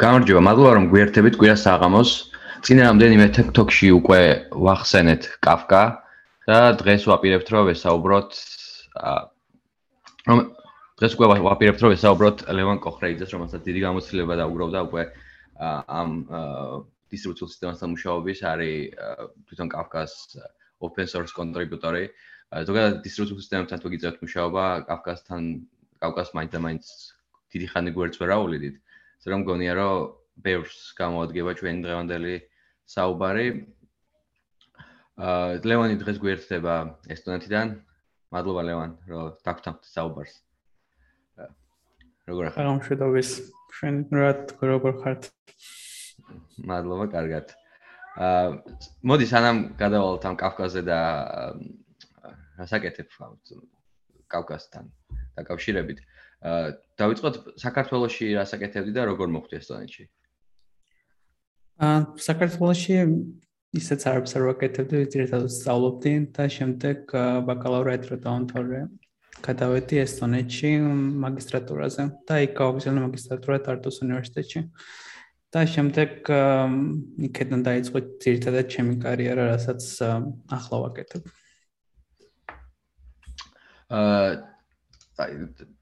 გამარჯობა, მადლობა რომ გვერდებით კვირა საღამოს. წინა რამდენიმე TikTok-ში უკვე ვახსენეთ Kafka და დღეს ვაპირებთ რომ ვესაუბროთ რომ დღეს უკვე ვაპირებთ რომ ვესაუბროთ ლევან კოხრეიძეს, რომელსაც დიდი გამოცდილება დაუგროვდა უკვე ამ დისტრიბუციულ სისტემასთან მუშაობის, არის თვითონ Kafka-ს open source contributor-ი. ზოგადად დისტრიბუციულ სისტემებთან თუ გიძებთ მუშაობა, Kafka-სთან Kafka-ს მაინც და მაინც დიდი ხანი გვერდს ვერ აუვლიდით. ასე რომ გონია რომ ბევრს გამოადგება ჩვენი დღევანდელი საუბარი. აა ლევანი დღეს გვერდება ესტონეთიდან. მადლობა ლევან, რომ დაგვთანხმდით საუბარს. როგორ ახლა? გამშვიდობის. შენ რა როგორ ხართ? მადლობა, კარგად. აა მოდი სანამ გადავალთ ამ კავკასზე და რასაკეთებ კავკასთან დაკავშირებით. აა დავიწყოთ საქართველოსში რასაკეთებდი და როგორ მოხდი ესტონეთში? აა საქართველოსში ისეც არაფერს არ ვაკეთებდი, ძირითადად სწავლობდი და შემდეგ ბაკალავრიატი რო დავამთავრე. გადავედი ესტონეთში მაგისტრატურაზე და იქ გავაგზავნე მაგისტრატურა ტარტუს უნივერსიტეტში. და შემდეგ იქიდან დაიწყო ძირითადად ჩემი კარიერა, რასაც ახლა ვაკეთებ. აა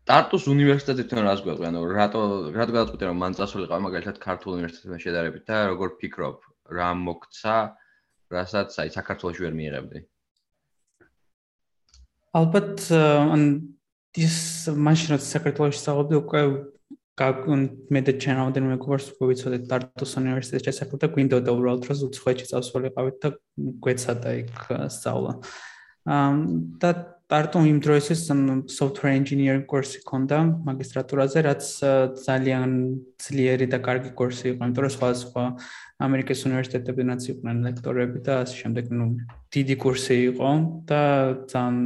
ტარტუს უნივერსიტეტიდან რას გვაქვს? ანუ რატო რატო გადაწყვეტე რომ მან წასულიყო მაგალითად ქართულ უნივერსიტეტთან შედარებით და როგორ ფიქრობ, რა მოგცა, რასაც აი საქართველოს ვერ მიიღებდი? ალბათ ან ის მაშინ რაც საქართველოს სწავლობდი უკვე გაკუნ მე და ჩანაოდენ მეგობარს უკვე ვიცოდეთ ტარტუს უნივერსიტეტში შესაძლოა და გვინდოდა უბრალოდ რომ უცხოეთში წავსულიყავით და გვეცადა იქ სწავლა. ამ და ტარტუ იმ დროისთვის software engineering კურსი ქონდა მაგისტრატურაზე, რაც ძალიან ძლიერი და კარგი კურსი იყო, იმიტომ რომ სხვა სხვა ამერიკის უნივერსიტეტებიდანაც იყვნენ ლექტორები და ასე შემდეგ, ну, დიდი კურსი იყო და ძალიან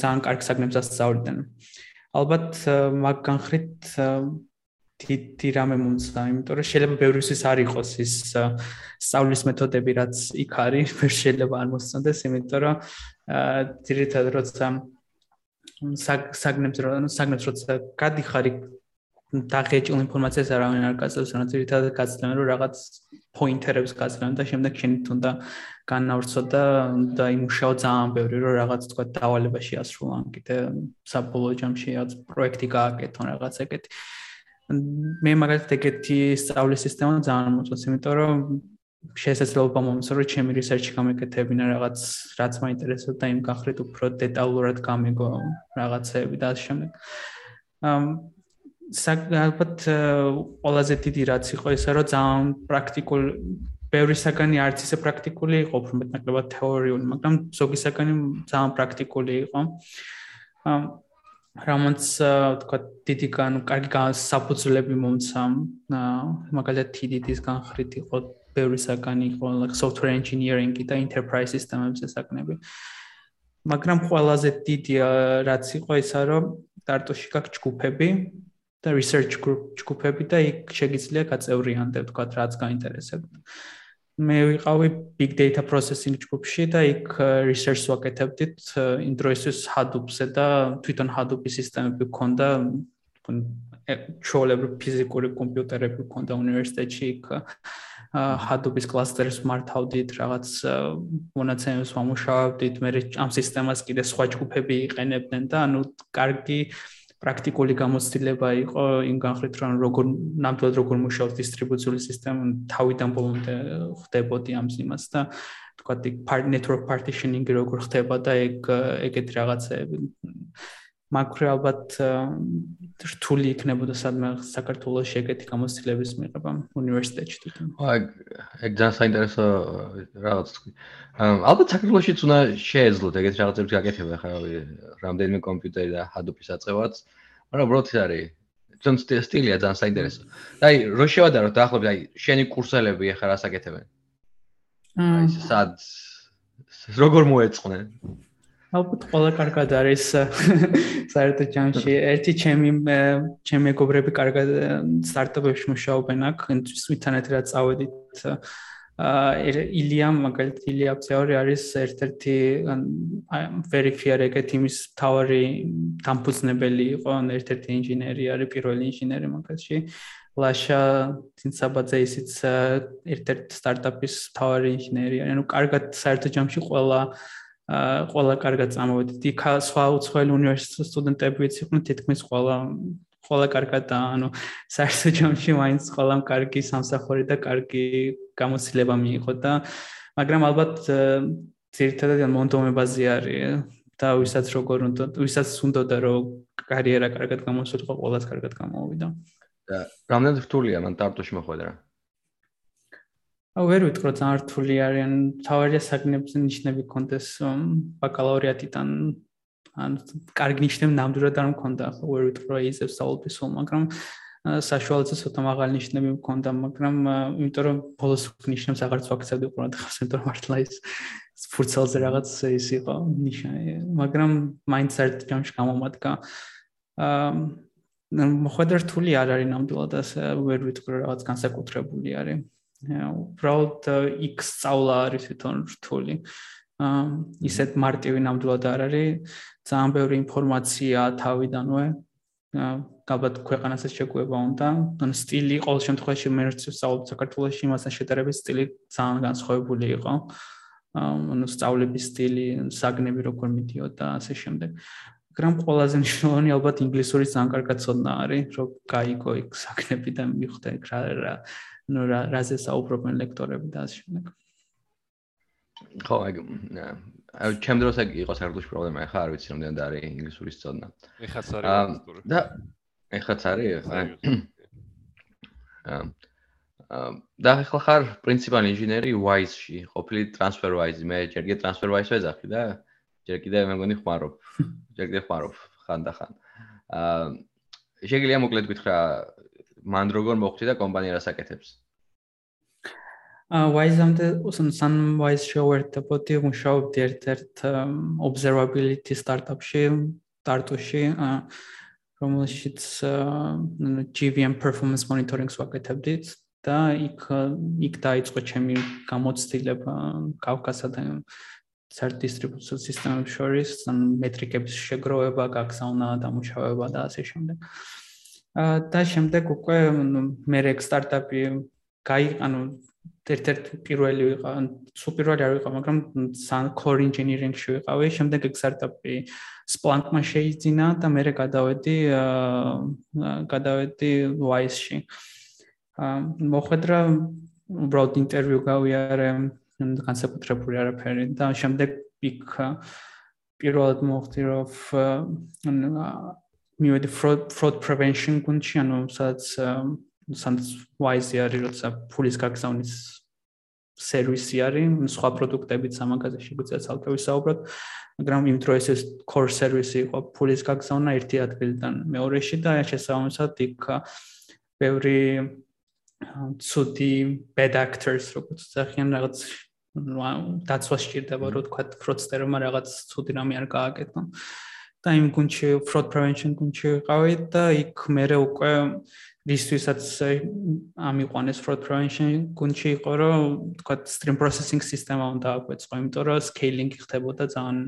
ძალიან კარგ საგნებს ასწავლდნენ. ალბათ მაგ განხრით თითი რამე მომცა, იმიტომ რომ შეიძლება ბევრისთვის არ იყოს ის სწავლის მეთოდები, რაც იქ არის, ვერ შეიძლება არ მოსწონდეს, იმიტომ რომ ძირითადად როცა საგნებს რო საგნებს როცა გადიხარ იქ დაღეჭილ ინფორმაციას არავინ არ გაწევს, რა ძირითადად გაწევენ რომ რაღაც პოინტერებს გაწევენ და შემდეგ შენ თუნდა განავრცო და და იმუშაო ძალიან ბევრი რომ რაღაც თქვა დავალებაში ასრულან კიდე საბოლოო ჯამში რაღაც პროექტი გააკეთონ რაღაც ეგეთი. მე მაგალითად ეგეთი სწავლის სისტემა ძალიან მოწონს, იმიტომ რომ შესაძლებლობა მომწონს რომ ჩემი რისერჩი გამეკეთებინა რაღაც რაც მაინტერესებს და იმ გახლით უფრო დეტალურად გამიგო რაღაცები და ასე შემდეგ. ამ საკალბათ ყველაზე დიდი რაც იყო ისე რომ ძალიან პრაქტიკულ ბევრი საგანი არც ისე პრაქტიკული იყო, უფრო მეტნაკლებად თეორიული, მაგრამ ზოგი საგანი ძალიან პრაქტიკული იყო. ამ რამაც თქვა დიდი კან კარგი საფუძვლები მომცა მაგალითად TDD-ის განხრით იყო ბევრი საგანი იყო software engineering და enterprise system-ებზე საგნები. მაგრამ ყველაზე დიდი რაც იყო ისა რომ დარტოში გაქვს ჯგუფები და research group ჯგუფები და იქ შეგიძლია გაწევრიანდე თქვა რაც გაინტერესებთ. მე ვიყავი big data processing ჯგუფში და იქ research-ს ვაკეთებდით ინდროისთვის Hadoop-ზე და თვითონ Hadoop-ის სისტემები გქონდა ჩოლებრი ფიზიკური კომპიუტერები გქონდა უნივერსიტეტში იქ Hadoop-ის კლასტერს მართავდით, რაღაც მონაცემებს ვამუშავებდით, მე ამ სისტემას კიდე სხვა ჯგუფები იყენებდნენ და ანუ კარგი პრაქტიკული გამოცდილება იყო იმ განხრით რომ როგორ ნამდვილად როგორ მუშაობს დისტრიბუციული სისტემა თავიდან ბოლომდე ხდებოდი ამ იმას და თქვა იქ network partitioning როგორ ხდება და ეგ ეგეთ რაღაცეები მაგრამ ალბათ რთული იქნებოდა სადმე საქართველოს ეგეთი გამოცდილების მიღება უნივერსიტეტში თვითონ. აი ეგ ძალიან საინტერესო რაღაც თქვი. ალბათ საქართველოსიც უნდა შეეძლოთ ეგეთი რაღაცები გაკეთება ხა რამდენიმე კომპიუტერი და Hadoop-ის აწევაც. მაგრამ უბრალოდ ის არის ძონ სტილია ძალიან საინტერესო. აი რო შევადაროთ დაახლოებით აი შენი კურსელები ახლა რას აკეთებენ? აი სად როგორ მოეწყნენ? ალბათ ყველა კარგად არის საერთოდ ჯამში. ერთი ჩემი ჩემი მეგობრები კარგად სტარტაპებში მუშაობენ აქ, თვითონეთ რა წავედით. ილია მაგალითად ილია აბზეორი არის ერთ-ერთი ვერიფიარ ეგეთ იმის თავარი დამფუძნებელი იყო. ერთ-ერთი ინჟინერი არის პირველი ინჟინერი მაგალითში. ლაშა თინცაბაძე ისიც ერთ-ერთი სტარტაპის თავარი ინჟინერი არის. ანუ კარგად საერთო ჯამში ყველა ყველა კარგად წამოვედით. იქ სხვა უცხოელი უნივერსიტეტის სტუდენტებიც იყვნენ თითქმის ყველა ყველა კარგად ანუ საერთო ჯამში მაინც ყველამ კარგი სამსახური და კარგი გამოცდილება მიიღო და მაგრამ ალბათ ძირითადად მონდომებაზე არის და ვისაც როგორ უნდა ვისაც უნდა და რომ კარიერა კარგად გამოსულიყო ყველას კარგად გამოვიდა. და რამდენად რთულია? მან ტარტოში მოხვედრა? აუ ვერ ვიტყვი რომ ძალიან რთული არიან. თავარია საგნებზე ნიშნები კონდეს ბაკალავრიატიდან ან კარგი ნიშნები ნამდვილად არ მქონდა ხო ვერ რომ ისევ სწავლობის სულ მაგრამ საშუალოზე ცოტა მაღალი ნიშნები მქონდა მაგრამ იმიტომ რომ ბოლოს ნიშნებს აღარც ვაქცევდი ყურადღებას ხავს იმიტომ რომ მართლა ის ფურცელზე რაღაც ის იყო ნიშანი. მაგრამ მაინც ერთ ჯამში გამომადგა. აა მოხდა რთული არ არის ნამდვილად ასე ვერ ვიტყვი რომ რაღაც განსაკუთრებული არის უბრალოდ იქ სწავლა არის თვითონ რთული. აა ისეთ მარტივი ნამდვილად არ არის. ძალიან ბევრი ინფორმაცია თავიდანვე. ალბათ ქვეყანასაც შეგუება უნდა. ან სტილი ყოველ შემთხვევაში მე რც ვსწავლობ საქართველოში იმასთან შედარებით სტილი ძალიან განსხვავებული იყო. ანუ სწავლების სტილი საგნები როგორ მიდიოდა ასე შემდეგ. მაგრამ ყველაზე მნიშვნელოვანი ალბათ ინგლისურის ძალიან კარგად ცოდნა არის რომ გაიგო იქ საგნები და მიხვდე რა რა ნუ რა რაზე საუბრობენ ლექტორები და ასე შემდეგ. ხო აი აი ჩემ დროს ეგ იყო საერთოდ პრობლემა ეხა არ ვიცი რამდენად არის ინგლისურის ცოდნა ეხაც არის და ეხაც არის აა და ახლა ხარ პრინციპალ ინჟინერი Wise-ში ყოფილი TransferWise მე ჯერ კიდე TransferWise ვეძახი და ჯერ კიდე მე მგონი ხმარობ. ჯერ კიდე ხმარობ ხან და ხან. აა შეგიძლია მოკლედ გითხრა მან როგორ მოხდი და კომპანია რას აკეთებს Wise-ამდე უსან Wise შევერთებოდი მუშაობდი ერთ-ერთ observability startup-ში, Tartu-ში, რომელშიც GVM performance monitoring-ს ვაკეთებდით და იქ იქ დაიწყო ჩემი გამოცდილება კავკასა და cert distribution system-ებს შორის, ან მეტრიკების შეგროვება, გაგზავნა, დამუშავება და ასე შემდეგ. აა და შემდეგ უკვე მე რეკ სტარტაპი გაი, ანუ ერთ-ერთი პირველი ვიყავ, სულ პირველი არ ვიყავ, მაგრამ core engineering-ში ვიყავი, შემდეგ startup-ი Splunk-მა შეიძინა და მე გადავედი აა გადავედი Wise-ში. აა მოხვედრა უბრალოდ ინტერვიუ გავიარე, განსაკუთრებული არაფერი და შემდეგ იქ პირველად მოხდი რომ მივედი fraud fraud prevention გუნდში, ანუ სადაც სადაც Wise-ი არის, როცა ფულის გაგზავნის სერვისი არის, სხვა პროდუქტებიც ამაგაზე შეგვიძლია ცალკე ვისაუბროთ, მაგრამ იმ დროს ეს core service იყო ფულის გაგზავნა ერთი ადგილიდან მეორეში და შესაბამისად იქ ბევრი ცუდი bad actors როგორც ძახიან რაღაც დაცვა სჭირდება რომ თქვა ფროდსტერმა რაღაც ცუდი რამე არ გააკეთო და იმ გუნჩი fraud prevention გუნჩი ვიყავი და იქ მე უკვე რისთვისაც ამიყვანეს fraud prevention გუნჩი იყო რომ თქვა stream processing სისტემა უნდა აკვეწყო იმიტომ რომ scaling ხდებოდა ძალიან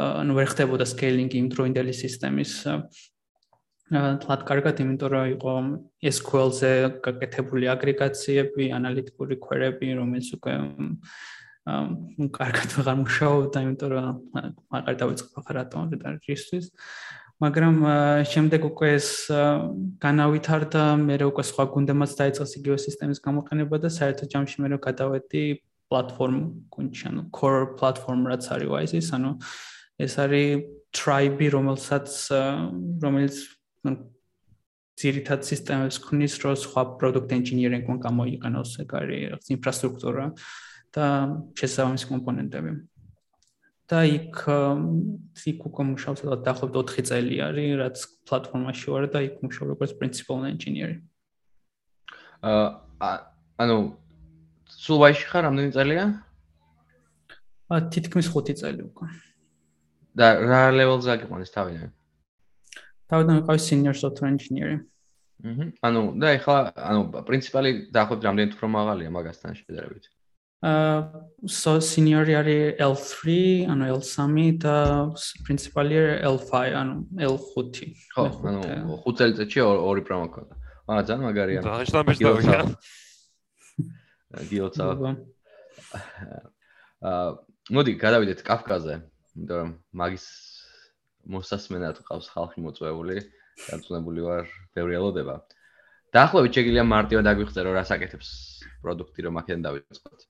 ანუ ვერ ხდებოდა scaling იმ დროინდელი სისტემის თლად კარგად იმიტომ რომ იყო SQL-ზე გაკეთებული აგრეგაციები, ანალიტიკური კვერები, რომელიც უკვე აა კარგად აღარ მუშაობდა, იმიტომ რომ აღარ დავიწყო ხარ რატომ და რისთვის. მაგრამ შემდეგ უკვე ეს განავითარდა, მე უკვე სხვა გუნდემაც დაიწყეს იგივე სისტემის გამოყენება და საერთო ჯამში მე რო გადავედი პლატფორმ გუნდში, ანუ core platform რაც არის Wise-ის, ანუ ეს არის tribe, რომელსაც რომელიც ძირითად სისტემებს ქმნის, რო სხვა product engineering-მა გამოიყენოს ეგ არის ინფრასტრუქტურა და შესაბამისი კომპონენტები. და იქ იქ უკვე მუშაობს და დაახლოებით 4 წელი არის, რაც პლატფორმაში ვარ და იქ მუშაობ როგორც principal engineer. აა ანუ სულვაიში ხარ რამდენი წელია? აა თითქმის 5 წელი უკვე. და რა level-ზე აგიყვანეს თავიდან? თავიდან ვიყავი senior software engineer. აჰა. ანუ და ეხლა ანუ პრინციპალი დაახლოებით რამდენი უფრო მაღალია მაგასთან შედარებით? აა so senior-ი არის L3, ანუ L3 და principal-ი L5, ანუ L5. ხო, ანუ 5 წელიწადში ორი პრომა ქონდა. აა, ძალიან მაგარია. და შტაბეშტავია. გიოცა. აა, მოდი გადავიდეთ კაფკაზე, იმიტომ რომ მაგის მოსასმენად ყავს ხალხი მოწვეული, დაწუნებული ვარ ბევრი ელოდება. დაახლოებით შეგიძლია მარტივად აგვიხსენო რა საკეთებს პროდუქტი რომ აქედან დავიწყოთ.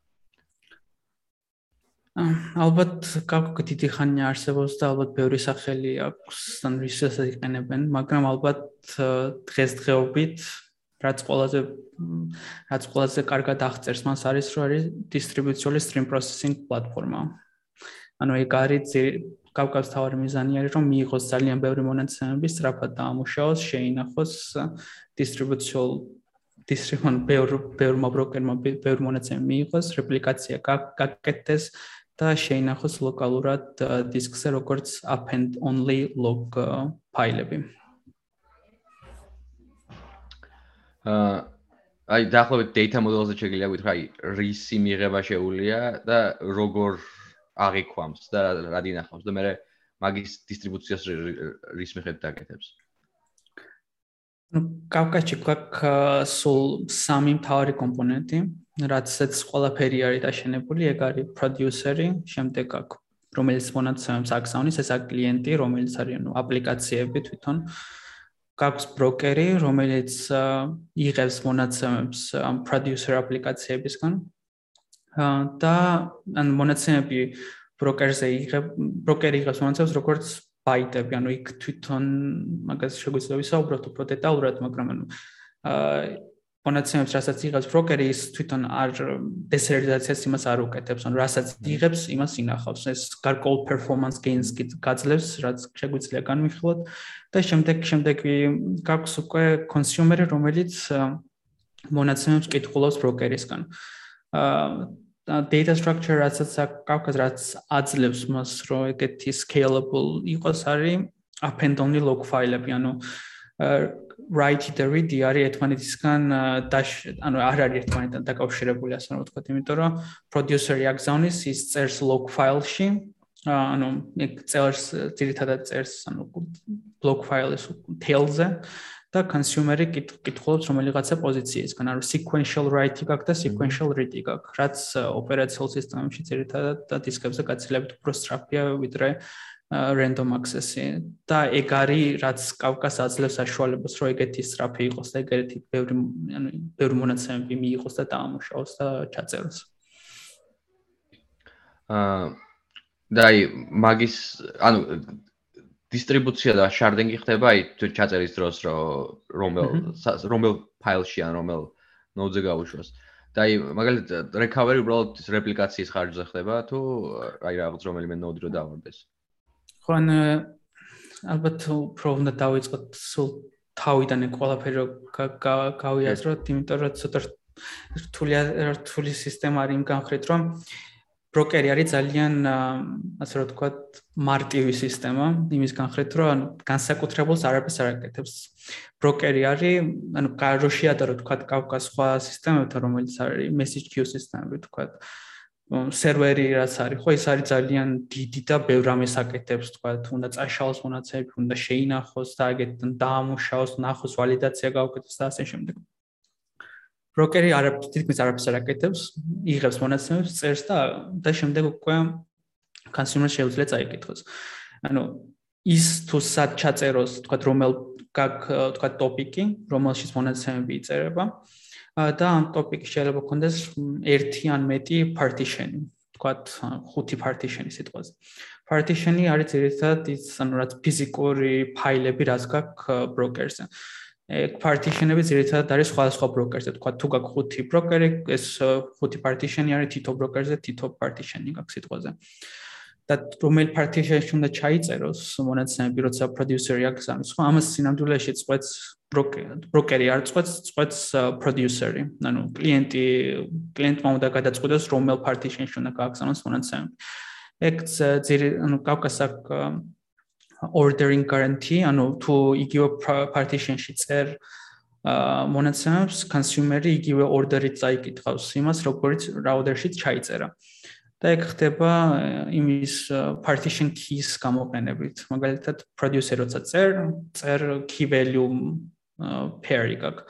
ალბათ კაკო დიდი ხანი არსებობს და ალბათ ბევრი სახელი აქვს ან რისას იყენებენ, მაგრამ ალბათ დღესდღეობით რაც ყველაზე რაც ყველაზე კარგად აღწერს მას არის რომ არის distributed stream processing პლატფორმა. ანუ ეგ არის კავკას თავარი მიზანი არის რომ მიიღოს ძალიან ბევრი მონაცემები, სწრაფად დაამუშავოს, შეინახოს distributed distributed ბევრ ბევრ მობროკერმა ბევრ მონაცემები მიიღოს, რეპლიკაცია გაკეთდეს და შეინახოს ლოკალურად დისკზე როგორც append only log ფაილები. აა აი დაახლოებით data model-ზე შეიძლება ვიტყვი, აი რისი მიღება შეუულია და როგორ აღიქვამს და რა დინახავს და მე მაგის დისტრიბუციას რის მიხედვით დაკეთებს. ну кавказчи как сул сами მთავარი კომპონენტი რაცაც ყველაფერი არის დაშენებული ეგ არის პროდიუსერი შემდეგ აქ რომელიც მონაცემებს აგზავნის ეს არის კლიენტი რომელიც არის ანუ აპლიკაციები თვითონ. გაქვს ბროკერი რომელიც იღებს მონაცემებს ამ პროდიუსერ აპლიკაციებისგან. და ან მონაცემები ბროკერზე იღებ ბროკერი იღებს მონაცემებს როგორც ბაიტები, ანუ იქ თვითონ მაგას შეგვიძლია ვისაუბროთ უფრო დეტალურად, მაგრამ ანუ აა მონაცემებს რასაც იღებს ბროკერი ის თვითონ არ დესერტიზაციას იმას არ უკეთებს, ანუ რასაც იღებს იმას ინახავს. ეს გარკვეულ performance gains გაძლევს, რაც შეგვიძლია განვიხილოთ და შემდეგ შემდეგი გაქვს უკვე კონსიუმერი, რომელიც მონაცემებს კითხულობს ბროკერისგან. აა data structure რასაც აქვს რაც აძლევს მას რომ ეგეთი scalable იყოს არის append only log file-ები ანუ write the read არის ერთმანეთისგან dash ანუ არ არის ერთმანეთთან დაკავშირებული ასე რომ ვთქვათ იმიტომ რომ producer-ი აგზავნის ის წერს log file-ში ანუ ეგ წერს ძირითადად წერს ანუ log file-ის tail-ზე და consumer-ი კითხულობს რომელიღაცა პოზიციისგან, ანუ sequential write-ი გაქვს და sequential read-ი გაქვს, რაც ოპერაციულ სისტემებში ძირითადად და დისკებზე გაცილებით უფრო სწრაფია ვიდრე random access-ი. და ეგ არის რაც კავკას აძლევს საშუალებას რომ ეგეთი სწრაფი იყოს და ეგეთი ბევრი ანუ ბევრი მონაცემები მიიღოს და დაამუშავოს და ჩაწეროს. აა და აი მაგის ანუ დისტრიბუცია და შარდინგი ხდება აი ჩაწერის დროს რომელ რომელ ფაილში ან რომელ ნოდზე გაუშვას. და აი მაგალითად რეკავერი უბრალოდ რეპლიკაციის ხარჯზე ხდება თუ აი რაღაც რომელიმე ნოდი რო დავარდეს ხო ან ალბათ უფრო უნდა დავიწყოთ სულ თავიდან ყველაფერი რო გავიაზროთ იმიტომ რომ ცოტა რთული რთული სისტემა არის იმ განხრით რომ ბროკერი არის ძალიან ასე რომ ვთქვათ მარტივი სისტემა იმის განხრით რომ ანუ განსაკუთრებულს არაფერს არ აკეთებს. ბროკერი არის ანუ გაროში ადარო ვთქვათ კავკას სხვა სისტემებთან რომელიც არის message queue სისტემები ვთქვათ სერვერი რაც არის ხო ის არის ძალიან დიდი და ბევრ ამას აკეთებს ვთქვათ უნდა წაშალოს მონაცემები უნდა შეინახოს და აგეთ დაამუშავოს ნახოს ვალიდაცია გაუკეთოს და ასე შემდეგ ბროკერი არ თითქმის არაფერს არ აკეთებს, იღებს მონაცემებს, წერს და და შემდეგ უკვე კონსიუმერს შეუძლია წაიკითხოს. ანუ ის თუ სად ჩაწეროს, თქვა რომელ გაკ თქვა ტოპიკი, რომელშიც მონაცემები იწერება და ამ ტოპიკი შეიძლება კონდეს ერთი ან მეტი partition-ი, თქვა ხუთი partition-ი სიტყვაზე. partition-ი არის ერთად ის ანუ რაც ფიზიკური ფაილები რაც გაქვს ეგ პარტიშენები ძირითადად არის სხვადასხვა ბროკერზე. თქვა თუ გაქვს ხუთი ბროკერი, ეს ხუთი პარტიშენი არის თითო ბროკერზე, თითო პარტიშენი გაქვს სიტყვაზე. და რომელ პარტიშენში უნდა ჩაიწეროს მონაცემები, როცა პროდიუსერი აგზავნის. ხო, ამას სინამდვილეში წყვეტს ბროკერი. არ წყვეტს, წყვეტს პროდიუსერი. ანუ კლიენტი კლიენტმა უნდა გადაწყვიტოს რომელ პარტიშენში უნდა გააგზავნოს მონაცემები. ეგ ძირი ანუ კავკასაკ ordering guarantee, ანუ თუ იგივე partition-ში წერ აა მონაცემებს consumer-ი იგივე order-ით წაიკითხავს იმას, როგორც router-შიც ჩაიწერა. და ეგ ხდება იმის partition keys გამოყენებით. მაგალითად, producer როცა წერ, წერ key value pair-ი გაქვს.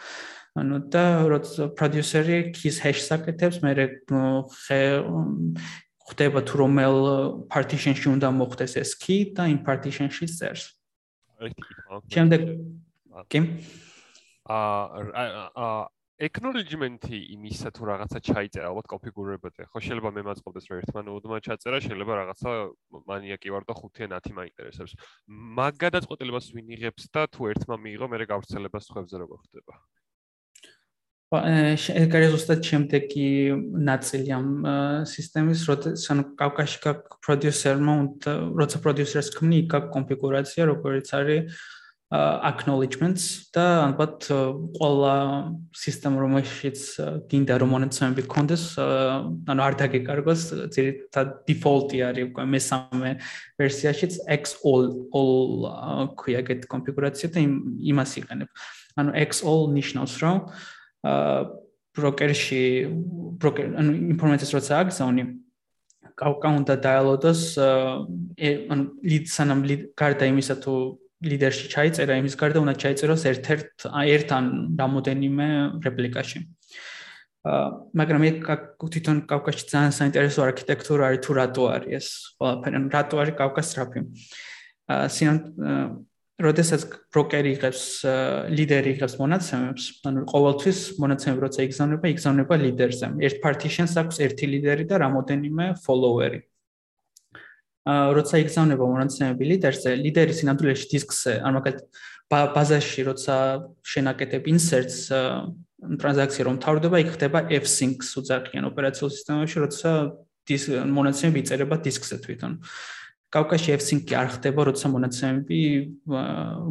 ანუ და როცა producer-ი keys hash-ს აკეთებს, მე ხდება თუ რომელ partition-ში უნდა მოხდეს ეს key და იმ partition-ში წერს. შემდეგ კი აა acknowledgement-ი იმისა თუ რაღაცა ჩაიწერა, ალბათ კონფიგურებაზე. ხო შეიძლება მე მაწყობდეს რომ ერთმან უდმა ჩაწერა, შეიძლება რაღაცა მანიაკი ვარ და 5 ან 10 მაინტერესებს. მაგ გადაწყვეტილებას ვინ იღებს და თუ ერთმა მიიღო, მე გავრცელებას ხებზე როგორ ხდება? ეგ არის უბრალოდ შემდეგი ნაწილი ამ სისტემის, როცა ანუ კავკაში გაქვს პროდიუსერმა, როცა პროდიუსერს ქმნი, გაქვს კონფიგურაცია, როგორც არის acknowledgements და ალბათ ყველა სისტემა რომელშიც გინდა რომ მონაცემები გქონდეს ანუ არ დაგეკარგოს ძირითადად default-ი არის უკვე მესამე ვერსიაშიც x all all ქვია ეგეთ კონფიგურაცია და იმას იყენებ. ანუ x all ნიშნავს რომ ბროკერში ბროკერ ანუ ინფორმაციას როცა აგზავნი კავკა უნდა დაალოდოს ანუ ლიდ სანამ ლიდ გარდა იმისა თუ ლიდერში ჩაიწერა იმის გარდა უნდა ჩაიწეროს ერთ-ერთ ერთ ან რამოდენიმე რეპლიკაში აა მაგრამ მე თვითონ კავკასში ძალიან საინტერესო არქიტექტურა არის თუ რატო არის ეს ყველაფერი ანუ რატო არის კავკას ტრაფი აა სიან როდესაც ბროკერი იღებს ლიდერი იღებს მონაცემებს, ანუ ყოველთვის მონაცემები როცა იგზავნება, იგზავნება ლიდერზე. ერთ partition-ს აქვს ერთი ლიდერი და რამოდენიმე follower-ი. როცა იგზავნება მონაცემები ლიდერზე, ლიდერი სინამდვილეში დისკზე, ან მაგალითად ბაზაში როცა შენაკეთებ inserts ტრანზაქცია რომ თავდება, იქ ხდება f-sync-ს უძახიან ოპერაციულ სისტემაში, როცა დისკ მონაცემები იწერება დისკზე თვითონ. კავკასში F-Sync-ი არ ხდება, როცა მონაცემები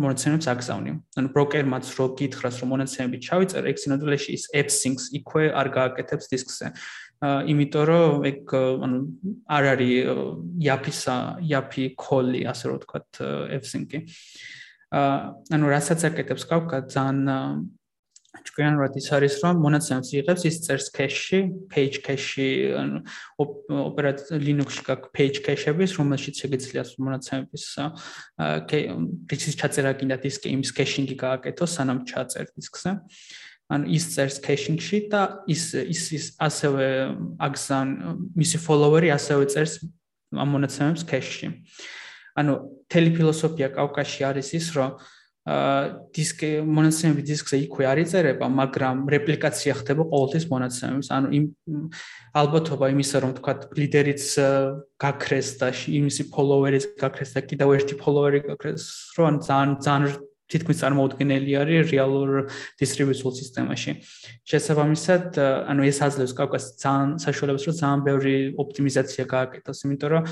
მონაცემებს აგზავნი. ანუ ბროკერმაც რო გითხრას, რომ მონაცემები ჩავიწერე, ეგ სინამდვილეში ის F-Sync-ს იქვე არ გააკეთებს დისკზე. აა იმიტომ რომ ეგ ანუ არ არის YAP-ისა, YAP call-ი, ასე რომ F-Sync-ი. აა ანუ რასაც აკეთებს კავკა ძალიან ჭკვიანურად ის არის რომ მონაცემებს იღებს ის წერს cache-ში, page cache-ში, ანუ ოპერატ Linux-ში გაქვს page cache-ების, რომელშიც შეგიძლიათ მონაცემების დისკის ჩაწერა კიდე დისკი იმის caching-ი გააკეთო, სანამ ჩაწერ დისკზე. ანუ ის წერს caching-ში და ის ის ის ასევე აგზან მისი follower-ი ასევე წერს ამ მონაცემებს cache-ში. ანუ თელი ფილოსოფია კავკასში არის ის, რომ დისკი მონაცემები დისკზე იქვე არ იწერება, მაგრამ რეპლიკაცია ხდება ყოველთვის მონაცემების. ანუ იმ ალბათობა იმისა, რომ თქვა ლიდერიც გაქრეს და იმისი ფოლოვერიც გაქრეს და კიდევ ერთი ფოლოვერი გაქრეს, რომ ძალიან ძალიან თითქმის წარმოუდგენელი არის რეალურ დისტრიბუციულ სისტემაში. შესაბამისად, ანუ ეს აძლევს კავკას ძალიან საშუალებას, რომ ძალიან ბევრი ოპტიმიზაცია გააკეთოს, იმიტომ რომ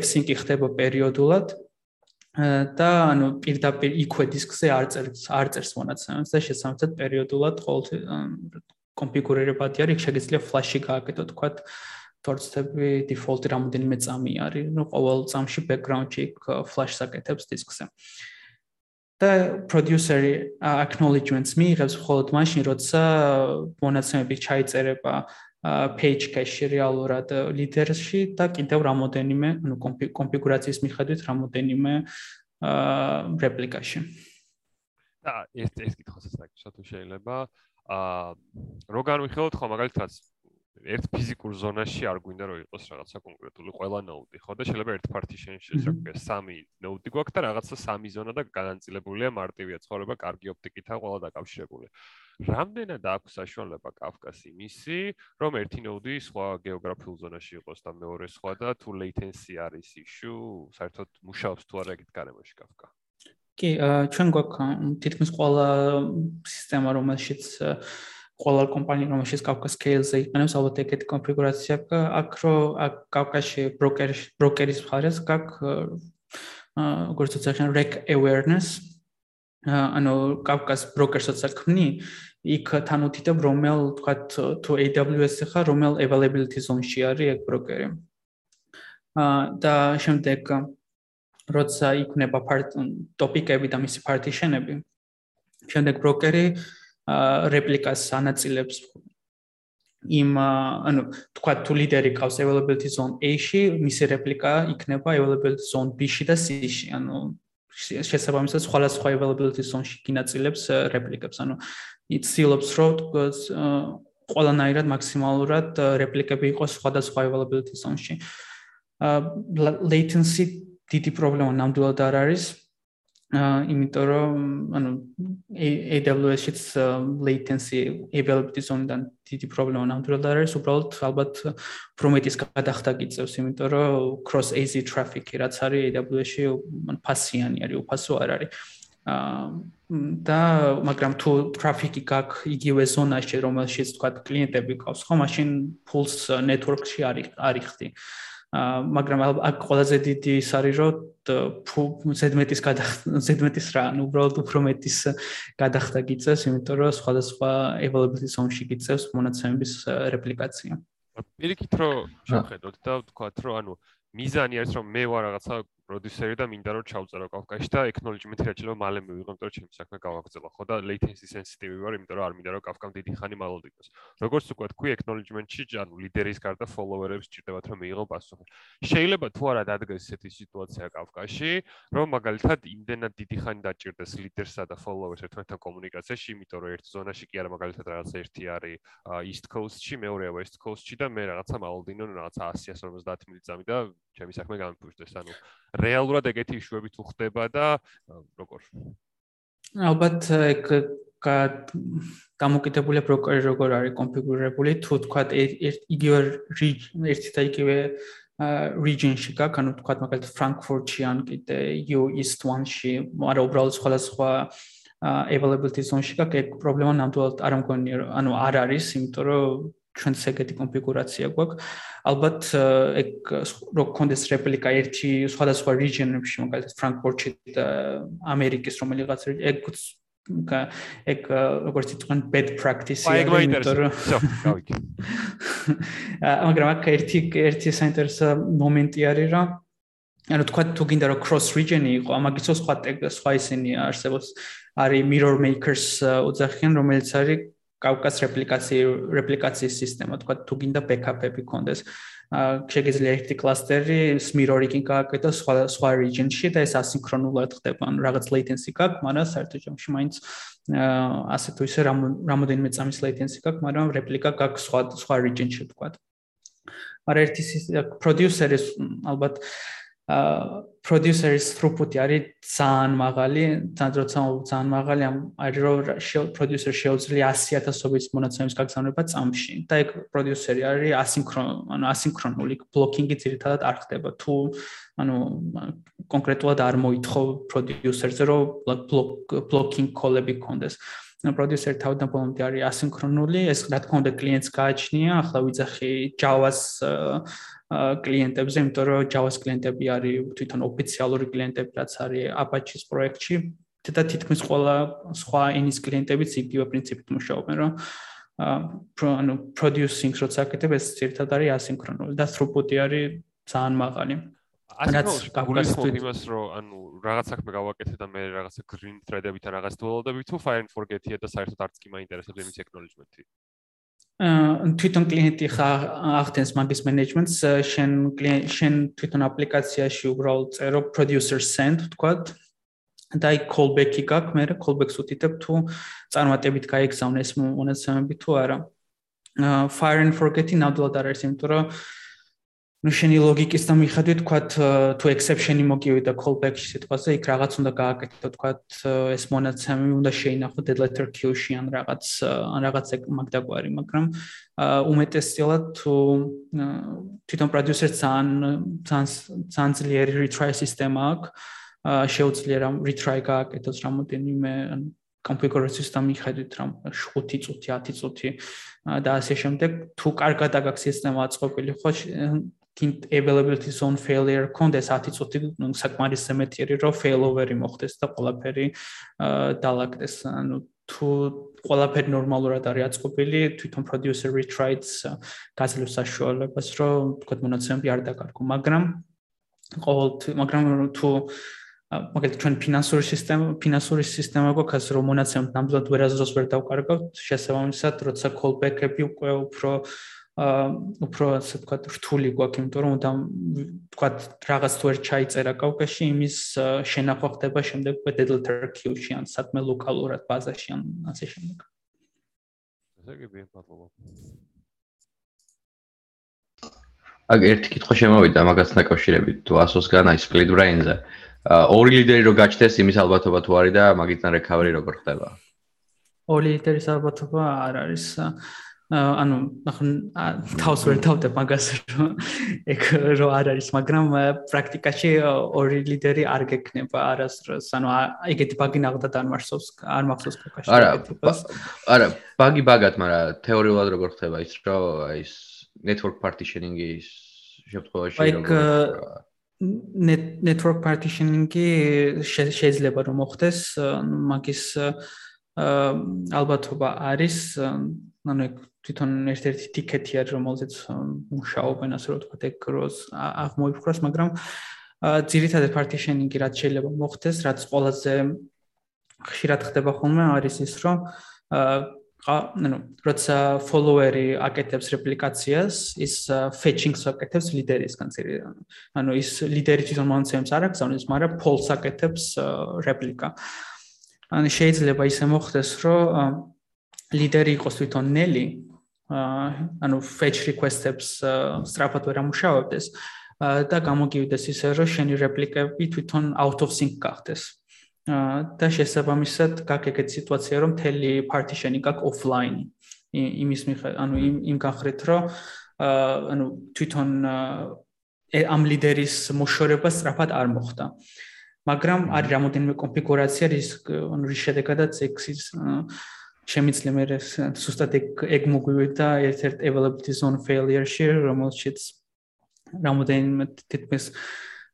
F-Sync ხდება პერიოდულად და ანუ პირდაპირ იქვე დისკზე არ წერს არ წერს მონაცემებს და შესაბამისად პერიოდულად ყოველ კონფიგურირებადი არის შეგიძლია ფლაში გააკეთო თქვა თორცები დეფოლტი რამოდენიმე წამი არის ნუ ყოველ წამში ბექგრაუნდში ფლაშს აკეთებს დისკზე და პროდიუსერი acknowledgements მიიღებს მხოლოდ მაშინ როცა მონაცემები ჩაიწერება page cache რეალურად ლიდერში და კიდევ რამოდენიმე ანუ კონფიგურაციის მიხედვით რამოდენიმე აა რეპლიკაში. და ეს ეს კითხვასაც თუ შეიძლება აა რო განვიხილოთ ხო მაგალითად ერთ ფიზიკურ ზონაში არ გვინდა რომ იყოს რაღაცა კონკრეტული ყველა ნოუდი, ხო და შეიძლება ერთ partition-ში შეგვიძლია სამი ნოუდი გვაქვს და რაღაცა სამი ზონა და განაწილებულია მარტივია ცხოვრება, კარგი ოპტიკითაა ყველა დაკავშირებული. რამდენად აქვს საშუალება კაფკას იმისი, რომ ერთი ნოუდი სხვა გეოგრაფიულ ზონაში იყოს და მეორე სხვა და თუ latency არის issue, საერთოდ მუშაობს თუ არა ეგეთ გარემოში კაფკა? კი, ჩვენ გვაქვს თითქმის ყველა სისტემა, რომელშიც ყველა კომპანია რომელშიც კავკას scale-ზე იყენებს ალბათ ეგეთი კონფიგურაცია აქვს რო აქ კავკასში ბროკერი ბროკერის მხარეს გაქვს აა როგორც ვთქვათ rec awareness ანუ კავკას ბროკერსაც აქმნი იქ თან უთითებ რომელ ვთქვათ თუ AWS-ი ხარ რომელ availability zone-ში არის ეგ ბროკერი აა და შემდეგ როცა იქნება ტოპიკები და მისი partition-ები შემდეგ ბროკერი რეპლიკას ანაწილებს იმ ანუ თქვა თუ ლიდერი ყავს availability zone A-ში, მისი რეპლიკა იქნება availability zone B-ში და C-ში. ანუ შესაბამისად სხვა სხვა availability zone-ში გინაწილებს რეპლიკებს. ანუ იცილობს რომ ყველანაირად მაქსიმალურად რეპლიკები იყოს სხვადასხვა availability zone-ში. latency დიდი პრობლემა ნამდვილად არ არის. აა იმიტომ რომ ანუ AWS-იც latency availability zone-დან დიდი პრობლემა ნამდვილად არ არის, უბრალოდ ალბათ Prometheus გადახდა გიწევს, იმიტომ რომ cross AZ traffic-ი რაც არის AWS-ში, ან ფასიანი არის, უფასო არ არის. აა და მაგრამ თუ traffic-ი გაქვს იგივე ზონაში, რომელშიც თქვა კლიენტები ყავს, ხო, მაშინ pulse network-ში არის არის ხდი. მაგრამ აქ ყველაზე დიდი ის არის რომ ზედმეტის ზედმეტის რა ანუ უბრალოდ უფრო მეტის გადახდა გიწევს იმიტომ რომ სხვადასხვა availability zone-ში გიწევს მონაცემების რეპლიკაცია. პირიქით რომ შევხედოთ და ვთქვათ რომ ანუ მიზანი არის რომ მე ვარ რაღაცა პროდიუსერი და მინდა რომ ჩავწერო კავკაში და acknowledgement-ი რაჭილო მალე მივიღო, იმიტომ რომ ჩემი საქმე გავაგრძელო, ხო და latency sensitive ვარ, იმიტომ რომ არ მინდა რომ კავკამ დიდი ხანი მალოდ იყოს. როგორც უკვე თქვი acknowledgement-ში, ანუ ლიდერის გარდა follower-ებს ჭირდებათ რომ მიიღო პასუხი. შეიძლება თუ არა დადგეს ესეთი სიტუაცია კავკაში, რომ მაგალითად იმდენად დიდი ხანი დაჭირდეს ლიდერსა და follower-ს ერთმანეთთან კომუნიკაციაში, იმიტომ რომ ერთ ზონაში კი არა მაგალითად რაღაცა ერთი არის east coast-ში, მეორეა west coast-ში და მე რაღაცა მალოდინონ რაღაცა 150 მილი და ჩემი საქმე გამიფუშდეს, ანუ რეალურად ეგეთი იშვები თუ ხდება და როგორ ალბათ ეგ გამოკიდებულია ბროკერი როგორ არის კონფიგურირებული თუ თქვა იგივე ერთი და იგივე region-ში გაქვს, ანუ თქვა მაგალითად Frankfurt-ში ან კიდე U East One-ში, არა უბრალოდ სხვადასხვა availability zone-ში გაქვს, ეგ პრობლემა ნამდვილად არ მგონია, ანუ არ არის, იმიტომ რომ ჩვენც ეგეთი კონფიგურაცია გვაქვს. ალბათ ეგ რო კონდეს რეპლიკა ერთი სხვადასხვა რეგიონებში, მაგალითად ფრანკფურტში და ამერიკის რომელიღაც ეგ ეგ როგორც იტყვიან bad practice-ია, იმიტომ რომ მაგრამ აქ ერთი ერთი საინტერესო მომენტი არის, რომ ანუ თქვა თუ გინდა რომ cross region-ი იყო, ამაგიცო სხვა სხვა ისინი არსებობს. არის mirror makers ოძახიან, რომელიც არის კავკას რეპლიკაცია რეპლიკაციის სისტემა, თქვა თუ გინდა ბექაპები კონდეს. აა შეგიძლია ერთი კლასტერი smirror-ი გააკეთო სხვა სხვა region-ში და ეს ასინქრონულად ხდება. ანუ რაღაც latency გაქვს, მაგრამ საერთო ჯამში მაინც ასე თუ ისე რამოდენიმე წამის latency გაქვს, მაგრამ რეპლიკა გაქვს სხვა სხვა region-ში თქვა. მაგრამ ერთი პროდიუსერის ალბათ producer-ის throughput-ი არის ძალიან მაღალი, როცა ძალიან მაღალი, არის რომ producer შეუძლია 100000-ობის მონაცემის გაგზავნება წამში. და ეგ producer-ი არის ასინქრონ, ანუ ასინქრონული blocking-ი ძირითადად არ ხდება. თუ ანუ კონკრეტულად არ მოითხო producer-ზე რომ blocking call-ები producer თავიდან ბოლომდე არის ასინქრონული, ეს რა თქმა უნდა კლიენტს გააჩნია, ახლა ვიძახი Java-ს კლიენტებზე, იმიტომ რომ Java-ს კლიენტები არის თვითონ ოფიციალური კლიენტები, რაც არის Apache-ის პროექტში. და თითქმის ყველა სხვა ენის კლიენტებიც იგივე პრინციპით მუშაობენ, რომ ანუ producing როცა აკეთებ ეს ერთად არის ასინქრონული და throughput-ი არის ძალიან მაღალი. რაც გაგულისხმობ იმას, რომ ანუ რაღაც საქმე გავაკეთე და მე რაღაცა green thread-ებით ან რაღაც დუალოდები თუ fire and forget-ია და საერთოდ არც კი მაინტერესებს იმის acknowledgement-ი. თვითონ კლიენტი ხა ახდენს მაგის მენეჯმენტს შენ შენ თვითონ აპლიკაციაში უბრალოდ წერო producer send თქვათ და აი callback-ი გაქვს მე რა callback-ს უთითებ თუ წარმატებით გაიგზავნე ეს მონაცემები თუ არა fire and forget-ი ნამდვილად არ არის იმიტომ რომ ну შენი ლოგიკის და მიხედვით თქვათ თუ exception-ი მოგივიდა callback-ში სიტყვაზე იქ რაღაც უნდა გააკეთო თქვათ ეს მონაცემი უნდა შეინახო dead letter queue-ში ან რაღაც ან რაღაც მაგდაგვარი მაგრამ უმეტესწილად თუ თვითონ producer-ს ძალიან ძალიან ძალიან ძლიერი retry სისტემა აქვს შეუძლია რა retry გააკეთოს რამოდენიმე ან კონფიგურაციის და მიხედვით რა 5 წუთი 10 წუთი და ასე შემდეგ თუ კარგად აგაქვს სისტემა აწყობილი ხო availability zone failure კონდეს 10 წუთი საკმარისზე მეტიერი რომ failover-ი მოხდეს და ყველაფერი დაალაგდეს ანუ თუ ყველაფერი ნორმალურად არის აწყობილი თვითონ producer retries გაძლევს საშუალებას რომ თქვა მონაცემები არ დაკარგო. მაგრამ ყოველ მაგრამ თუ მაგალითად ჩვენ ფინანსური სისტემა ფინანსური სისტემა გვაქვს რომ მონაცემ ნამდვილად ვერაზროს ვერ დავკარგავთ შესაბამისად როცა callback-ები უკვე უფრო აა უფრო ასე ვთქვათ რთული გვაქვს იმიტომ რომ უნდა ვთქვათ რაღაც თუ ვერ ჩაიწერა კავკაში იმის შენახვა ხდება შემდეგ უკვე deadline queue-ში ან საქმე ლოკალურად ბაზაში ან ასე შემდეგ. ესე იგი მადლობა. აგ ერთი კითხვა შემოვიდა მაგას დაკავშირებით თუ ASOS-გან აი split brain-ზე ორი ლიდერი რო გაჩნდეს იმის ალბათობა თუ არის და მაგითთან რეკავერი როგორ ხდება? ორი ლიდერის ალბათობა არ არის ანუ ახლა თავს ვერ თავდებ მაგას რომ ეგ რო არ არის მაგრამ პრაქტიკაში ორი ლიდერი არ გექნება არასდროს. ანუ ეგეთი ბაგი ნახდათ არ მარსობს არ მახსოვს კაკაში არა არა ბაგი ბაგად მაგრამ თეორიულად როგორ ხდება ის რომ ის network partitioning-ის შემთხვევაში როგორ network partitioning-ი შეიძლება რომ მოხდეს, მაგის ალბათობა არის, ანუ თვითონ ერთ-ერთი ტიკეტი არის, რომელზეც მუშაობენ, ასე რომ ვთქვათ, ეგ როს აღმოიფხვრას, მაგრამ ძირითადად partitioning-ი რაც შეიძლება მოხდეს, რაც ყველაზე ხშირად ხდება ხოლმე, არის ის, რომ ანუ როცა follower-ი აკეთებს რეპლიკაციას, ის fetching-ს აკეთებს ლიდერისგან წირი. ანუ ის ლიდერი თვითონ მონაცემს არ აგზავნის, მაგრამ false აკეთებს რეპლიკა. ანუ შეიძლება ისე მოხდეს, რომ ლიდერი იყოს თვითონ ნელი, ანუ fetch request-ებს სწრაფად ვერ ამუშავებდეს და გამოგივიდეს ისე, რომ შენი რეპლიკები თვითონ out of sync გახდეს. და შესაბამისად გაქვს ეგეთი სიტუაცია რომ მთელი partition-ი გაქვს offline იმის მიხა ანუ იმ იმ გახრეთ რომ ანუ თვითონ ამ ლიდერის მოშორება სწრაფად არ მოხდა მაგრამ არის რამოდენიმე კონფიგურაცია რის ანუ რის შედეგადაც ექსის შემიძლია მე სუსტად ეგ მოგვივიდა ერთ-ერთ availability zone failure-ში რომელშიც რამოდენიმე თითქმის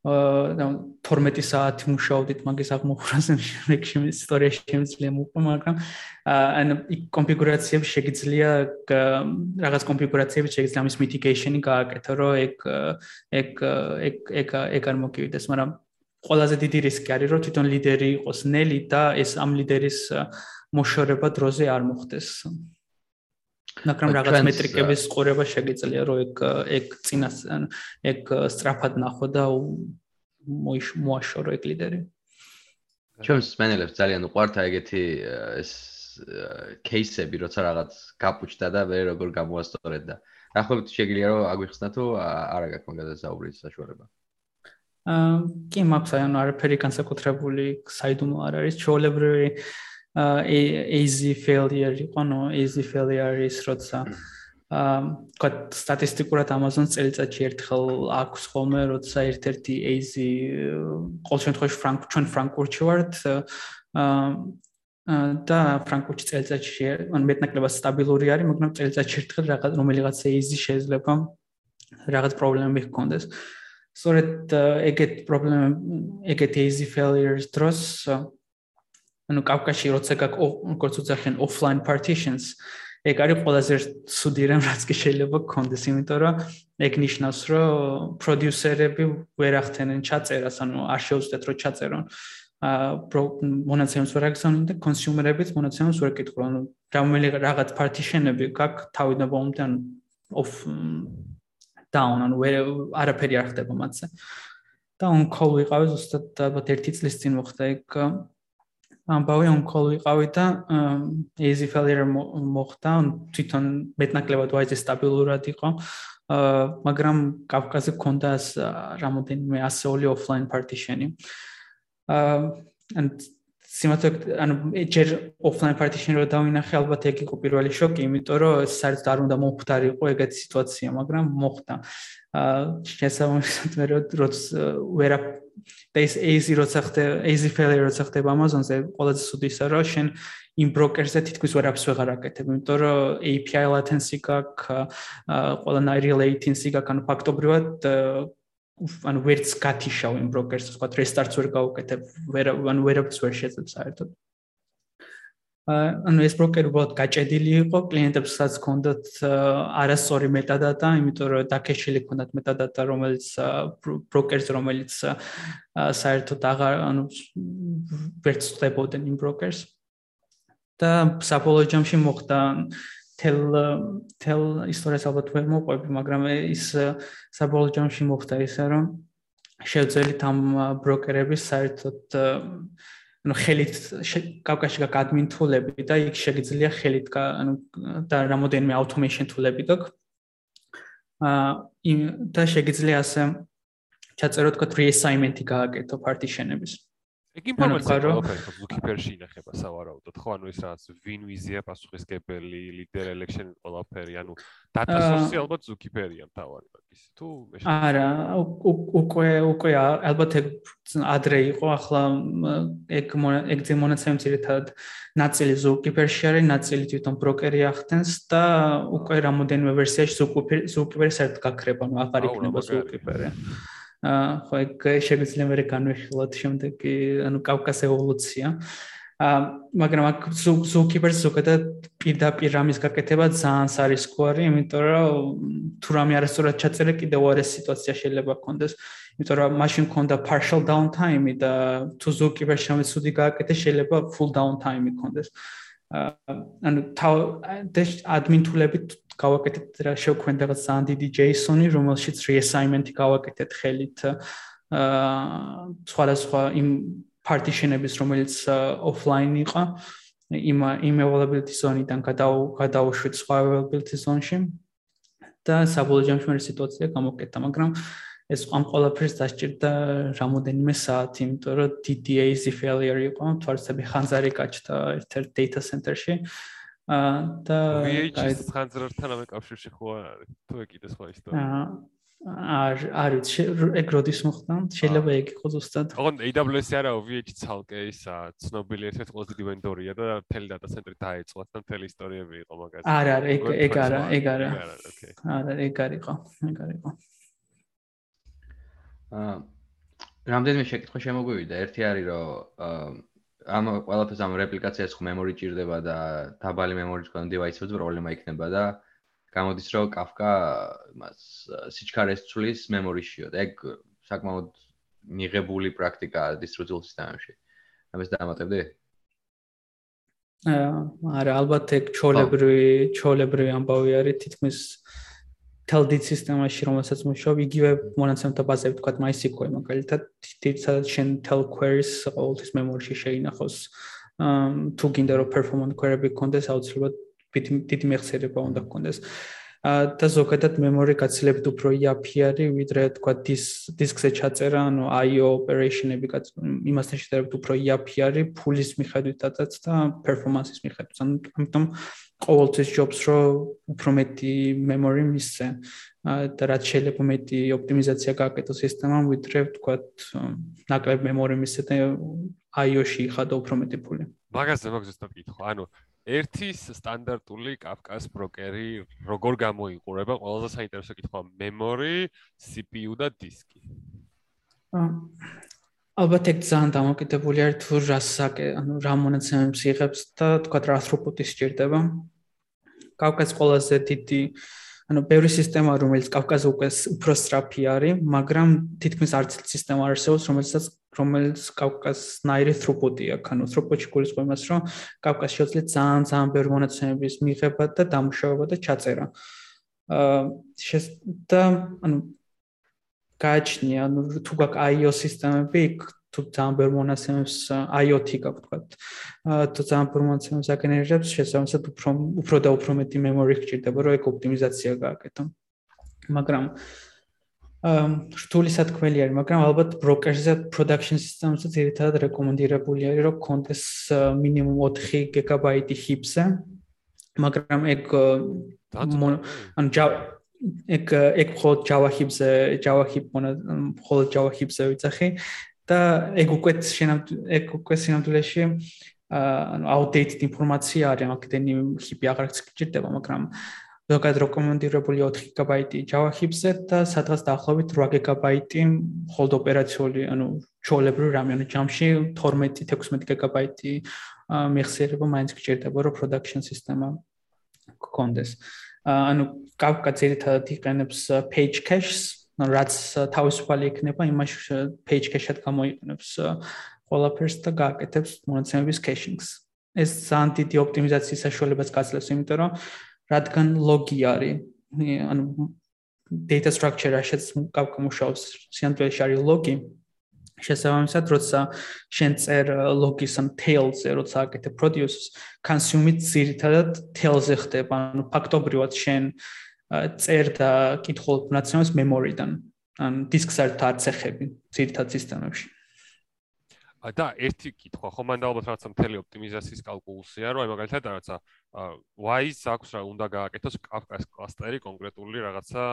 და 12 საათი მუშაობდით მაგის აღმოფხვრაზე შემდეგში ისტორიაში შემიძლია მოყვა მაგრამ ან კონფიგურაციები შეიძლება რაღაც კონფიგურაციები შეიძლება ამის mitigation-ი გააკეთო რომ ეგ ეგ ეგ ეგ ეგ არ მოგივიდეს მაგრამ ყველაზე დიდი რისკი არის რომ თვითონ ლიდერი იყოს ნელი და ეს ამ ლიდერის მოშორება დროზე არ მოხდეს. მაგრამ რაღაც მეტრიკების ყურება შეგიძლია რომ ეგ ეგ წინას ან ეგ სწრაფად ნახო და მოაშორო ეგ ლიდერი. ჩვენს მენელებს ძალიან უყვარდა ეგეთი ეს кейსები, როცა რაღაც გაპუჩდა და მე როგორ გამოასწორებდა. ახლა შეგვიძლია რომ აგვიხსნა თუ არა გაქვს მაგაზე საუბრის საშუალება. აა კი მაქვს აი ანუ არაფერი განსაკუთრებული საიდუმლო არ არის. ჩვეულებრივი აა easy failure იყო ნო easy failure ის როცა აა თქვა სტატისტიკურად Amazon წელიწადში ერთხელ აქვს ხოლმე როცა ერთ-ერთი easy ყოველ შემთხვევაში ფრანკ ჩვენ ფრანკფურტში ვართ აა და ფრანკფურტში წელიწადში ან მეტნაკლებად სტაბილური არის მაგრამ წელიწადში ერთხელ რაღაც რომელიღაც easy შეიძლება რაღაც პრობლემები ჰქონდეს. სწორედ ეგეთ პრობლემები ეგეთ easy failures დროს ანუ კავკაში როცა გაკეთო ძახენ offline partitions ეგ არის ყველაზე ცუდი რამ რაც კი შეიძლება გქონდეს იმიტომ რომ ეგ ნიშნავს რომ პროდიუსერები ვერ ახდენენ ჩაწერას ანუ არ შეუძლიათ რომ ჩაწერონ. ა მონაცემს ვერ აგზავნენ და კონსიუმერებიც მონაცემს ვერ კითხულობენ ანუ რომელი რაღაც პარტიშენები გაქვს თავიდან ბოლომდე ანუ off down ანუ ვერ არაფერი არ ხდება მათზე. და on call ვიყავი ზუსტად ალბათ ერთი წლის წინ მოხდა ეგ ამბავი call ვიყავი და easy failure მოხდა. თვითონ მეტნაკლებად ვაიზე სტაბილურად იყო. მაგრამ კავკაზე ქონდა რამოდენიმე ასეული offline partition-ი. აა სიმართლე ანუ ჯერ offline partition რო დავინახე ალბათ ეგ იყო პირველი შოკი იმიტომ რომ საერთოდ არ უნდა მომხდარიყო ეგეთი სიტუაცია მაგრამ მოხდა. აა შესაბამისად მე როცა ვერა და ეს easy როცა ხდება easy failure როცა ხდება Amazon-ზე ყველაზე სუდი ისაა რომ შენ იმ ბროკერზე თითქოს ვერაფერს ვეღარ აკეთებ იმიტომ რომ API latency გაქვს ყველანაირი latency გაქვს ანუ ფაქტობრივად ანუ ვერც გათიშავ იმ ბროკერს, თქვა რესტარტს ვერ გავუკეთებ, ვერ ანუ ვერაფერს ვერ შეძლებ საერთოდ. ანუ ეს ბროკერი უბრალოდ გაჭედილი იყო კლიენტებსაც ჰქონდათ არასწორი მეტადატა, იმიტომ რომ დაკეშილი ჰქონდათ მეტადატა, რომელიც ბროკერს რომელიც საერთოდ აღარ ანუ ვერც წდებოდნენ იმ ბროკერს. და საბოლოო ჯამში მოხდა თელ თელ ისტორიას ალბათ ვერ მოყვები, მაგრამ ის საბოლოო ჯამში მოხდა ისე რომ შევძელით ამ ბროკერების საერთოდ ანუ ხელით კავკასში გაკადმინ თულები და იქ შეგიძლია ხელით ანუ და რამოდენიმე automation თულები გაქვს. აა და შეგიძლია ასე ჩაწეროთ კოდ reassignment-ი გააკეთო partition-ების. ეგ ინფორმაცია ყველაფერი ხო ზუკიპერში ინახება სავარაუდოდ ხო? ანუ ეს რაც ვინ ვიზია პასუხისგებელი ლიდერ ელექშენ ყველაფერი ანუ data source ალბათ ზუკიპერია მთავარი მაგის. თუ არა უკვე უკვე ალბათ ეგ ადრე იყო ახლა ეგ ეგ ძე მონაცემი ძირითადად ნაწილი ზუკიპერში არის ნაწილი თვითონ ბროკერი ახდენს და უკვე რამოდენიმე ვერსიაში ზუკიპერი ზუკიპერი საერთოდ გაქრება ანუ აღარ იქნება ზუკიპერი ხო ეგ შეგვიძლია მე განვიხილოთ შემდეგი ანუ კავკას ევოლუცია აა მაგრამ აქ ზუკიპერს ზოგადად პირდაპირ ამის გაკეთება ძალიან სარისკოა, იმიტომ რომ თუ რამე არასწორად ჩაწერე კიდევ არის სიტუაცია შეიძლება გქონდეს, იმიტომ რომ მაშინ გქონდა partial downtime და თუ ზუკიპერს შემეცუდი გააკეთე შეიძლება full downtime გქონდეს. ანუ თავ ადმინ თულებით გავაკეთეთ რა შევქვენ რაღაც ძალიან დიდი JSON-ი, რომელშიც reassignment-ი გავაკეთეთ ხელით. აა სხვადასხვა იმ partition-ების, რომელიც offline იყო, იმ იმ availability zone-დან გადაუშვით სხვა availability zone-ში. და საბოლოო ჯამში მე სიტუაცია გამოკეთა, მაგრამ ეს ამ ყველაფერს დასჭირდა რამოდენიმე საათი, იმიტომ რომ DDA-ი failure იყო, თვალსები ხანძარი გაჩნდა ერთ-ერთ data center-ში. აა და VHS ხანძრთან ამ კავშირში ხო არ არის? თუ ეკიდე სხვა ისტორია. აა არ არის ეგ როდის მოხდა? შეიძლება ეგ იყოს ზუსტად. ოღონ AWS-ი არა, VHS ცალკე ისა ცნობილი ერთ-ერთი ყველაზე დიდი ვენდორია და მთელი data center-ი დაეწყო და მთელი ისტორიები იყო მაგაზე. არა, ეგ ეგ არა, ეგ არა. არა, ეგ არისო, ეგ არისო. აა რამდენიმე შეკითხვა შემოგვივიდა. ერთი არის რომ ამ ყველაფერს ამ რეპლიკაციას ხო მემორი ჭირდება და დაბალი მემორის კონდ დივაისებს პრობლემა იქნება და გამოდის რომ Kafka მას სიჩქარეს ცვლის მემორიშიო და ეგ საკმაოდ მიღებული პრაქტიკაა დისტრიბუციულ სისტემებში. ამას დაამატებდი? აა არა, ალბათ ეგ ჩოლებრივი, ჩოლებრივი ამბავი არის თითქმის თელდით სისტემაში რომელსაც მუშაობ იგივე მონაცემთა ბაზები თქვა MySQL მაგალითად თითქოს შენ tel queries ყოველთვის მემორიში შეინახოს. თუ გინდა რომ performant query-ები გქონდეს აუცილებლად დიდი მეხსიერება უნდა გქონდეს. და ზოგადად memory გაცილებით უფრო იაფი არის ვიდრე თქვა დისკზე ჩაწერა ანუ IO operation-ები იმასთან შედარებით უფრო იაფი არის ფულის მიხედვითაც და performance-ის მიხედვით. ამიტომ ყოველთვის ჯობს რომ უფრო მეტი memory მისცე და რაც შეიძლება მეტი ოპტიმიზაცია გააკეთო სისტემამ ვიდრე თქვა ნაკლებ memory მისცე და IO-ში ხადო უფრო მეტი ფული მაგაზე მაგზესთან კითხვა ანუ ერთის სტანდარტული Kafka-ს ბროკერი როგორ გამოიყურება? ყველაზე საინტერესო კითხვა memory, CPU და დისკი. ალბათ ეგ ძალიან დამოკიდებული არის თუ რა საკე, ანუ რა მონაცემებს იღებს და თქვა რა throughput-ი სჭირდება. Kafka-ს ყველაზე დიდი ანუ ბევრი სისტემა რომელიც კავკაზე უკვე უფრო სწრაფი არის, მაგრამ თითქმის არც სისტემა არ არსებობს, რომელსაც რომელიც კავკასნაირი throughput-ი აქვს. ანუ throughput-ი გულისხმობს იმას, რომ კავკასში შეიძლება ძალიან ძალიან ბევრი მონაცემების მიღება და დამუშავება და ჩაწერა. აა და ანუ გააჩნია, ანუ თუ გაქვს IO სისტემები, თუ ძალიან ბევრი მონაცემებს IoT გაქვს თქვა. აა თუ ძალიან ბევრი მონაცემებს აგენერირებს, შესაბამისად უფრო უფრო და უფრო მეტი memory გჭირდება, რომ ეგ ოპტიმიზაცია გააკეთო. მაგრამ რთული სათქმელი არის, მაგრამ ალბათ broker-ზე production system-ზე ძირითადად რეკომენდირებული არის, რომ კონდეს მინიმუმ 4 GB HIP-ზე. მაგრამ ეგ ან Java ეგ ეგ მხოლოდ Java HIP-ზე, Java HIP მხოლოდ Java HIP-ზე ვიცახი. და ეგ უკვე ეგ უკვე სინამდვილეში ანუ outdated ინფორმაცია არის მაგდენი ჰიპი აღარ გჭირდება მაგრამ ზოგადად რეკომენდირებული 4 გიგაბაიტი Java Hipster და სადღაც დაახლოებით 8 გიგაბაიტი მხოლოდ ოპერაციული, ანუ ჩოლებრივი რამე, ჯამში 12-16 გიგაბაიტი მეხსიერება მაინც გჭირდება, რომ production სისტემა გქონდეს. ანუ კავკა ძირითადად იყენებს page caches, რაც თავისუფალი იქნება, იმაში page cache-ად გამოიყენებს ყველაფერს და გააკეთებს მონაცემების caching-ს. ეს ძალიან დიდი ოპტიმიზაციის საშუალებას გაძლევს, იმიტომ რომ რადგან ლოგი არის, ანუ data structure-აშიც კავკა მუშაობს, სიამთლეში არის ლოგი, შესაბამისად, როცა შენ წერ logis ამ tails-ზე, როცა აკეთებ produce-ს, consume-ით ძირითადად tails-ზე ხდება, ანუ ფაქტობრივად შენ წერ და კითხულობ ნაციონალს memory-დან, ან disk-ს არ თარცეხები ძირითად სისტემებში. და ერთი კითხვა ხო მან ალბათ რაღაცა მთელი ოპტიმიზაციის კალკულუსია რომ აი მაგალითად რაღაცა wise აქვს რა უნდა გააკეთოს Kafka-ს კლასტერი კონკრეტული რაღაცა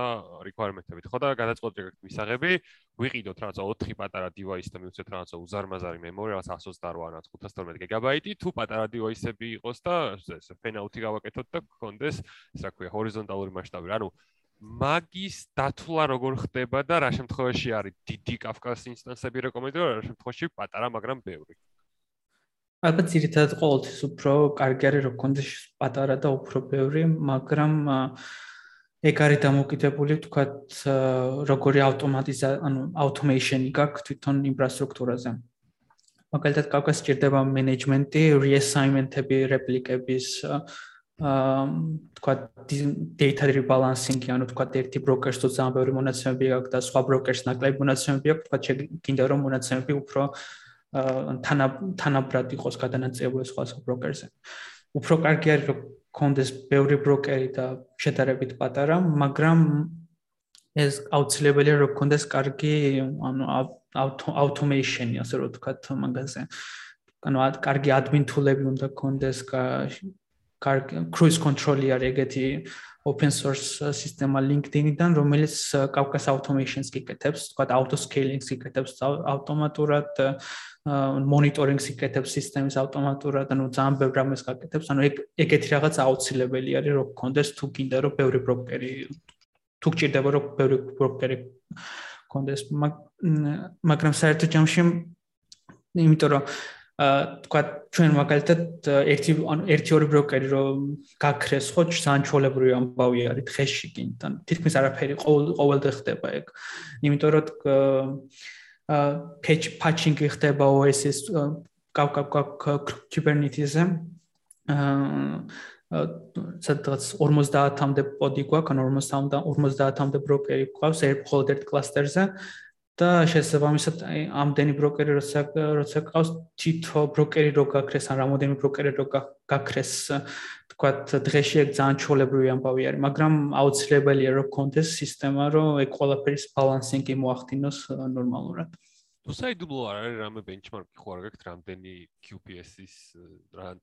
requirement-ებით ხო და გადაწყვეტი გაქვთ მისაღები ვიყიდოთ რაღაცა 4 პატარა device და მივცეთ რაღაცა უზარმაზარი memory რაღაცა 128 ან 512 გიგაბაიტი თუ პატარა device-ები იყოს და ეს fan-out-ი გავაკეთოთ და გქონდეს ეს რა ქვია ჰორიზონტალური მასშტაბი ანუ მაგის დათვლა როგორ ხდება და რა შემთხვევაში არის? დიდი კაფკას ინსტანსები რეკომენდო რა შემთხვევაში პატარა მაგრამ ბევრი. ალბათ ძირითადად ყოველთვის უფრო კარგი არის რომ კონდეს პატარა და უფრო ბევრი მაგრამ ეგ არის დამოკიდებული თქვათ როგორი ავტომატიზა ანუ ავტომეიშენი გაქვს თვითონ ინფრასტრუქტურაზე მაგალითად კაფკას ჭირდება მენეჯმენტი რეასაინმენტები რეპლიკების აა თქვა data rebalancing-ი, ანუ თქვა ერთი broker-ს თუ ძალიან ბევრი მონაცემები აქვს და სხვა broker-ს ნაკლები მონაცემები აქვს, თქვა შეგინდა რომ მონაცემები უფრო თანა თანაბრად იყოს გადანაწილებული სხვა სხვა broker-ზე. უფრო კარგი არის რომ კონდეს ბევრი broker-ი და შედარებით პატარა, მაგრამ ეს აუცილებელია რომ კონდეს კარგი ანუ automation-ი, ასე რომ თქვა მაგაზე. ანუ კარგი admin tool-ები უნდა კონდეს, cruise control-ი არის ეგეთი open source სისტემა LinkedIn-დან, რომელიც Kafka automation-ს გიკეთებს, თქვა auto scaling-ს გიკეთებს ავტომატურად, monitoring-ს გიკეთებს სისტემის ავტომატურად, ანუ ძალიან ბევრ რამეს გაკეთებს, ანუ ეგეთი რაღაც აუცილებელი არის, რომ გქონდეს თუ გინდა რომ ბევრი ბროკერი თუ გჭირდება რომ ბევრი ბროკერი გქონდეს, მაგრამ საერთო ჯამში იმიტომ რომ თქვა ჩვენ მაგალითად ერთი ანუ ერთი ორი ბროკერი რომ გაქრეს ხო ძალიან ჩოლებრივი ამბავი არის დღეში კი და თითქმის არაფერი ყოველდღე ხდება ეგ. იმიტომ რომ აა patch patching ხდება OS-ის კავკა Kubernetes-ზე. აა სადღაც 50-მდე პოდი გვაქვს ან 50-მდე 50-მდე ბროკერი გვაქვს ერთ მხოლოდ ერთ კლასტერზე და შესაბამისად ამდენი ბროკერი როცა როცა ყავს თითო ბროკერი რო გაქრეს ან რამოდენიმე ბროკერი რო გაქრეს თქვათ დღეში ეგ ძალიან ჩოლებრივი ამბავი არის მაგრამ აუცილებელია რომ კონდეს სისტემა რომ ეგ ყველაფერის ბალანსინგი მოახდინოს ნორმალურად. თუ საიდუმლო არ არის რამე ბენჩმარკი ხო არ გაქვთ რამდენი QPS-ის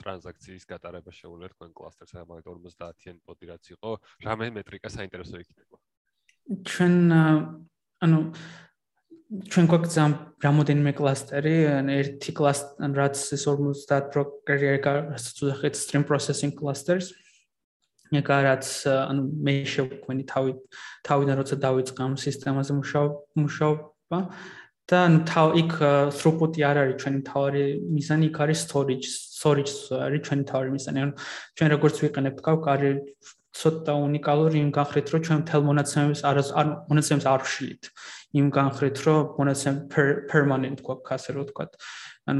ტრანზაქციის გატარება შეუძლია თქვენ კლასტერს ამ 50-იან პოდი რაც იყო რამე მეტრიკა საინტერესო იქნება. ჩვენ ანუ ჩვენ გვაქვს ამ რამოდენიმე კლასტერი, ერთი კლასტერი, რაც ეს 50 ბროკერი არის, უძახეთ stream processing clusters. ეკა რაც ანუ მე შეგვენი თავი თავიდან როცა დავიწყე ამ სისტემაზე მუშაობა და ანუ თავ იქ throughput-ი არ არის ჩვენი თავი მიზანი, იქ არის storage, storage არის ჩვენი თავი მიზანი. ანუ ჩვენ როგორც ვიყენებთ გავ კარი ცოტა უნიკალური იმ განხრით, რომ ჩვენ მთელ მონაცემებს არ არ მონაცემებს არ ვშლით. იმ განხრით, რომ მონაცემ permanent გვაქვს, ასე რომ ვთქვა. ან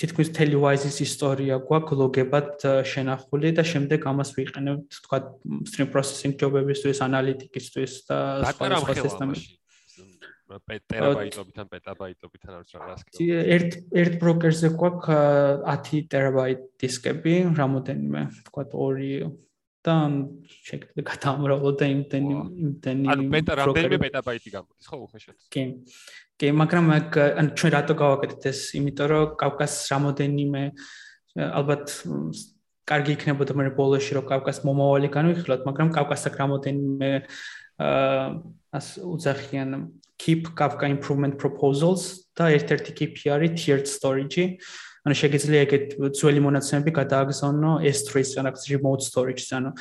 თითქმის televises ისტორია გვაქვს ლოგებად შენახული და შემდეგ ამას ვიყენებთ, ვთქვა, stream processing job-ებისთვის, ანალიტიკისთვის და სხვა სხვა სისტემებში. ტერაბაიტობით ან პეტაბაიტობით ან რა რას კი. ერთ ერთ ბროკერზე გვაქვს 10 ტერაბაიტ დისკები, რამოდენიმე, ვთქვა, 2 და შეგვიძლია გადაამრავლო და იმდენი იმდენი ანუ პეტა რამდენიმე პეტაბაიტი გამოდის ხო უხეშად? კი. კი მაგრამ აქ ან ჩვენ რატო გავაკეთეთ ეს? იმიტომ რომ კავკას რამოდენიმე ალბათ კარგი იქნებოდა მე ბოლოში რომ კავკას მომავალი განვიხილოთ მაგრამ კავკასაკ რამოდენიმე აა ას უძახიან keep kafka improvement proposals და ერთ-ერთი KPI არის tiered storage-ი ანუ შეგიძლია ეგეთ ძველი მონაცემები გადააგზავნო S3-ს, ანუ remote storage-ს, ანუ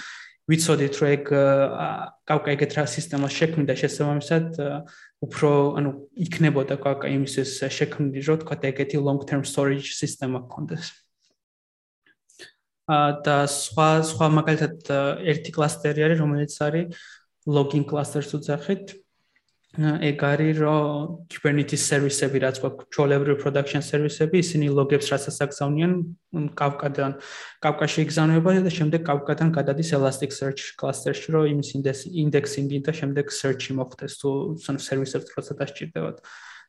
ვიცოდით რომ ეგ კავკა ეგეთ რა სისტემას შექმნიდა შესაბამისად უფრო ანუ იქნებოდა კავკა იმისთვის შექმნილი რომ თქვა ეგეთი long term storage სისტემა გქონდეს ა და სხვა სხვა მაგალითად ერთი კლასტერი არის რომელიც არის login cluster-ს უძახით ეგ არის რომ Kubernetes სერვისები რაც გვაქვს ჩოლებრივ production სერვისები ისინი ლოგებს რასაც აგზავნიან კავკადან კავკაში იგზავნება და შემდეგ კავკადან გადადის Elasticsearch cluster-ში რომ იმის indexing-ი და შემდეგ search-ი მოხდეს თუ სან სერვისებს როცა დასჭირდებათ.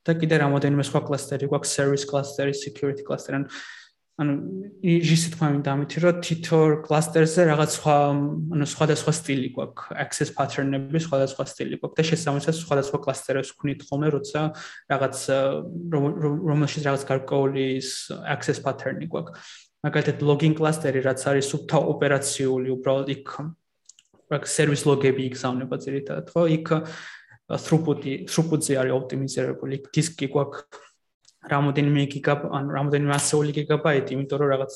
და კიდე რამოდენიმე სხვა კლასტერი გვაქვს service cluster-ი security cluster-ი ჟისი თქვა მინდა ამითი რომ თითო კლასტერზე რაღაც სხვა ანუ სხვადასხვა სტილი გვაქვს. Access pattern-ები სხვადასხვა სტილი გვაქვს და შესაბამისად სხვადასხვა კლასტერებს ვქნით ხოლმე როცა რაღაც რომელშიც რაღაც გარკვეული access pattern-ი გვაქვს. მაგალითად login cluster-ი რაც არის სუფთა ოპერაციული უბრალოდ იქ რაღაც service log-ები იგზავნება ძირითადად ხო? იქ throughput-ი throughput-ზე არის ოპტიმიზირებული დისკი გვაქვს რამოდენიმე გიგაბაიტი ან რამოდენიმე ასეული გიგაბაიტი, იმიტომ რომ რაღაც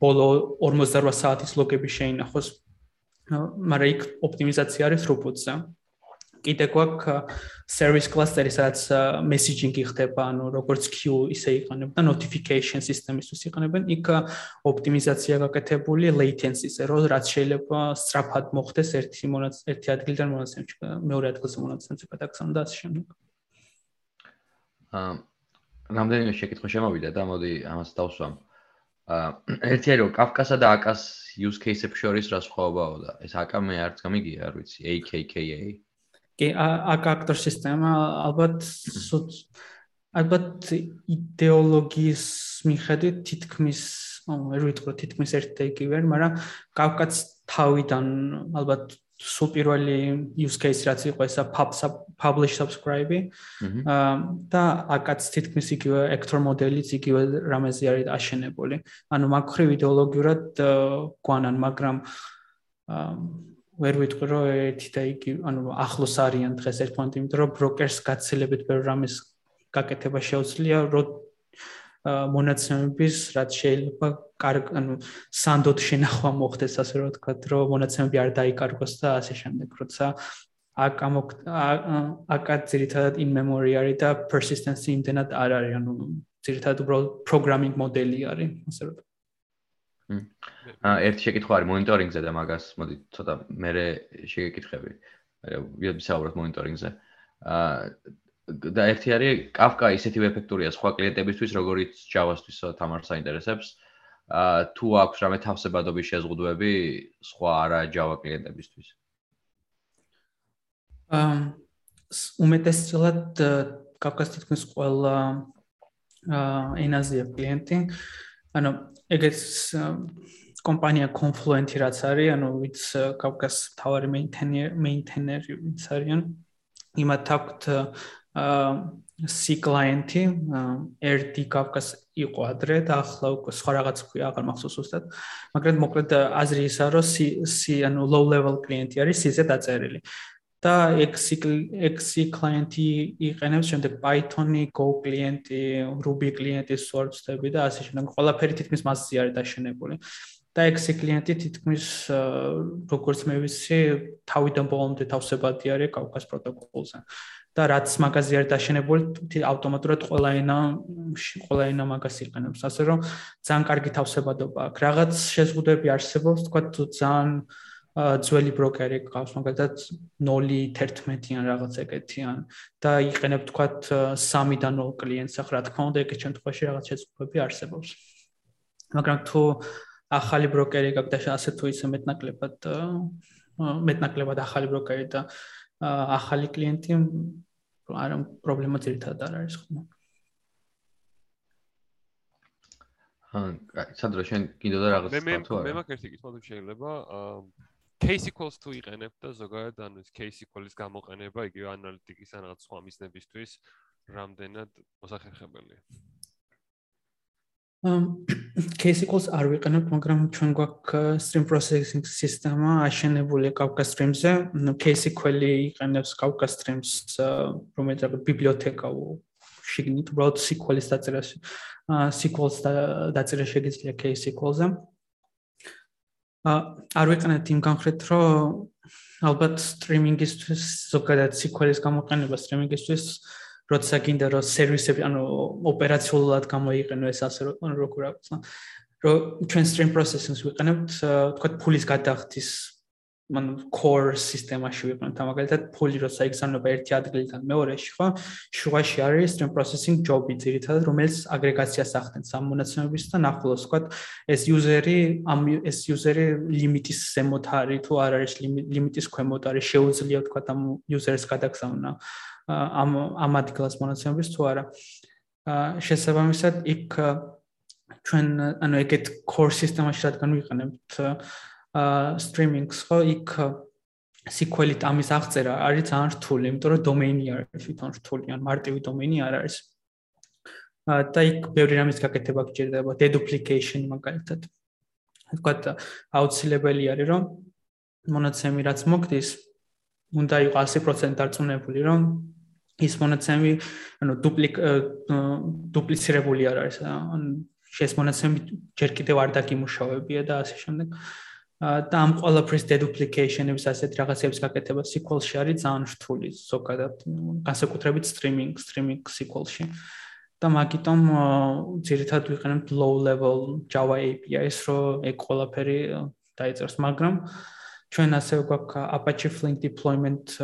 ბოლო 48 საათის ლოგები შეინახოს. მაგრამ იქ ოპტიმიზაცია არის throughput-ზე. კიდე გვაქვს service cluster-ი, სადაც messaging-ი ხდება, ანუ როგორც queue ისე იყენებენ და notification system-ისთვის იყენებენ. იქ ოპტიმიზაცია გაკეთებული latency-ზე, რომ რაც შეიძლება სწრაფად მოხდეს ერთი მონაც ერთი ადგილიდან მონაცემში, მეორე ადგილზე მონაცემში გადაგზავნა და ასე შემდეგ. აა რამდენიმე შეკითხვა შემოვიდა და მოდი ამას დავსვამ. აა ერთი არის რომ კაფკასა და აკას use case-ებს შორის რა სხვაობაა და ეს აკა მე არც გამიგია, არ ვიცი, AKKA. კი, აკა აქტორ სისტემა ალბათ ალბათ იდეოლოგიის მიხედვით თითქმის, ანუ ვერ ვიტყვი თითქმის ერთ და იგივე, მაგრამ კაფკაც თავიდან ალბათ სულ პირველი use case რაც იყო ესა publish subscribe-ი და აკაც თითქმის იგივე actor მოდელიც იგივე რამეზე არის აშენებული. ანუ მაგხრივ იდეოლოგიურად გვანან, მაგრამ ვერ ვიტყვი რომ ერთი და იგი ანუ ახლოს არიან დღეს ერთმანეთთან, იმიტომ რომ brokers გაცილებით ბევრ რამეს გაკეთება შეუძლია, რომ მონაცემების რაც შეიძლება ანუ სანდოთ შენახვა მოხდეს ასე რომ ვთქვა რომ მონაცემები არ დაიკარგოს და ასე შემდეგ როცა აკ ამოკ აკა ძირითადად in memory არის და persistence იმდენად არ არის ანუ ძირითადად უბრალოდ programming მოდელი არის ასე რომ აა ერთი შეკითხვა არის მონიტორინგზე და მაგას მოდი ცოტა მე შეგეკითხები მე ვისაუბროთ მონიტორინგზე აა და ერთი არის Kafka ისეთივე ეფექტურია სხვა კლიენტებისთვის, როგორიც Java-თვის თამარ საინტერესებს. აა თუ აქვს რამე თავსებადობის შეზღუდვები სხვა არა Java კლიენტებისთვის? აა უმეტესწილად Kafka-ს თითქმის ყველა აა ენაზეა კლიენტი. ანუ ეგეც კომპანია Confluent-ი რაც არის, ანუ ვიც Kafka-ს თავარი მეინტენერი ვიც არიან. იმათ აქვთ C client-ი RD Kafka-ს იყო ადრე და ახლა უკვე სხვა რაღაც ქვია, აღარ მახსოვს უბრალოდ. მაგრამ მოკლედ აზრი რომ C C ანუ low level client-ი არის C-ზე დაწერილი. და XC XC client-ი იყენებს შემდეგ Python-ი, Go client-ი, Ruby client-ი, source-ები და ასე შემდეგ. ყველაფერი თითქმის მასზე არის დაშენებული. და XC client-ი თითქმის როგორც მე ვიცი, თავიდან ბოლომდე თავსებადი არის Kafka-ს პროტოკოლზე. და რაც მაგაზი არის დაშენებული ავტომატურად ყველა ენა ყველა ენა მაგას იყენებს. ასე რომ ძალიან კარგი თავსებადობა აქვს. რაღაც შეზღუდვები არსებობს თქვა თუ ძალიან ძველი ბროკერი გყავს მაგალითად 0.11-იან რაღაც ეგეთიან და იყენებ თქვა 3-დან 0 კლიენტს ახლა რა თქმა უნდა ეგეთ შემთხვევაში რაღაც შეზღუდვები არსებობს. მაგრამ თუ ახალი ბროკერი გაქვს და ასე თუ ისე მეტნაკლებად მეტნაკლებად ახალი ბროკერი და ახალი კლიენტი არა პრობლემა ძირითადად არ არის ხოლმე. აა, სანდრო შენ კიდევ და რაღაც თქვა თუ არა? მე მე მაგ ერთი კითხვა თუ შეიძლება აა case equals to იყენებ და ზოგადად ანუ ეს case equals გამოყენება იგივე ანალიტიკის ან რაღაც სხვა მიზნებისთვის რამდენად მოსახერხებელია? Equals არ ვიყენებთ, მაგრამ ჩვენ გვაქვს stream processing სისტემა აშენებული Kafka Streams-ზე. case equal-ი იყენებს Kafka Streams, რომელიც არის ბიბლიოთეკა შეგნით, უბრალოდ SQL-ის დაწერაში, SQL-ს დაწერა შეგიძლია case equal-ზე. არ ვიყენებთ იმ განხრეთ, რომ ალბათ სტრიმინგისთვის ზოგადად სიკველის გამოყენება სტრიმინგისთვის როცა გინდა რომ სერვისები ანუ ოპერაციულად გამოიყენო ეს ასე როგორ აქვს რომ ჩვენ stream processing-ს ვიყენებთ თქვა ფულის გადახდის მან core სისტემაში ვიყენებთ მაგალითად ფული როცა იგზავნება ერთი ადგილიდან მეორეში ხო? შუაში არის stream processing job-ი ძირითადად რომელიც აგრეგაციას ახდენს ამ მონაცემების და ნახულოს თქვა ეს user-ი ამ ეს user-ი ლიმიტის ზემოთ არის თუ არ არის ლიმიტის ქვემოთ არის შეუძლია თქვა ამ user-ს გადაგზავნა ამ ამ ადგილას მონაცემების თუ არა შესაბამისად იქ ჩვენ ანუ ეგეთ core სისტემაში რადგან ვიყენებთ streaming-ს ხო იქ SQL-ით ამის აღწერა არის ძალიან რთული, იმიტომ რომ დომეინი არის თვითონ რთული, ან მარტივი დომეინი არ არის. და იქ ბევრი რამის გაკეთება გჭირდება, deduplication მაგალითად. თქვათ აუცილებელი არის რომ მონაცემი რაც მოგდის, უნდა იყოს 100% დარწმუნებული, რომ ის მონაცემი, ანუ დუპლიკ დუპლიცირებული არ არის, ან შეს მონაცემი ჯერ კიდევ არ დაგიმუშავებია და ასე შემდეგ. და ამ ყველაფრის deduplication-ების ასეთ რაღაცების გაკეთება SQL-ში არის ძალიან რთული ზოგადად განსაკუთრებით streaming streaming SQL-ში და მაგიტომ ძირითადად ვიყენებთ low level Java API-ს რო ეგ ყველაფერი დაიწეროს მაგრამ ჩვენ ასევე გვაქვს Apache Flink deployment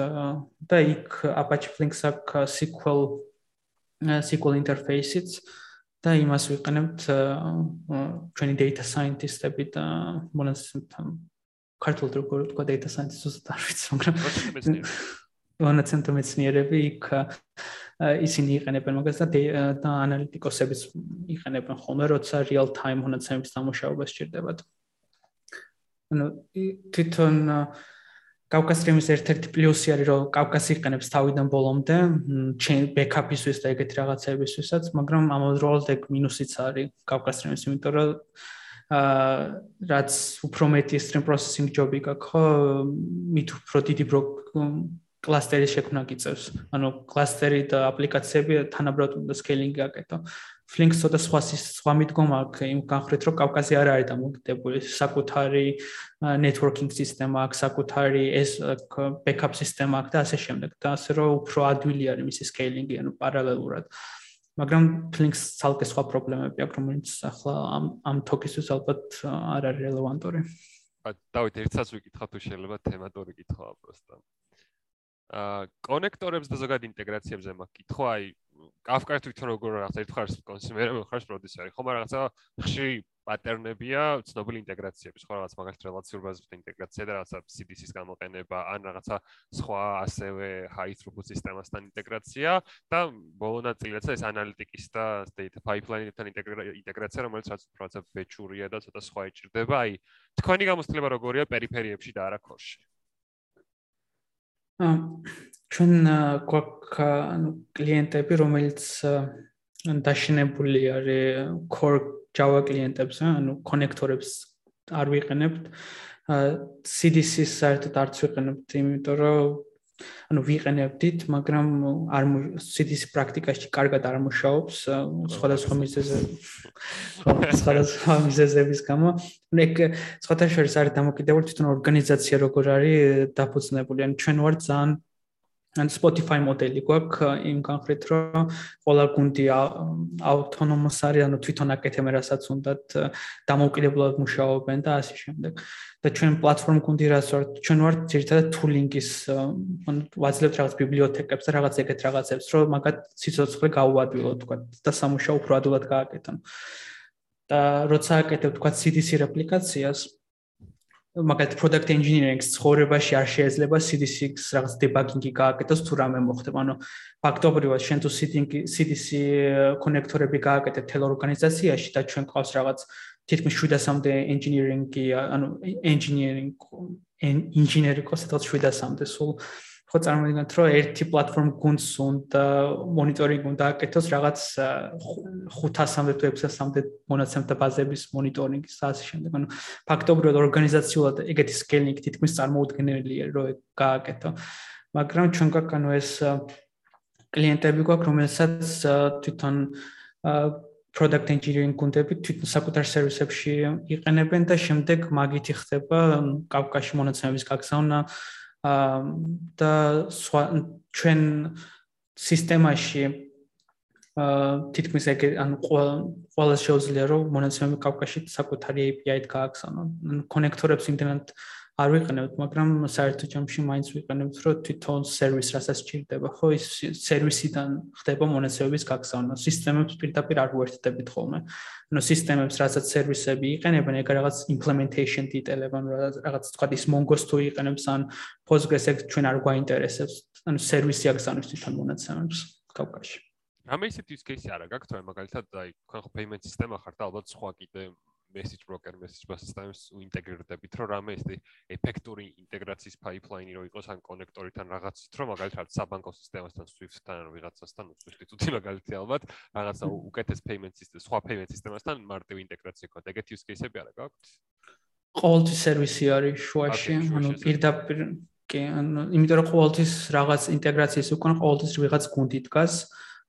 და იქ Apache Flink-ს აქვს SQL SQL interface-იც და იმას ვიყენებთ ჩვენი data scientist-ები და მონაცემთან ქართულად როგორ თქვა data scientist უბრალოდ არ ვიცი მაგრამ მონაცემთა მეცნიერები. იქ ისინი იყენებენ მაგას და და ანალიტიკოსებიც იყენებენ ხოლმე როცა real time მონაცემების დამუშავება სჭირდებათ ანუ თვითონ კავკასრიმის ერთ-ერთი პლუსი არის რომ კავკასი იყენებს თავიდან ბოლომდე ჩენ ბექაპისთვის და ეგეთი რაღაცებისთვისაც, მაგრამ ამავდროულად ეგ მინუსიც არის კავკასრიმის, იმიტომ რომ აა რაც უფრო მეტი stream processing job-ი გაქვს, ხო, მით უფრო დიდი კლასტერი შექმნა გიწევს. ანუ კლასტერი და აპლიკაციები თანაბრად უნდა scaling-ი აკეთო. ფლინკს ცოტა სხვა სხვა მიდგომა აქვს იმ განხრით, რომ კავკასი არ არის დამოკიდებული საკუთარი networking სისტემა აქვს, საკუთარი ეს backup სისტემა აქვს და ასე შემდეგ. და ასე რომ უფრო ადვილი არის მისი scaling-ი, ანუ პარალელურად. მაგრამ ფლინკს ცალკე სხვა პრობლემები აქვს, რომელიც ახლა ამ ამ talk-ისთვის ალბათ არ არის რელევანტური. დავით, ერთსაც ვიკითხა თუ შეიძლება თემატური კითხვა პროსტა. აა კონექტორებს და ზოგად ინტეგრაციებზე მაგ კითხვა, აი Kafka-ს თვითონ როგორ რაღაცა ერთხარ კონსუმერი ხარ პროდიუსერი. ხომ რაღაცა ხშირი პატერნებია ცნობილი ინტეგრაციების ხო რაღაც მაგალითად რელაციურ ბაზისზე ინტეგრაცია და რაღაცა CDC-ს გამოყენება ან რაღაცა სხვა ასევე high throughput სისტემასთან ინტეგრაცია და ბოლო ნაწილიც ეს ანალიტიკის და data pipeline-თან ინტეგრაცია რომელიც რაც რაღაცა ბეჭურია და ცოტა სხვა ეჭირდება აი თქვენი გამოცდილება როგორია? პერიფერიებში და არა ქორში ჩვენ გვაქვს ანუ კლიენტები, რომელიც დაშინებული არის core Java კლიენტებზე, ანუ კონექტორებს არ ვიყენებთ. CDC-ს საერთოდ არც ვიყენებთ, იმიტომ რომ ანუ ვიყენებდით, მაგრამ არ CDC პრაქტიკაში კარგად არ მუშაობს სხვადასხვა მიზეზები. სხვადასხვა მიზეზების გამო. ანუ ეგ სხვათა შორის არის დამოკიდებული თვითონ ორგანიზაცია როგორ არის დაფუძნებული. ანუ ჩვენ ვარ ძალიან ან Spotify მოდელი გვაქვს იმ განხრით რომ ყველა გუნდი ავტონომოს არის ანუ თვითონ აკეთებენ რასაც უნდათ დამოუკიდებლად მუშაობენ და ასე შემდეგ. და ჩვენ პლატფორმ გუნდი რაც ვარ ჩვენ ვარ ძირითადად tooling-ის ანუ ვაძლევთ რაღაც ბიბლიოთეკებს და რაღაც ეგეთ რაღაცებს რომ მაგათ სიცოცხლე გაუადვილოთ თქვა და სამუშაო უფრო ადვილად გააკეთონ. და როცა აკეთებ თქვა CDC რეპლიკაციას მაგალითად product engineering-ს ცხოვრებაში არ შეიძლება CDC-ს რაღაც debugging-ი გააკეთოს თუ რამე მოხდება. ანუ ფაქტობრივად შენ თუ CDC კონექტორები გააკეთებ თელ ორგანიზაციაში და ჩვენ ყავს რაღაც თითქმის 700-მდე engineering-ი, ანუ engineering engineering კოსტად 700-მდე სულ ხო წარმოვიდგინოთ რომ ერთი პლატფორმ გუნდს უნდა მონიტორინგი უნდა აკეთოს რაღაც 500-მდე თუ 600-მდე მონაცემთა ბაზების მონიტორინგის ასე შემდეგ. ანუ ფაქტობრივად ორგანიზაციულად ეგეთი სკეილინგი თითქმის წარმოუდგენელია რომ გააკეთო. მაგრამ ჩვენ გვაქვს ანუ ეს კლიენტები გვაქვს რომელსაც თვითონ product engineering გუნდები თვითონ საკუთარ სერვისებში იყენებენ და შემდეგ მაგითი ხდება კავკაში მონაცემების გაგზავნა და სხვა ჩვენ სისტემაში თითქმის ეგ ანუ ყველა შეუძლია რომ მონაცემები კავკაში საკუთარი API-ით გააგზავნონ. კონექტორებს იმდენად არ ვიყენებთ, მაგრამ საერთო ჯამში მაინც ვიყენებთ, რომ თვითონ სერვის რასაც ჭირდება, ხო ის სერვისიდან ხდება მონაცემების გაგზავნა. სისტემებს პირდაპირ არ უერთდებით ხოლმე. ანუ სისტემებს რასაც სერვისები იყენებენ, ეგ რაღაც implementation detail-ებან რაღაც თქვა ის Mongo-ს თუ იყენებს ან Postgres-ს ჩვენ არ გვაინტერესებს. ანუ სერვისი აგზავნებს თვითონ მონაცემებს კავკაში. რამე ისეთი use case არა გაქვთ, მაგალითად, აი, თქვენ ხო payment სისტემა ხართ ალბათ სხვა კიდე message broker message bus systems უინტეგრირდებით რომ რამე ეს ეფექტური ინტეგრაციის pipeline-ი რო იყოს ან კონექტორიდან რაღაცით რომ მაგალითად საბანკო სისტემასთან Swift-თან ან ვიღაცასთან Swift-ი თუთი მაგალითი ალბათ რაღაცა უკეთეს payment system სხვა payment system-ასთან მარტივი ინტეგრაცია გქონდა ეგეთი use case-ები არა გაქვთ? ყოველთვის სერვისი არის შუაში ანუ პირდაპირ კი ანუ იმიტომ რომ ყოველთვის რაღაც ინტეგრაციის უკან ყოველთვის ვიღაც გუნდი დგას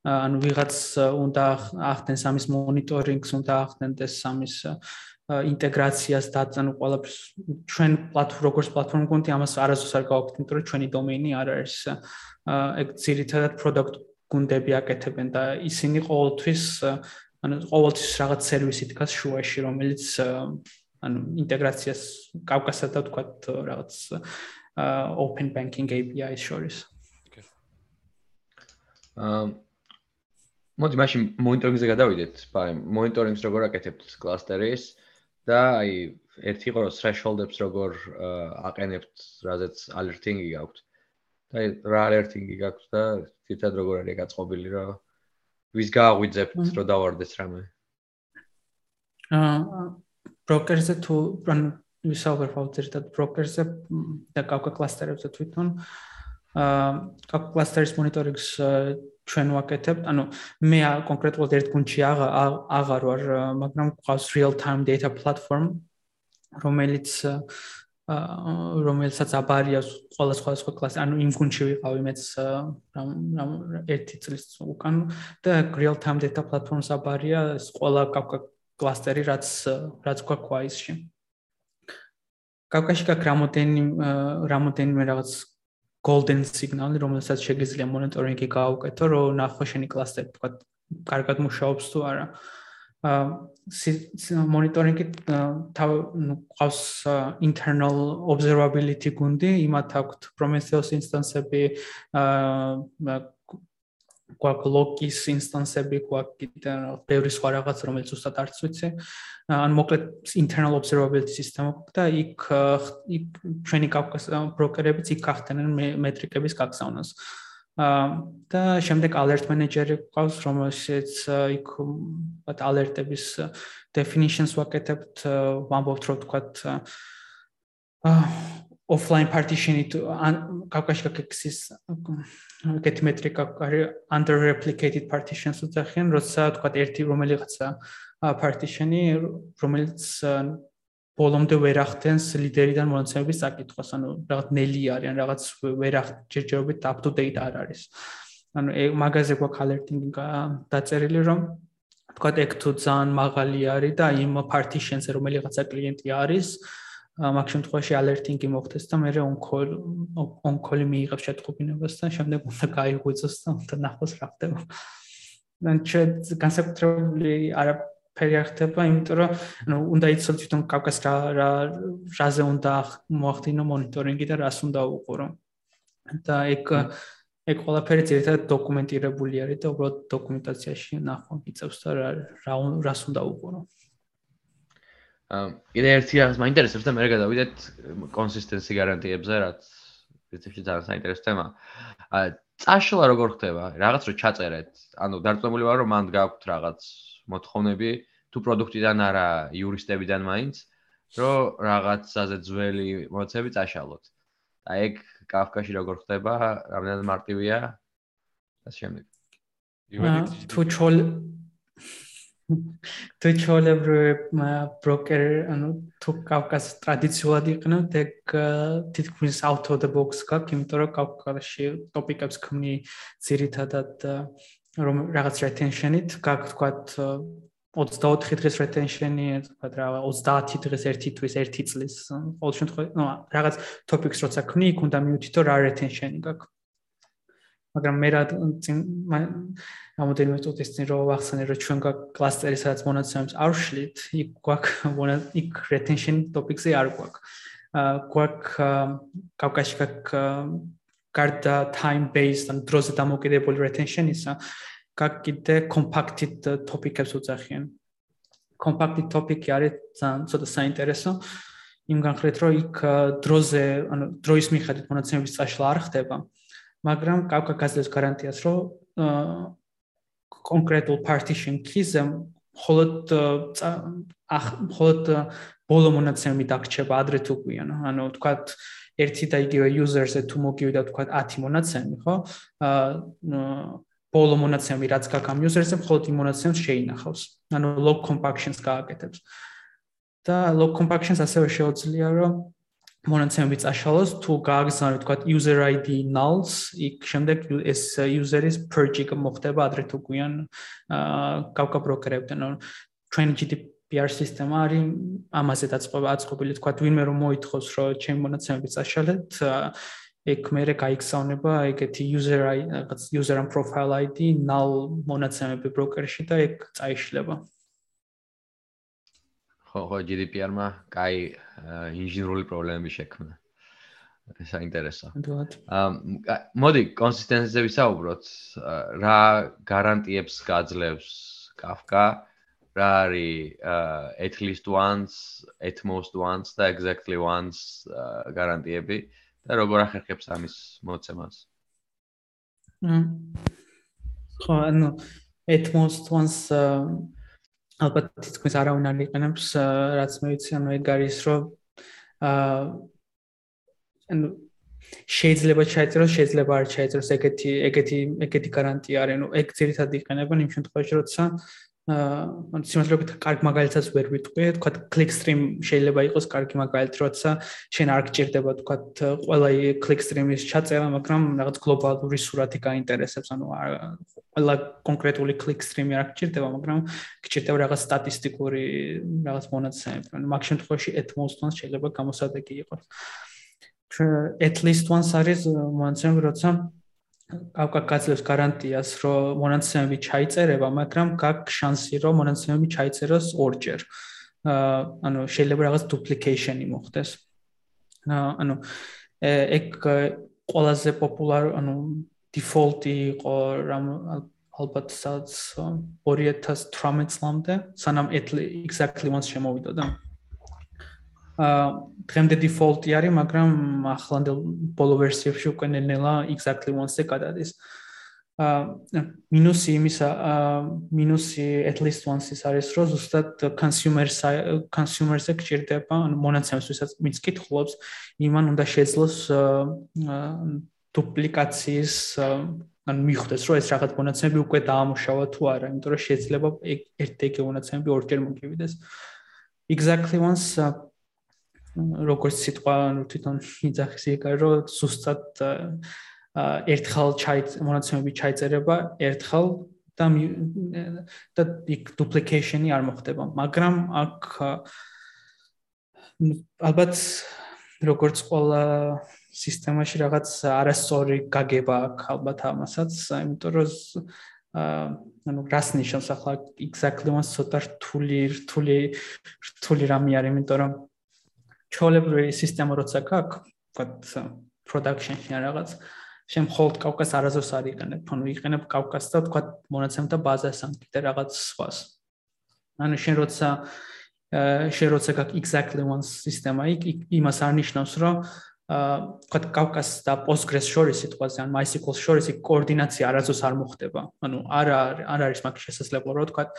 ანუ ვიღაც უნდა ახდენს ამის მონიტორინგს, უნდა ახდენდეს ამის ინტეგრაციას და ანუ ყველაფერს ჩვენ პლატფორმ როგორც პლატფორმ გუნდი ამას არასდროს არ გავაკეთებთ, იმიტომ რომ ჩვენი დომეინი არ არის ეგ ძირითადად პროდუქტ გუნდები აკეთებენ და ისინი ყოველთვის ანუ ყოველთვის რაღაც სერვისი დგას შუაში, რომელიც ანუ ინტეგრაციას კავკასა და თქვა რაღაც open banking API-ის შორის. აა მოდი მაშინ მონიტორინგზე გადავიდეთ. ბაი, მონიტორინგს როგორ აკეთებთ კლასტერის და აი ერთი ყორო threshold-ებს როგორ აყენებთ, რაზეც alerting-ი გაქვთ. და აი რა alerting-ი გაქვთ და თვითონ როგორ არის გაწყობილი რა ვის გააღვიძებთ რომ დავარდეს რამე? აა broker-ზე თუ ანუ ვისაუბრ ფაუტერთან broker-ზე და კავკა კლასტერებზე თვითონ აა კავკა კლასტერის მონიტორინგს ჩვენ ვაკეთებთ. ანუ მე კონკრეტულად ერთ გუნდში აღარ ვარ, მაგრამ ყავს real time data platform, რომელიც რომელსაც აბარიას ყველა სხვა სხვა კლასი, ანუ იმ გუნდში ვიყავი მეც რამ რამ ერთი წლის უკან და real time data platform-ს აბარია ყველა კავკა კლასტერი, რაც რაც გვაქვს აისში. კავკაში გაქვს რამოდენი რამოდენიმე რაღაც golden signal, რომელსაც შეგიძლია მონიტორინგი გააუკეთო, რომ ნახო შენი კლასტერი თქვა კარგად მუშაობს თუ არა. აა მონიტორინგი თავ ნუ ყავს internal observability გუნდი, იმათ აქვთ Prometheus instance-ები, აა გვაქვს ლოკის ინსტანსები, გვაქვს კიდე ბევრი სხვა რაღაც, რომელიც უბრალოდ არც ვიცი. ან მოკლედ internal observability გვაქვს და იქ იქ ჩვენი კავკას ბროკერებიც იქ ახდენენ მეტრიკების გაგზავნას. და შემდეგ alert manager-ი გვყავს, რომელშიც იქ ვთქვათ alert-ების definitions ვაკეთებთ, ვამბობთ რომ ვთქვათ აა offline partition-ი ან კავკაში გეთ მეტრიკა under replicated partitions უძახიან, როცა თქვა ერთი რომელიღაცა partition-ი, რომელიც ბოლომდე ვერ ახდენს ლიდერიდან მონაცემების საკითხოს, ანუ რაღაც ნელი არის, ან რაღაც ვერ ახჯერჯერობით up to date არ არის. ანუ მაგაზე გვაქვს alerting დაწერილი, რომ თქვა ეგ თუ ძალიან მაღალი არის და იმ partition-ზე რომელიღაცა კლიენტი არის, მაგ შემთხვევაში alerting-ი მოხდეს და მე on-call on-call-ი მიიღებს შეტყობინებას და შემდეგ უნდა გაიღვიძოს და უნდა ნახოს რა ხდება. ან ჩვენ განსაკუთრებული არა ფერი არ ხდება, იმიტომ რომ ანუ უნდა იცოდე თვითონ კავკას რა რა რაზე უნდა მოახდინო მონიტორინგი და რას უნდა უყურო. და ეგ ეგ ყველაფერი ძირითადად დოკუმენტირებული არის და უბრალოდ დოკუმენტაციაში ნახო იწევს და რა რას უნდა უყურო. კიდე ერთი რაღაც მაინტერესებს და მე გადავიდეთ კონსისტენსი გარანტიებზე, რაც პრინციპში ძალიან საინტერესო თემა. აა წაშლა როგორ ხდება? რაღაც რო ჩაწერეთ, ანუ დარწმუნებული ვარ რომ მანდ გაქვთ რაღაც მოთხოვნები თუ პროდუქტიდან არა იურისტებიდან მაინც, რომ რაღაცაზე ძველი მოცები წაშალოთ. და ეგ კაფკაში როგორ ხდება? რამდენად მარტივია? და შემდეგ. თუ ჩოლ თუ ჩოლებრი ბროკერ ანუ თუ კავკას ტრადიციულად იყნებთ ეგ თითქმის out of the box გაქვს იმიტომ რომ კავკასში ტოპიკებს ქმნი ძირითადად რომ რაღაც retention-ით გაქვს თქვათ 24 დღის retention-ი, თქვა რა, 30 დღის ერთი თვის ერთი წლის. ყოველ შემთხვევაში, ну, რაღაც topics როცა ქნი, იქ უნდა მივთითო რა retention-ი გაქვს. მაგრამ მე რა წინ ამოდენიმე წუთის წინ რო ვახსენე რომ ჩვენ გვაქვს კლასტერი სადაც მონაცემებს არ ვშლით, იქ გვაქვს იქ retention topics-ი არ აა გვაქვს კავკაში გვაქვს გარდა time based ან დროზე დამოკიდებული retention-ისა, გაკიდე compacted topic-ებს უძახიან. compacted topic-ი არის ძალიან ცოტა საინტერესო იმ განხრით, რომ იქ დროზე, ანუ დროის მიხედვით მონაცემების წაშლა არ ხდება, მაგრამ კავკა გაზრდას გარანტიას, რომ კონკრეტულ partition keys-ზე მხოლოდ მხოლოდ ბოლო მონაცემები დაგრჩება ადრე თუ გვიან. ანუ თქვათ ერთი და იგივე user-ზე თუ მოგივიდა თქვათ 10 მონაცემი, ხო? აა ბოლო მონაცემი რაც გაქვს ამ user-ზე მხოლოდ იმ მონაცემს შეინახავს. ანუ log compactions გააკეთებს. და log compactions ასევე შეუძლია რომ მონაცემები წაშალოს თუ გააგზავნო თქვა user ID nulls, იქ შემდეგ ეს user-ის purge მოხდება ადრე თუ გვიან ბროკერებთან. ანუ ჩვენ GDPR სისტემა არის ამაზე დაწყობა აწყობილი თქვა ვინმე რომ მოითხოვს რომ ჩემი მონაცემები წაშალეთ ეგ მერე გაიქსავნება ეგეთი user რაღაც user and profile ID null მონაცემები ბროკერში და ეგ წაიშლება. ხო, ხო, GDPR-მა კაი ინჟინერული პრობლემები შექმნა. საინტერესო. აა მოდი კონსისტენციაზე ვისაუბროთ. რა გარანტიებს გაძლევს Kafka? რა არის at least once, at most once და exactly once გარანტიები? და როგორ ახერხებს ამის მოცემას? ხო, ანუ ეთმოს თვანს ალბათ თითქმის არავინ არ იყენებს, რაც მე ვიცი, ანუ ეგ არის, რომ აა ანუ შეიძლება ჩაიწეროს, შეიძლება არ ჩაიწეროს ეგეთი ეგეთი ეგეთი გარანტია არის, ანუ ეგ ძირითადად იყენებენ იმ შემთხვევაში, როცა აა სიმართლეობით კარგ მაგალითსაც ვერ ვიტყვი, თქვა clickstream შეიძლება იყოს კარგი მაგალითი, როცა შენ არ გჭირდება თქვა ყველა clickstream-ის ჩაწერა, მაგრამ რაღაც გლობალური სურათი გაინტერესებს, ანუ ყველა კონკრეტული clickstream-ი არ გჭირდება, მაგრამ გჭირდება რაღაც სტატისტიკური რაღაც მონაცემები. ანუ მაგ შემთხვევაში at most once შეიძლება გამოსადეგი იყოს. at least once არის მონაცემები, როცა კავკა გაძლევს გარანტიას, რომ მონაცემები ჩაიწერება, მაგრამ გაქვს შანსი, რომ მონაცემები ჩაიწეროს ორჯერ. აა ანუ შეიძლება რაღაც duplication-ი მოხდეს. აა ანუ ეგ ყველაზე პოპულარი, ანუ default-ი იყო რამ ალბათ სადაც 2018 წლამდე, სანამ exactly once შემოვიდა და დღემდე default-ი არის, მაგრამ ახლანდელ ბოლო ვერსიებში უკვე ნელა exactly once-ზე გადადის. აა მინუსი იმისა, აა მინუსი at least once-ის არის, რომ ზუსტად consumer consumer-ზე გჭირდება, ანუ მონაცემს ვისაც მის კითხულობს, იმან უნდა შეძლოს დუპლიკაციის ან მიხვდეს, რომ ეს რაღაც მონაცემები უკვე დაამუშავა თუ არა, იმიტომ რომ შეიძლება ერთ-ერთი მონაცემები ორჯერ მოგივიდეს. exactly once როგორც სიტყვა ანუ თვითონ იძახის იქა რომ სუსტად ერთხელ ჩაიც მონაცემები ჩაიწერება ერთხელ და და იქ duplication-ი არ მოხდება. მაგრამ აქ ალბათ როგორც ყველა სისტემაში რაღაც არასწორი გაგება აქვს ალბათ ამასაც იმიტომ რომ ანუ რას ნიშნავს ახლა exactly მას ცოტა რთული რთული რთული რამე არის იმიტომ რომ ჩოლებრივი სისტემა როცა გაქვს, ვთქვათ, production-ში რაღაც, შენ მხოლოდ კავკას არაზოს არ იყენებ, ანუ იყენებ კავკას და ვთქვათ, მონაცემთა ბაზას ან კიდე რაღაც სხვას. ანუ შენ როცა შენ როცა გაქვს exactly one სისტემა, იქ იმას არ ნიშნავს, რომ ვთქვათ კავკას და Postgres შორის სიტყვაზე ან MySQL შორის კოორდინაცია არასდროს არ მოხდება. ანუ არ არ არის მაგ შესაძლებლობა, რომ ვთქვათ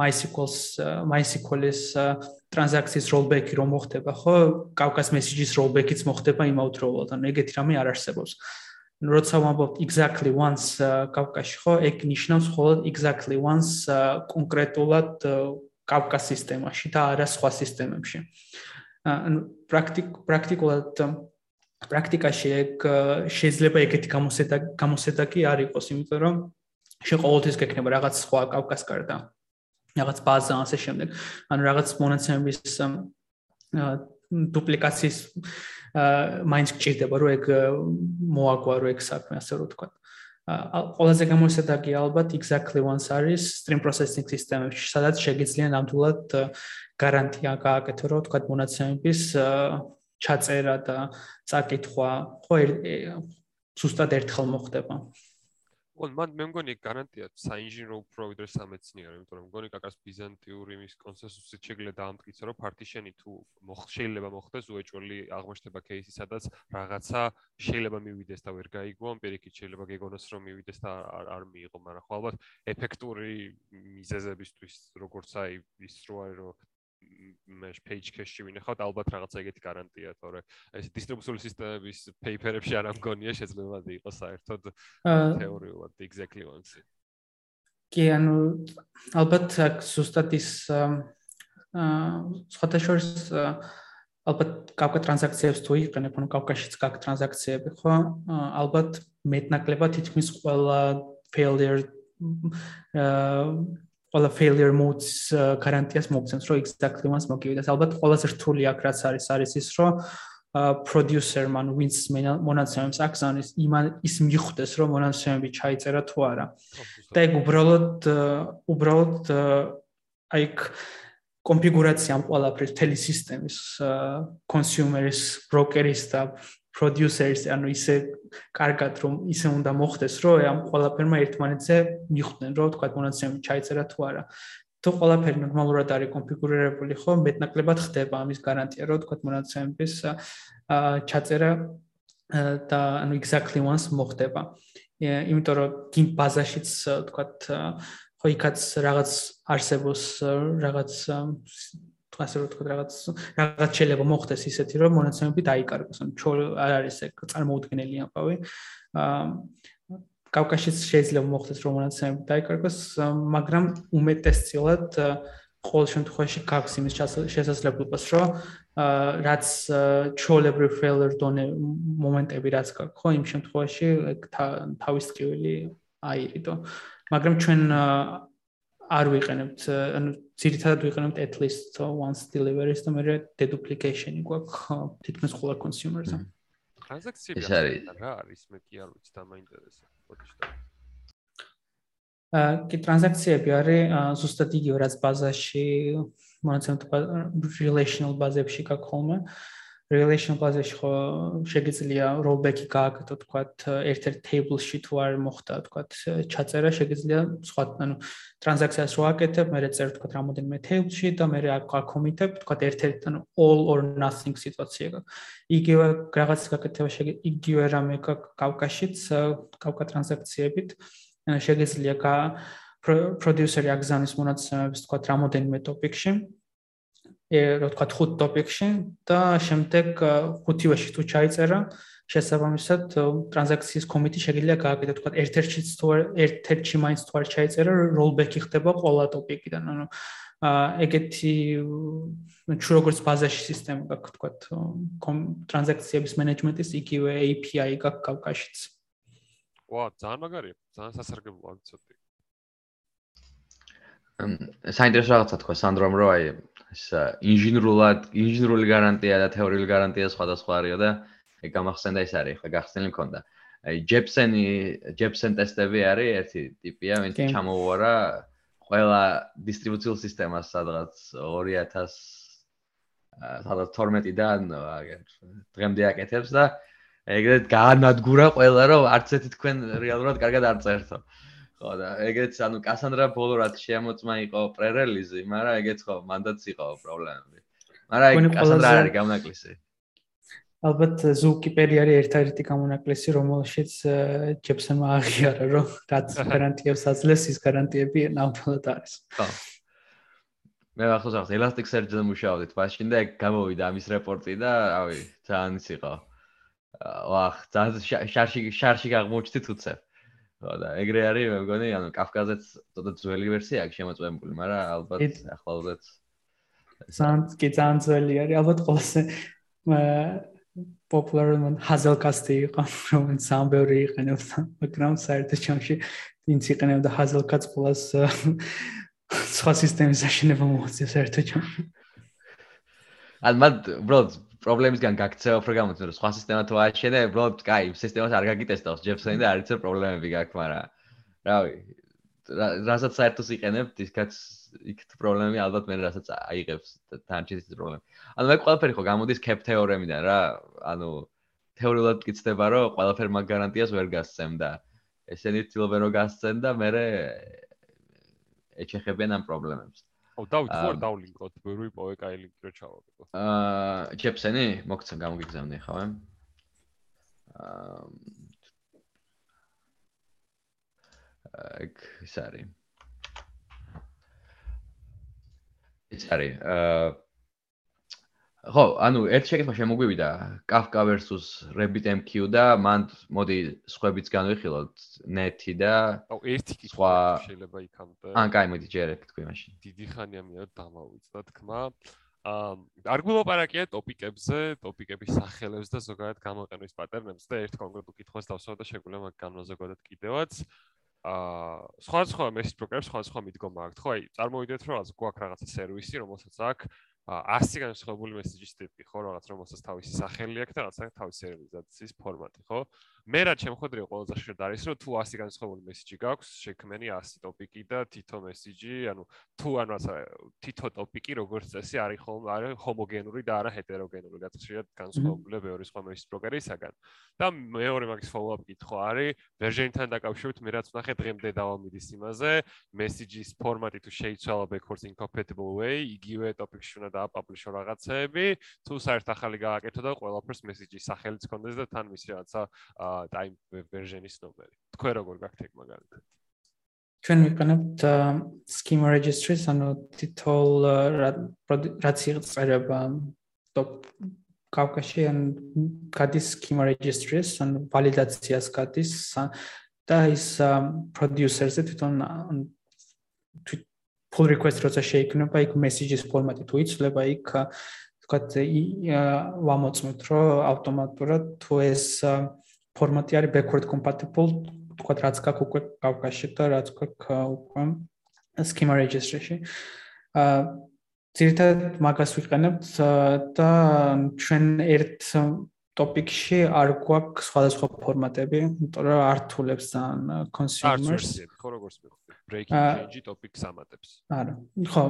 MySQL-ს MySQL-ის ტრანზაქციის rollback-ი რომ მოხდება, ხო? კავკას message-ის rollback-იც მოხდება იმავდროულად. ანუ ეგეთი რამე არ არსებობს. როცა ვამბობ exactly once კავკაში, ხო? ეგ ნიშნავს მხოლოდ exactly once კონკრეტულად კავკას სისტემაში და არა სხვა სისტემებში. ანუ პრაქტიკ პრაქტიკულად პრაქტიკაში შეიძლება ეგეთი გამოსედა გამოსედა კი არ იყოს, იმიტომ რომ შე ყოველთვის გექნება რაღაც სხვა კავკას გარდა. რაღაც ბაზა ასე შემდეგ. ანუ რაღაც მონაცემების დუპლიკაციის მაინც გჭირდება რომ ეგ მოაგვარო ეგ საქმე ასე რომ ვთქვა. ყველაზე გამოსადეგი ალბათ exactly once არის stream processing system-ებში, სადაც შეგიძლია ნამდვილად გარანტია გააკეთო, რომ თქვა მონაცემების ჩაწერა და წაკითხვა ხო ზუსტად ერთხელ მოხდება. ოღონდ მან მე მგონი გარანტია საინჟინრო უფრო ვიდრე სამეცნიერო, იმიტომ რომ მგონი კაკას ბიზანტიური მის კონსენსუსით შეგვიძლია დაამტკიცა, რომ პარტიშენი თუ შეიძლება მოხდეს უეჭველი აღმოჩნდება кейსი, სადაც რაღაცა შეიძლება მივიდეს და ვერ გაიგო, ან პირიქით შეიძლება გეგონოს რომ მივიდეს და არ არ მიიღო, მაგრამ ხო ალბათ ეფექტური მიზეზებისთვის, როგორც აი ის რო არის რომ page cache-ში ვინახავთ, ალბათ რაღაცა ეგეთი გარანტია, თორე ეს დისტრიბუციული სისტემების paper-ებში არ ამგონია შეიძლება იყოს საერთოდ თეორიულად exactly once. კი, ანუ ალბათ აქ ზუსტად ის აა სხვადასხვა ალბათ კავკა ტრანზაქციებს თუ იყენებ, ანუ კავკაშიც კავკა ტრანზაქციები, ხო? ალბათ მეტნაკლებად თითქმის ყველა failure აა ყველა failure modes გარანტიას მოგცემს, რომ exactly once მოგივიდეს. ალბათ ყველაზე რთული აქ რაც არის, არის ის, რომ producer man wins მონაცემებს აქვს ან ის მიხვდეს, რომ მონაცემები ჩაიწერა თუ არა. და ეგ უბრალოდ უბრალოდ აი კონფიგურაცია ამ ყველაფრის თელი სისტემის consumer-ის, broker-ის და producer-ის, ანუ ისე კარგად რომ ისე უნდა მოხდეს, რომ ამ ყველაფერმა ერთმანეთზე მიხვდნენ, რომ თქვა მონაცემები ჩაიწერა თუ არა. თუ ყველაფერი ნორმალურად არის კონფიგურირებული, ხო, მეტნაკლებად ხდება ამის გარანტია, რომ თქვა მონაცემების ჩაწერა და ანუ exactly once მოხდება. იმიტომ რომ გინ ბაზაშიც თქვა ხო იქაც რაღაც არსებობს რაღაც ასე რომ ვთქვა რაღაც რაღაც შეიძლება მოხდეს ისეთი რომ მონაცემები დაიკარგოს. ან ჩო არ არის ეგ წარმოუდგენელი ამბავი. აა კავკაშიც შეიძლება მოხდეს რომ მონაცემები დაიკარგოს მაგრამ უმეტესწილად ყოველ შემთხვევაში გაქვს იმის შესაძლებლობას რომ რაც ჩოლებრი failure done მომენტები რაც გაქვს იმ შემთხვევაში თავის ტკივილი აირიდო. მაგრამ ჩვენ არ ვიყენებთ ანუ ძირითადად ვიყენებთ at least once deliveries და მე deduplication-ი გვაქვს თითქმის ყველა consumer-ზე. ტრანზაქციები რა არის მე კი არ ვიცი და მაინტერესებს პოდიშტა. აა კი ტრანზაქციები არის ზუსტად იგივე რაც ბაზაში მონაცემთა relational ბაზებში გაქვს ხოლმე. აა relation base-ში ხო შეგიძლია rollback-ი გააკეთო, თქვათ, ერთ-ერთ table-ში თუ არ მოხდა, თქვათ, ჩაწერა, შეგიძლია სხვა, ანუ ტრანზაქციას რო აკეთებ, მე წერ თქვათ რამოდენიმე table-ში და მე აკომიტებ, თქვათ, ერთ-ერთ, ანუ all or nothing სიტუაცია იგივე რაღაც გაკეთება შეგიძლია იგივე რამე კავკაშიც, კავკა ტრანზაქციებით, შეგიძლია producer-ი აგზავნის მონაცემებს, თქვათ, რამოდენიმე topic-ში რო თქვა ხუთ ტოპიკში და შემდეგ ხუთივეში თუ ჩაიწერა შესაბამისად ტრანზაქციის კომიტი შეიძლება გააკეთო თქვა ერთ-ერთში თუ ერთ-ერთში მაინც თუ არ ჩაიწერა როლბექი ხდება ყველა ტოპიკიდან ანუ ეგეთი თუ როგორც ბაზაში სისტემა გაქვს თქვა ტრანზაქციების მენეჯმენტის იგივე API გაქვს კავკაშიც. ვა ძალიან მაგარია ძალიან სასარგებლოა ცოტი საინტერესო რაღაცა თქვა სანდრომ რო აი ეს ინჟინრულად ინჟინრული გარანტია და თეორიული გარანტია სხვადასხვა არისო და ეგ გამახსენდა ეს არის ხო გახსენილი მქონდა. აი ჯეპსენი ჯეპსენ ტესტები არის ერთი ტიპია ვინც ჩამოვარა ყველა დისტრიბუციულ სისტემას სადღაც 2000 სადღაც 12-დან დღემდე აკეთებს და ეგრეთ გაანადგურა ყველა რომ არც ერთი თქვენ რეალურად კარგად არ წერთო ხო და ეგეც ანუ კასანდრა ბოლო რაც შემოწმა იყო პრერელიზი, მაგრამ ეგეც ხო მანდაც იყო პრობლემები. მაგრამ ეგ კასანდრა არის გამონაკლისი. ალბათ ზუკიპერი არის ერთ-ერთი გამონაკლისი, რომელშიც ჯებსონმა აღიარა, რომ რაც გარანტიებს აძლევს, ის გარანტიები ნამდვილად არის. ხო. მე ახლა ზავს Elasticsearch-ზე მუშაობდით მაშინ და ეგ გამოვიდა ამის რეპორტი და რავი, ძალიან ის იყო. ვახ, ძალიან შარში შარში აღმოჩნდით უცებ. ხო და ეგრე არის მე მგონი ანუ კაფკაზეც ცოტა ძველი ვერსია აქვს შემოწმებული მაგრამ ალბათ ახლა უდაც სანც კი ძალიან ძველი არის ალბათ ყოველსე პოპულარ მან ჰაზელკასტი იყო რომელიც სამბევრი იყენებდა მაგრამ საერთოდ ჩემში ვინც იყენებდა ჰაზელკას ყოველს სხვა სისტემის აშენება მოხდეს საერთოდ ჯერ. ან მათ უბრალოდ პრობლემისგან გაქცევა პროგრამას, რომ სხვა სისტემა თუ ააშენე, უბრალოდ კაი, სისტემას არ გაგიტესტავს ჯებსენი და არ იცი პრობლემები გაქვს, მაგრამ რავი, რასაც საერთოდ იყენებ, ისქაც იქ პრობლემები ალბათ მე რასაც აიღებს თანჩის პრობლემა. ანუ მე ყველაფერი ხო გამოდის კეპ თეორემიდან რა, ანუ თეორიულად მკიცდება, რომ ყველაფერი მაგ გარანტიას ვერ გასცემ და ესენი ცდილობენ რომ გასცენ და მე ეჩეხებიან ამ პრობლემებს. ო დავით ხო დავლინკოთ ბევრი პოვე კაი ლინკი რო ჩავაგდო აა ჯეპსენი მოგცემ გამოგიგზავნე ხავე აა ეგ ის არის. ის არის აა ხო, ანუ ერთ შეკითხვა შემოგვივიდა Kafka versus RabbitMQ და მან მოდი სხვებიც განვიხილოთ net-ი და აუ ერთი კითხვა შეიძლება იქამდე. ან კაი, მოდი ჯერ ეგ თქვი მაშინ. დიდი ხანია მე დამავიწდა თქმა. აა არ გულაპარაკია ტოპიკებზე, ტოპიკების სახელებს და ზოგადად გამოყენვის პატერნებს და ერთ კონკრეტულ კითხვას დავსვათ და შეგვიძლია მაგ განმოზოგადოთ კიდევაც. აა სხვა სხვა მესიჯ პროგრამებს სხვა სხვა მიდგომა აქვს. ხო, აი, წარმოვიდეთ რომ რაც გვაქვს რაღაცა სერვისი, რომელსაც აქვს 100 განსხვავებული მესიჯის ტიპი, ხო, რაღაც რომელსაც თავისი სახელი აქვს და რაღაცა თავისი სერიალიზაციის ფორმატი, ხო? მე რა შემოხვედრია ყველაზე ხშირად არის რომ თუ 100 განსხვავებული მესიჯი გაქვს, შექმენი 100 ტოპიკი და თითო მესიჯი, ანუ თუ ანუ ასე თითო ტოპიკი როგორც წესი არის ხოლმე არის ჰომოგენური და არა ჰეტეროგენური, რაც ხშირად განსხვავებულია ბევრი სხვა მესიჯ ბროკერისაგან. და მეორე მაგის follow-up კითხვა არის version-თან დაკავშირებით მე რაც ვნახე დღემდე დავამიდის იმაზე, messages ფორმატი თუ შეიცვალა backwards incompatible way, იგივე ტოპიკში უნდა დააპაბლიშო რაღაცეები, თუ საერთ ახალი გააკეთო და ყველაფერს message-ის სახელიც კონდეს და თან მის რაღაცა time version-ის ნომერი. თქვენ როგორ გაქვთ ეგ მაგალითად? ჩვენ ვიყენებთ schema registries, ანუ თითოეულ რაც იწერება top კავკაში ან გადის schema registries, ანუ ვალიდაციას გადის და ის producer-ზე თვითონ pull request როცა შეიქმნება იქ messages ფორმატი თუ იცვლება იქ თქვათ ვამოწმოთ რომ ავტომატურად თუ ეს ფორმატი არის backward compatible თქვათ რაც გაქვს უკვე კავკაში და რაც გაქვს უკვე schema registry-ში აა ძირითადად მაგას ვიყენებთ და ჩვენ ერთ ტოპიკში არ გვაქვს სხვადასხვა ფორმატები, იმიტომ რომ არ თულებს ძალიან consumers. ხო, როგორც მიხო. breaking change topics ამატებს. არა. ხო,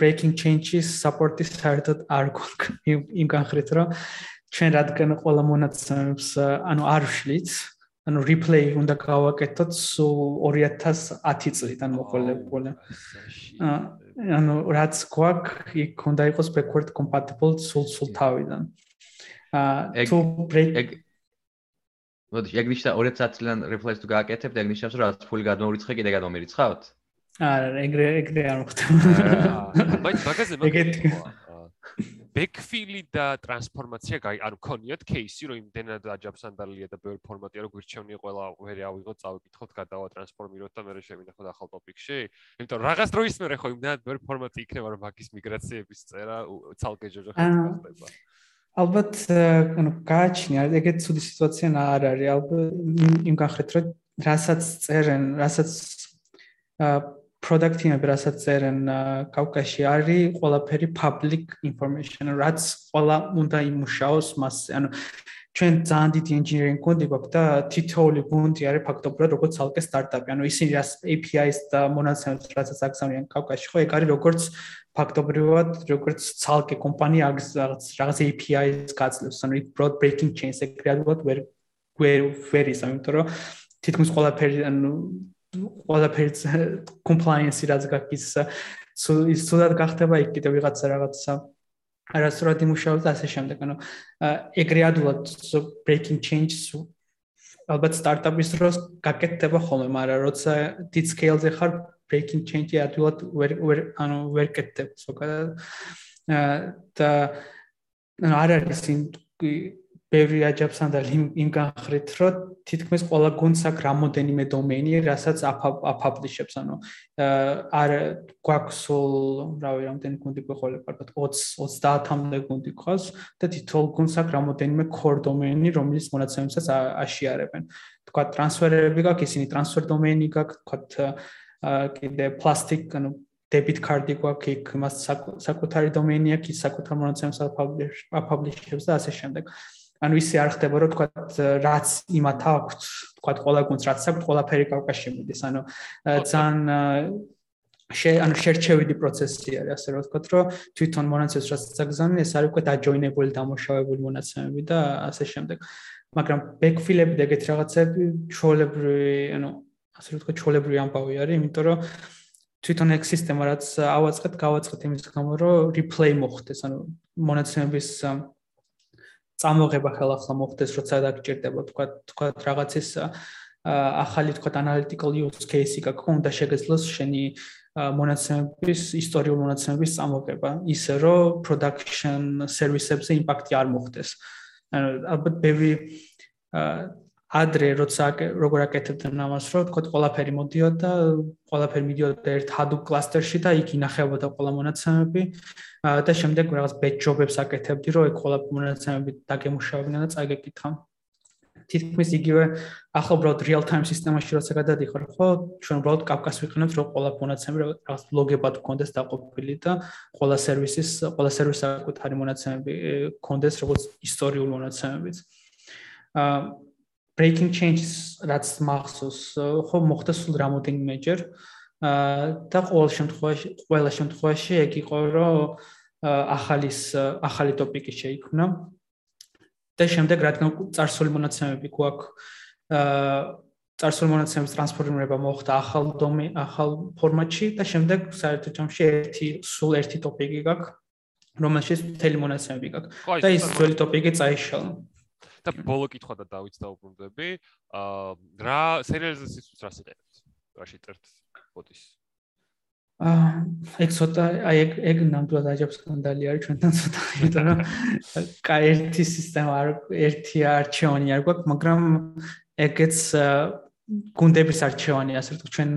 breaking changes support-ი საერთოდ არ გვაქვს იმ განხრით, რომ ჩვენ რადგან ყველა მონაცემებს ანუ არ ვშლით, ანუ replay უნდა გავაკეთოთ სულ 2010 წლიდან მოყოლებული. ანუ რაც გვაქვს, იქ უნდა იყოს backward compatible სულ სულ თავიდან. აა to break მოდი, ეგ ნიშნა 2010 წლიდან replace თუ გააკეთებთ, ეგ ნიშნავს რომ რაც ფული გადმოურიცხე, კიდე გადმომირიცხავთ? არა, ეგრე ეგრე არ მოხდება. აა, მაინც მაგაზე მაგაზე. ბექფილი და ტრანსფორმაცია გაი, ანუ ქონიათ кейსი, რომ იმდენად აჯაბს ანდალია და ბევრი ფორმატი რომ გვირჩევნი ყველა ვერ ავიღო, წავიკითხოთ, გადავა ტრანსფორმიროთ და მე შევინახოთ ახალ ტოპიკში. იმიტომ რაღაც დროის მერე ხო იმდენად ბევრი ფორმატი იქნება, რომ მაგის მიგრაციების წერა ცალკე ჯოჯოხა ხდება. ალბათ ანუ გააჩნია ეგეთ ცუდი სიტუაცია არ არის ალბათ იმ გახრეთ რომ რასაც წერენ რასაც product-იანები რასაც წერენ კავკაში არის ყველაფერი public information რაც ყველა უნდა იმუშაოს მასზე ანუ ჩვენ ძალიან დიდი engineering გუნდი გვაქვს და თითოეული გუნდი არის ფაქტობრივად როგორც ალკე სტარტაპი. ანუ ისინი რას API-ს და მონაცემებს რასაც აგზავნიან კავკაში, ხო, ეგ არის როგორც ფაქტობრივად როგორც ცალკე კომპანია რაღაც რაღაც API-ს გაძლევს. ანუ broad breaking chains ეგ რეალურად ვერ ვერ ვერ ის, ამიტომ რომ თითქმის ყველაფერი ანუ ყველაფერი compliance-ი რაც გაქვს ის სულად გახდება იქ კიდე ვიღაცა რაღაცა არასრულად იმუშავებს და ასე შემდეგ. ანუ ეგრე ადულად breaking change ალბათ სტარტაპის დროს გაკეთდება ხოლმე, მაგრამ როცა დიდ scale-ზე ხარ breaking change-ი ადულად ვერ ვერ ანუ ვერ კეთდება ზოგადად. და ანუ არ არის იმ ბევრი აჯაბსან და იმ განხრით, რომ თითქმის ყველა გუნდს აქვს რამოდენიმე დომეინი, რასაც აფაბლიშებს, ანუ არ გვაქვს რავი, რამდენი გუნდი გვეყოლა, ალბათ 20 30-მდე გუნდი ყავს და თითოეულ გუნდს აქვს რამოდენიმე core დომეინი, რომელიც მონაცემებსაც აშიარებენ. თქვა ტრანსფერები გაქვს, ისინი ტრანსფერ დომეინი გაქვს, თქვა კიდე პლასტიკ, ანუ debit card-ი გვაქვს იქ მას საკუთარი დომენი აქვს ის საკუთარ მონაცემებს აპაბლიშებს და ასე შემდეგ ანუ ისე არ ხდება რომ თქვა რაც იმათ აქვს თქვა ყველა გუნდს რაც აქვს ყველაფერი კავკასში მიდის ანუ ძალიან შე ანუ შერჩევიდი პროცესი არის ასე რომ ვთქვათ რომ თვითონ მონაცემს რაც წაგზავნე ეს არის უკვე დაჯოინებული დამუშავებული მონაცემები და ასე შემდეგ. მაგრამ ბექფილები და ეგეთ რაღაცები ჩოლებრივი ანუ ასე რომ ვთქვათ ჩოლებრივი ამბავი არის იმიტომ რომ თვითონ ეგ სისტემა რაც ავაწყეთ გავაწყეთ იმის გამო რომ replay მოხდეს. ანუ მონაცემების წამოღება ხელახლა მოხდეს როცა დაგჭირდება ვთქვათ ვთქვათ რაღაცის ახალი ვთქვათ analytical use case-ი გაქვს უნდა შეგეძლოს შენი მონაცემების ისტორიულ მონაცემების წამოღება ისე რომ production service-ებზე იმპაქტი არ მოხდეს. ანუ ალბათ ბევრი ადრე როცა როგორ აკეთებდნენ ამას რომ თქო ყველაფერი მოდიოდა ყველაფერი მიდიოდა ერთ Hadoop cluster-ში და იქ ინახებოდა ყველა მონაცემები და შემდეგ რაღაც batch job-ებს აკეთებდი რომ ეგ ყველა მონაცემები დაგემუშავებინა და წაგეკითხა. თითქმის იგივე ახლა უბრალოდ real time სისტემაში როცა გადადიხარ ხო ჩვენ უბრალოდ კაფკას ვიყენებთ რომ ყველა მონაცემი რაღაც ლოგებად გქონდეს დაყოფილი და ყველა სერვისის ყველა სერვისის საკუთარი მონაცემები გქონდეს როგორც ისტორიული მონაცემებიც აა breaking changes რაც მახსოვს ხო მოხდა სულ რამოდენიმეჯერ აა და ყოველ შემთხვევაში ყველა შემთხვევაში ეგ იყო რომ ახალის ახალი ტოპიკი შეიქმნა. და შემდეგ რადგან წარსული მონაცემები გვაქვს. აა წარსული მონაცემების ტრანსფორმირება მოხდა ახალ დომე ახალ ფორმატში და შემდეგ საერთო ჯამში ერთი სულ ერთი ტოპიკი გაქვს რომელშიც მთელი მონაცემები გაქვს. და ის ძველი ტოპიკი წაიშალა და ბოლო კითხვა და დავით დაუბრუნდები აა რა სერიალიზაციას რას იყენებთ? რაში წერთ ბოტის აა ეგ ცოტა აი ეგ ეგ ნამდვილად აჯაბ სკანდალი არის ჩვენთან ცოტა იმიტომ რომ კაი ერთი სისტემა არ ერთი არჩევანი არ გვაქვს მაგრამ ეგეც გუნდების არჩევანი ასე რომ ჩვენ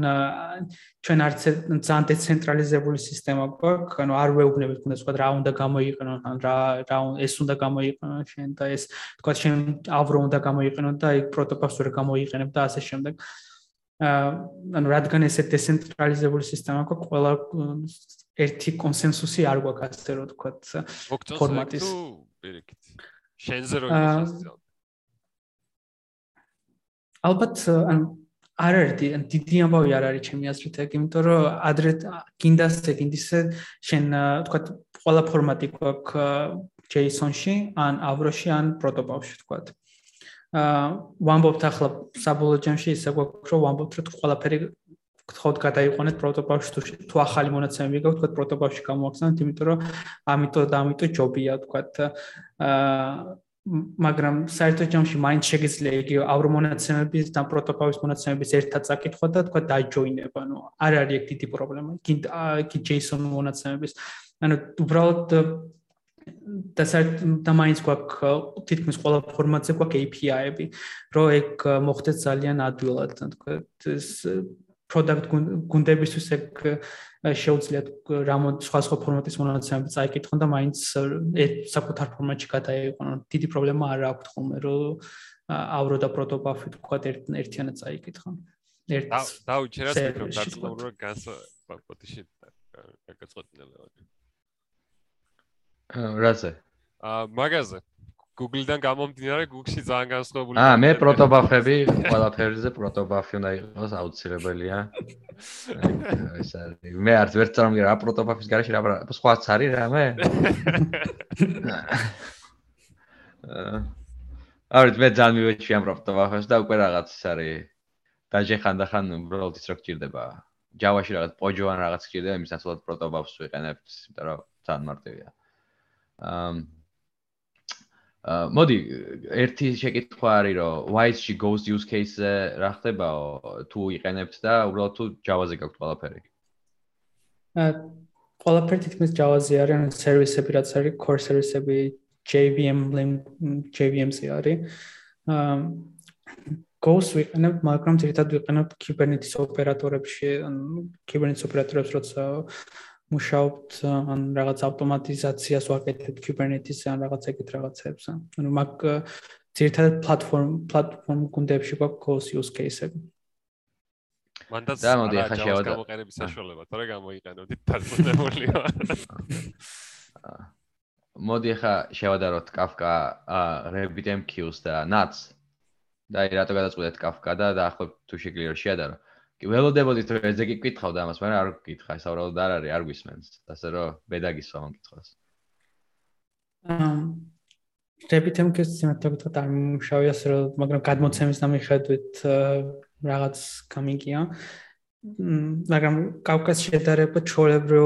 ჩვენ არც ძალიან დეცენტრალიზებული სისტემა გვაქვს ანუ არ ვეუბნებით გუნდებს თქვა რა უნდა გამოიყენონ ან რა რა ეს უნდა გამოიყენონ შენ და ეს თქვა შენ ავრო უნდა გამოიყენონ და ეგ პროტოკოლს ვერ გამოიყენებ და ასე შემდეგ. ანუ რადგან ესე დეცენტრალიზებული სისტემა აქვს ყველა ერთი კონსენსუსი არ გვაქვს ასე რომ ვთქვათ ფორმატის. შენზე რო ისე ალბათ ანუ არ არის ან დიდი ამბავი არ არის ჩემი აზრით ეგ იმიტომ რომ ადრე გინდას ეგინდისე შენ ვთქვათ ყველა ფორმატი გვაქვს JSON-ში ან Avro-ში ან Protobuf-ში ვთქვათ აა ვამბობთ ახლა საბოლოო ჯამში ისე გვაქვს რომ ვამბობთ რომ ყველაფერი გთხოვთ გადაიყვანეთ პროტოტიპში თუ თუ ახალი მონაცემები გაქვთ თქვა პროტოტიპში გამოვახსენოთ იმიტომ რომ ამიტომ და ამიტომ ჯობია თქვა. აა მაგრამ საერთო ჯამში მაინც შეგიძლია იგი ავრო მონაცემების და პროტოტიპის მონაცემების ერთად წაკითხვა და თქვა დაჯოინება ანუ არ არის ეგ დიდი პრობლემა. კი კი JSON მონაცემების. ანუ უბრალოდ და და მაინც გვაქვს თითქმის ყველა ფორმატზე გვაქვს API-ები, რომ ეგ მოხდეს ძალიან ადვილად, თქო, ეს product გუნდებისთვის ეგ შეუძლიათ რამო სხვა სხვა ფორმატის მონაცემები წაიკითხონ და მაინც საკუთარ ფორმატში გადაიყვანონ. დიდი პრობლემა არ აქვს ხოლმე, რომ ავრო და პროტოპაფი თქვა ერთიანად წაიკითხონ. ერთ დაუჩერას მიკროფონს დაწყობ რომ განსა პოტიში გაგაწყვეტინე. რაზე? აა მაგაზე. Google-დან გამომდინარე, Google-ში ძალიან განსხვავებული. აა, მე პროტობაფები, ყველაფერზე პროტობაფი უნდა იყოს აუცილებელია. ეს არის. მე არც ვერ წარმოგიდგენ რა პროტობაფის garaში რა სხვაც არის რამე? აა. არის მე ძალიან მივეჩვი ამ პროტობაფებს და უკვე რაღაც ის არის. დაჟე ხანდახან უბრალოდ ის რო გჭირდება. Java-ში რაღაც პოჯო ან რაღაც გჭირდება, იმის ნაცვლად პროტობაფს ვიყენებთ, იმიტომ რომ ძალიან მარტივია. აა მოდი ერთი შეკითხვა არის რომ wise-ში ghost use case-ზე რა ხდებაო თუ იყენებთ და უბრალოდ თუ Java-ზე გაქვთ ყველაფერი? აა ყველაფერი თითქმის Java-ზე არის, ანუ სერვისები რაც არის, core სერვისები JVM JVM-ზე არის. აა ghost ვიყენებთ, მაგრამ თითქოს ვიყენებთ Kubernetes ოპერატორებში, ანუ Kubernetes ოპერატორებს როცა მუშაობთ ან რაღაც ავტომატიზაციას ვაკეთებთ Kubernetes-ზე ან რაღაც ეგეთ რაღაცებს. ანუ მაგ ძირითადად პლატფორმ პლატფორმ გუნდებში გვაქვს use case-ები. მანდაც და მოდი ახლა შევადა გამოყენების საშუალება, თორე გამოიყენებდით დარწმუნებული ვარ. მოდი ახლა შევადაროთ Kafka RabbitMQ-ს და Nuts. და აი რატო გადაწყვეტეთ Kafka და დაახლოებით თუ შეგვიძლია შეადარო. კი ველოდებოდით რომ ეზე კი გკითხავდა ამას, მაგრამ არ გკითხა, უბრალოდ არ არის, არ გვისმენს. ასე რომ ბედაგისვა ამ კითხვას. აა RabbitMQ-ს სიმართლე გითხრათ არ მშავიას რომ მაგრამ გადმოცემის დამიხედვით რაღაც გამიგია. მაგრამ Kafka-ს შედარება ჩოლებრო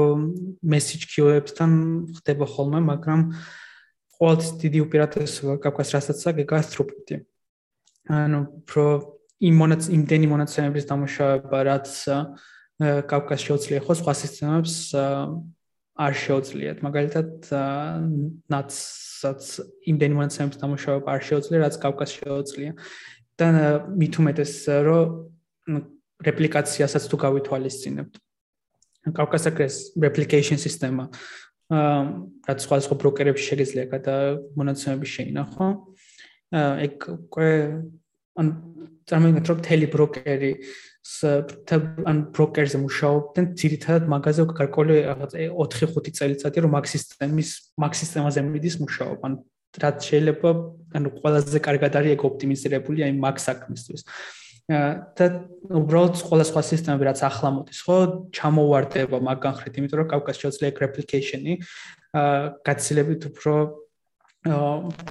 message queue-ებთან ხდება ხოლმე, მაგრამ ყოველთვის დიდი უპირატესობა Kafka-ს რასაც ეგაა throughput-ი. ანუ პრო იმ მონაც იმდენი მონაცემების დამუშავება, რაც Kafka-ს შეუძლია ხო სხვა სისტემებს არ შეუძლიათ. მაგალითად, NATS-საც იმდენი მონაცემების დამუშავება არ შეუძლია, რაც Kafka-ს შეუძლია. და მით უმეტეს რომ რეპლიკაციასაც თუ გავითვალისწინებთ. Აქვს replication სისტემა. აა რაც სხვა სხვა ბროკერებში შეგიძლია გადა მონაცემები შეინახო. ეგ უკვე ან წარმოიდგინეთ რომ თელი ბროკერი ან ბროკერზე მუშაობდნენ ძირითადად მაგაზე გარკვეული რაღაც 4-5 წელიწადი რომ მაგ სისტემის მაგ სისტემაზე მიდის მუშაობა. ან რაც შეიძლება ანუ ყველაზე კარგად არის ეგ ოპტიმიზირებული აი მაგ საქმისთვის. და უბრალოდ ყველა სხვა სისტემები რაც ახლა მოდის ხო ჩამოვარდება მაგ განხრით იმიტომ რომ კავკას შეიძლება ეგ რეპლიკეიშენი აა გაცილებით უფრო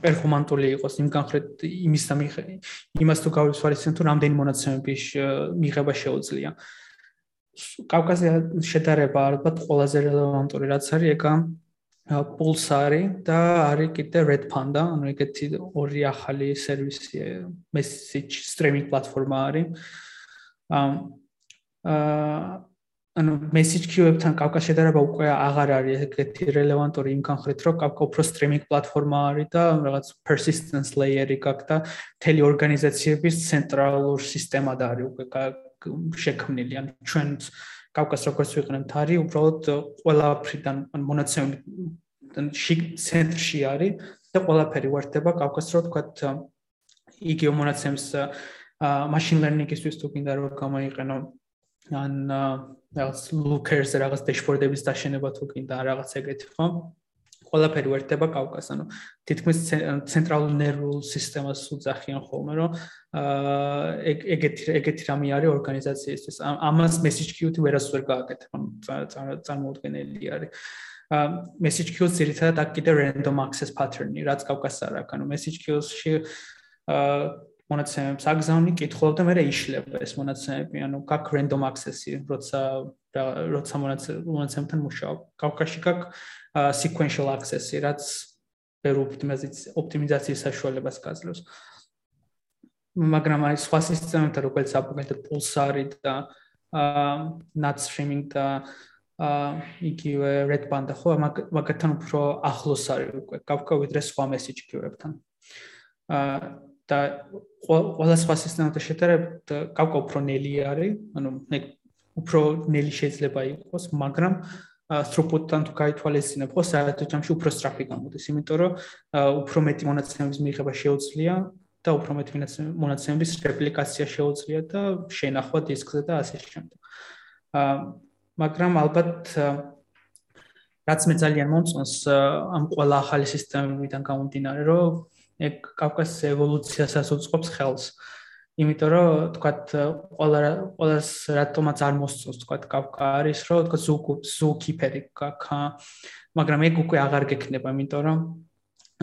პერფორმანტული იყოს იმ განხრით იმის და იმას თუ გავისვარისენ თუ რამდენი მონაცემების მიღება შეუძლია. კავკასია შედარება ალბათ ყველაზე რელევანტური რაც არის ეგა პულსარი და არის კიდე Red Panda, ანუ ეგეთი ორი ახალი სერვისი message streaming პლატფორმა არის. აა ანუ message queue-ებთან კავკას შედარება უკვე აღარ არის ეგეთი რელევანტური იმ განხრით, რომ კავკა უფრო streaming პლატფორმა არის და რაღაც persistence layer-ი გაქვს და მთელი ორგანიზაციების ცენტრალურ სისტემად არის უკვე შექმნილი. ანუ ჩვენ კავკას როგორც ვიყენებთ არის უბრალოდ ყველაფრიდან ან მონაცემები ცენტრში არის და ყველაფერი ვარდება კავკას რო თქვა იგივე მონაცემს machine learning-ისთვის თუ გინდა რომ გამოიყენო ან რაღაც lookers რაღაც dashboard-ების დაშენება თუ კიდე რაღაც ეგეთი ხო? ყველაფერი ვერტება კავკას, ანუ თითქმის ცენტრალურ ნერვულ სისტემას უძახიან ხოლმე, რომ აა ეგეთი ეგეთი რამე არის ორგანიზაციისთვის. ამას message queue-ი ვერას ვერ გააკეთებ, ანუ წარმოუდგენელი არის. აა message queue-ს ერთად აქ კიდე random access pattern-ი, რაც კავკას არ აქვს. ანუ message queue-ში აა მონაცემებს აგზავნი, კითხულობ და მე იშლება ეს მონაცემები, ანუ გაკ random access-ი, როცა როცა მონაცემთან მუშაობ. კავკაში გაკ sequential access-ი, რაც ვერ ოპტიმიზაციის საშუალებას გაძლევს. მაგრამ აი სხვა სისტემებთან როგორც აპგრეიდ pulsar-ი და აა nut streaming და აა იგივე red panda ხო მაგათთან უფრო ახლოს არის უკვე კავკა ვიდრე სხვა message queue-ებთან. აა და ყველა სხვა სისტემათა შედარებით კავკა უფრო ნელი არის, ანუ უფრო ნელი შეიძლება იყოს, მაგრამ throughput-თან თუ გაითვალისწინებ, ხო, საერთოდ ჯამში უფრო სწრაფი გამოდის, იმიტომ რომ უფრო მეტი მონაცემების მიღება შეუძლია და უფრო მეტი მონაცემების რეპლიკაცია შეუძლია და შენახვა დისკზე და ასე შემდეგ. აა მაგრამ ალბათ რაც მე ძალიან მომწონს ამ ყველა ახალი სისტემებიდან გამომდინარე, რომ ეგ კავკასის ევოლუციასაც უწყობს ხელს. იმიტომ რომ თქვათ ყველა ყველას რატომაც არ მოსწონს თქვათ კავკა არის რომ თქვათ ზუკ ზუკიფერი კაკა მაგრამ ეგ უკვე აღარ გექნება იმიტომ რომ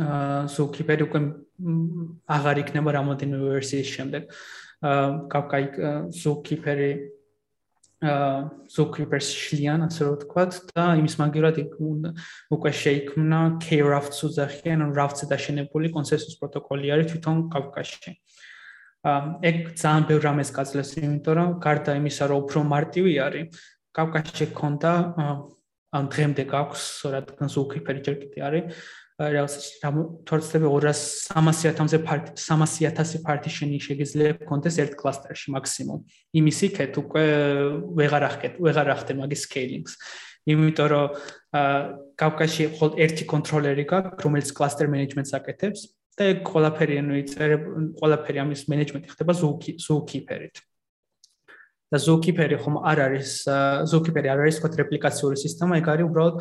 აა ზუკიფერი უკვე აღარ იქნება რამოდენიმე ვერსიის შემდეგ აა კავკა ზუკიფერი ზუკრიპერს შლიან ასე რომ ვთქვათ და იმის მაგივრად უკვე შეიქმნა K-Rafts უძახიან, ანუ Rafts-ზე დაშენებული კონსენსუს პროტოკოლი არის თვითონ კავკასში. ეგ ძალიან ბევრ რამეს გაძლევს, იმიტომ რომ გარდა იმისა, რომ უფრო მარტივი არის, კავკასში ქონდა ან დღემდე გაქვს, რადგან ზუკრიპერი ჯერ კიდე არის, რაღაც თორცდები 200-300-ზე პარტი 300-ზე პარტიშენი შეგიძლია კონდეს ერთ კლასტერში მაქსიმუმ. იმის იქეთ უკვე ვეღარ ახკეთ, ვეღარ ახდე მაგის სკეილინგს. იმიტომ რომ კავკასში ხოლ ერთი კონტროლერი გაქვს, რომელიც კლასტერ მენეჯმენტს აკეთებს და ეგ ყველაფერი ანუ იწერებ ყველაფერი ამის მენეჯმენტი ხდება ზუკი ზუკიპერით. და Zookeeper-ი ხომ არ არის Zookeeper-ი არ არის თქვა რეპლიკაციური სისტემა, ეგ არის უბრალოდ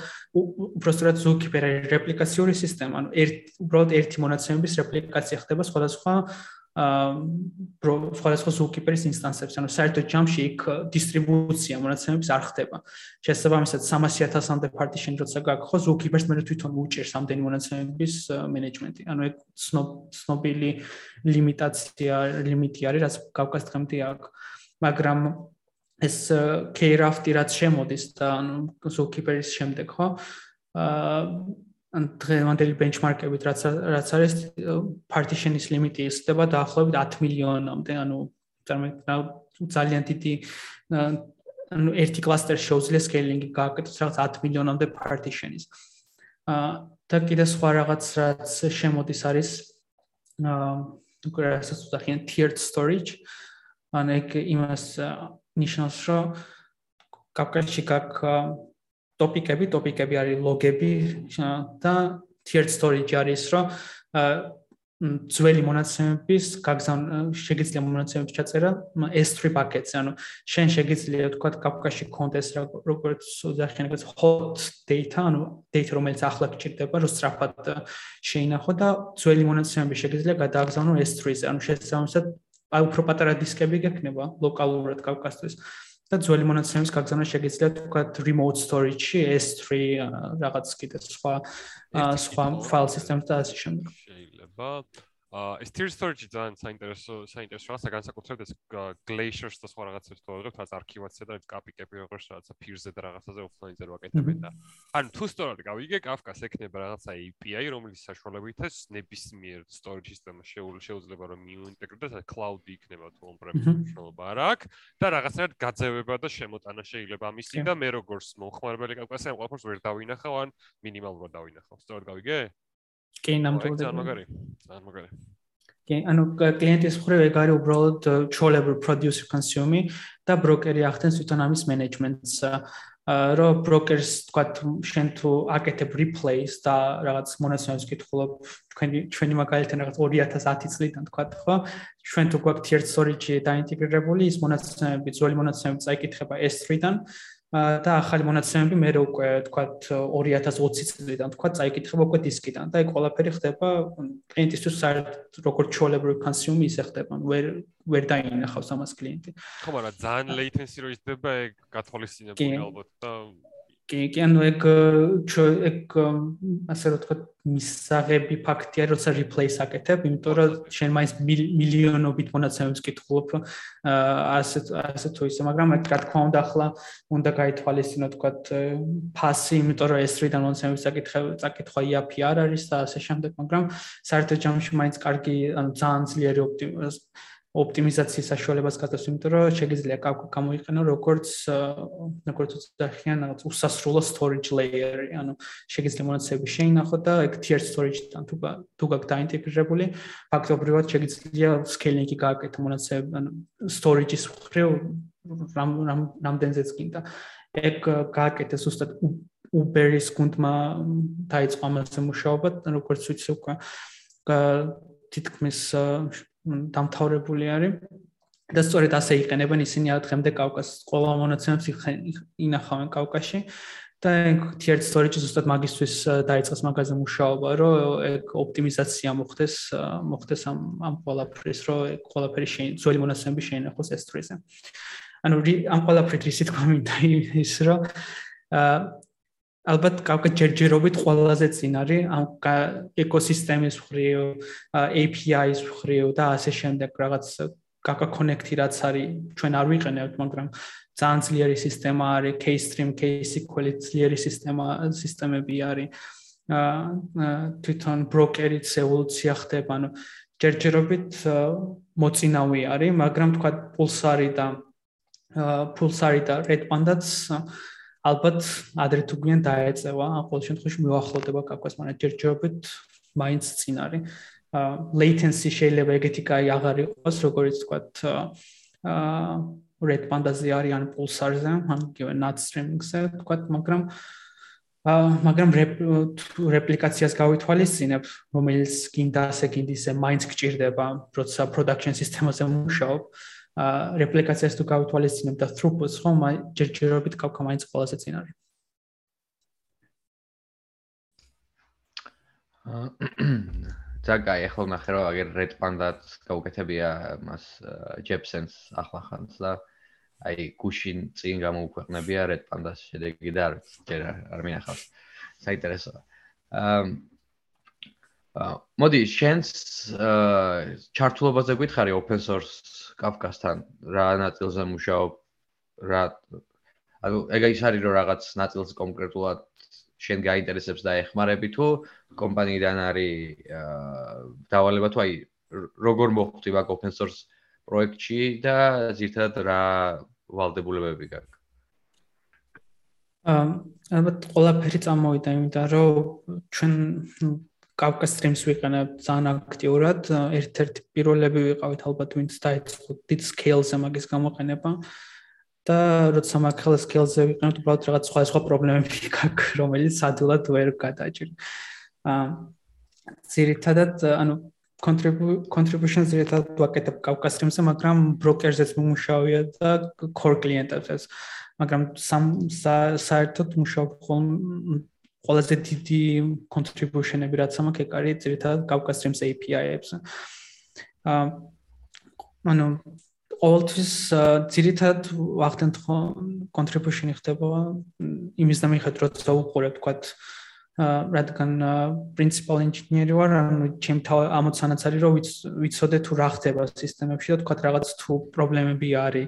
უბრალოდ Zookeeper-ი რეპლიკაციური სისტემა, ანუ ერთ უბრალოდ ერთი მონაცემების რეპლიკაცია ხდება სხვადასხვა აა სხვადასხვა Zookeeper-ის ინსტანსებში, ანუ საერთოდ ჯამში იქ დისტრიბუცია მონაცემების არ ხდება. შესაბამისად 300.000-მდე partition როცა გაქვს ხო Zookeeper-ს მე თვითონ უჭერს ამდენი მონაცემების მენეჯმენტი. ანუ ეგ ცნობილი ლიმიტაცია, ლიმიტი არის, რაც გავკას დღემდე აქვს. მაგრამ ეს K-Raft-ი რაც შემოდის და ანუ Zookeeper-ის შემდეგ ხო აა ან დღევანდელი ბენჩმარკებით რაც რაც არის partition-ის ლიმიტი ისდება დაახლოებით 10 მილიონამდე, ანუ წარმოიდგინე ძალიან დიდი ანუ ერთი კლასტერ შეუძლია scaling-ი გააკეთოს რაღაც 10 მილიონამდე partition-ის. აა და კიდე სხვა რაღაც რაც შემოდის არის აა უკვე რასაც უძახიან tiered storage. ან ეგ იმას ნიშნავს, რომ კაპკაში გაქვს ტოპიკები, ტოპიკები არის ლოგები და tiered storage არის, რომ ძველი მონაცემების გაგზავ შეგიძლია მონაცემების ჩაწერა S3 პაკეტზე, ანუ შენ შეგიძლია თქვა კაპკაში კონტეს როგორც ზახიანებს hot data, ანუ data რომელიც ახლა გჭირდება, რომ სწრაფად შეინახო და ძველი მონაცემები შეგიძლია გადააგზავნო S3-ზე, ანუ შესაბამისად აი უფრო პატარა დისკები გექნება ლოკალურად კავკასთვის. და ძველი მონაცემების გაგზავნა შეგიძლია თქვა remote storage-ში S3 რაღაც კიდე სხვა სხვა file systems და ასე შემდეგ. შეიძლება ეს tier storage ძალიან საინტერესო საინტერესო რაღაცა განსაკუთრებით ეს glaciers და სხვა რაღაცებს თუ ვიღებ, რაც არქივაცია და კაპიკები როგორც რაღაცა peer-ზე და რაღაცაზე offline-ზე ვაკეთებენ და ანუ თუ სწორად გავიგე, Kafka-ს ექნება რაღაცა API, რომელიც საშუალებითაც ნებისმიერ storage სისტემა შეუძლება რომ მიუინტეგრდეს, cloud-ი იქნება თუ on-premise მნიშვნელობა არ აქვს და რაღაცნაირად გაძევება და შემოტანა შეიძლება ამისი და მე როგორც მომხმარებელი Kafka-ს ამ ყველაფერს ვერ დავინახავ ან მინიმალურად დავინახავ. სწორად გავიგე? კი, ნამდვილად. ძალიან მაგარი. ძალიან მაგარი. კი, ანუ კლიენტის მხრივ ეგ არის უბრალოდ ჩოლებრი producer consume და ბროკერი ახდენს თვითონ ამის მენეჯმენტს. რო ბროკერს თქვა შენ თუ აკეთებ replays და რაღაც მონაცემებს კითხულობ თქვენი ჩვენი მაგალითად რაღაც 2010 წლიდან თქვა ხო ჩვენ თუ გვაქვს tier storage დაინტეგრირებული ის მონაცემები ძველი მონაცემები წაიკითხება S3-დან და ახალი მონაცემები მე უკვე თქვა 2020 წლიდან თქვა წაიკითხება უკვე დისკიდან და ეგ ყველაფერი ხდება კლიენტისთვის საერთოდ როგორც ჩოლებრი კონსიუმი ისე ხდება ვერ ვერ დაინახავს ამას კლიენტი. ხო მაგრამ ძალიან latency რო ისდება ეგ გათვალისწინებული ალბათ და კი, კი, ანუ ეგ ეგ ასე რომ თქვა მისაღები ფაქტია, როცა replace აკეთებ, იმიტომ რომ შენ მაინც მილიონობით მონაცემებს კითხულობ, ასე ასე თუ ისე, მაგრამ ეგ რა თქმა უნდა ახლა უნდა გაითვალისწინო თქვა ფასი, იმიტომ რომ S3-დან მონაცემებს აკითხებ, წაკითხვა EAP არ არის და ასე შემდეგ, მაგრამ საერთოდ ჯამში მაინც კარგი, ანუ ძალიან ძლიერი ოპტიმიზაცია ოპტიმიზაციის საშუალებას გატოს, იმიტომ რომ შეიძლება გამოიყენო როგორც როგორც რაღაც უსასრულო storage layer-ი, ანუ შეიძლება მონაცემები შეინახო და ეგ tier storage-თან თუ თუ გაქვს დაინტეგრირებული, ფაქტობრივად შეიძლება scaling-ი გააკეთო მონაცემები, ანუ storage-ის მხრივ რამ რამ რამდენზეც კიდე. ეგ გააკეთე ზუსტად Uber-ის გუნდმა დაიწყო ამაზე მუშაობა, როგორც ვიცი უკვე თითქმის დამთავრებული არის და სწორედ ასე იყენებენ ისინი დღემდე კავკასის ყველა მონაცემებს ინახავენ კავკასში და tier storage ზუსტად მაგისტვის დაიწყეს მაგაზე მუშაობა, რომ ეგ ოპტიმიზაცია მოხდეს, მოხდეს ამ ამ ყველაფრის, რომ ყველაფერი შენ ძველი მონაცემები შეინახოს S3-ზე. ანუ ამ ყველაფრის რისი თქვა მინდა ის, რომ ალბათ კავკა ჯერჯერობით ყველაზე წინ არის ამ ეკოსისტემის მხრივ, API-ის მხრივ და ასე შემდეგ რაღაც კავკა კონექტი რაც არის ჩვენ არ ვიყენებთ, მაგრამ ძალიან ძლიერი სისტემა არის, K-stream, K-SQL ძლიერი სისტემა, სისტემები არის. აა თვითონ ბროკერიც ევოლუცია ხდება, ანუ ჯერჯერობით მოწინავე არის, მაგრამ თქვა პულსარი და პულსარი და Red Panda-ც ალბათ ადრე თუ გვიან დაეწევა, ამ ყოველ შემთხვევაში მივახლოვდება კაკას, მაგრამ ჯერჯერობით მაინც წინ არის. აა latency შეიძლება ეგეთი კაი აღარ იყოს, როგორც თქვათ აა red panda-ზე არის ან pulsar-ზე, ან given not streaming-ზე, თქვათ, მაგრამ აა მაგრამ რეპლიკაციას გავითვალისწინებ, რომელიც გინდა ასე გინდისე მაინც გჭირდება, როცა production system-ზე მუშაობ. აა რეპლიკაციას თუ გავითვალისწინებ და throughput-ს ხომ ჯერჯერობით კავკა მაინც ყველაზე წინ არის. ზაკაი ახლა ნახე რომ აგერ Red Panda-ს გაუკეთებია მას Jepsons ახლახანს და აი გუშინ წინ გამოუქვეყნებია Red Panda-ს შედეგი და არ ჯერ არ მინახავს. საინტერესოა. აა მოდი შენს ჩართულობაზე გითხარი open source Kafka-სთან რა ნაწილზე მუშაობ რა ანუ ეგ ის არის რომ რაღაც ნაწილს კონკრეტულად შენ გაინტერესებს და ეხმარები თუ კომპანიიდან არის დავალება თუ აი როგორ მოხვდი მაგ open source პროექტში და ზირთად რა ვალდებულებები გაქვს? აა ალბათ ყველაფერი წამოვიდა იმიტომ რომ ჩვენ კავკა სტრიმს ვიყენებთ ძალიან აქტიურად. ერთ-ერთი პირველები ვიყავით ალბათ ვინც დაიწყო დიდ სკეილზე მაგის გამოყენება. და როცა მაგხელ სკეილზე ვიყენებთ უბრალოდ რაღაც სხვა სხვა პრობლემები გაქვს რომელიც ადვილად ვერ გადაჭირ. აა ზირითადად ანუ contribution ზირითადად ვაკეთებ კავკა სტრიმზე მაგრამ ბროკერზეც მომუშავია და core კლიენტებზეც მაგრამ სამ საერთოდ მუშაობ ხოლმე ყველაზე დიდი contribution-ები რაც მაქვს ეგ არის ძირითადად Kafka Streams API-ებს. აა ანუ ყოველთვის ძირითადად ვახდენთ ხო contribution-ი ხდება იმის და მიხედვით რომ უყურებ თქვა რადგან principal engineer ვარ, ანუ ჩემ თავ ამოცანაც არის რომ ვიცოდე თუ რა ხდება სისტემებში და თქვა რაღაც თუ პრობლემები არის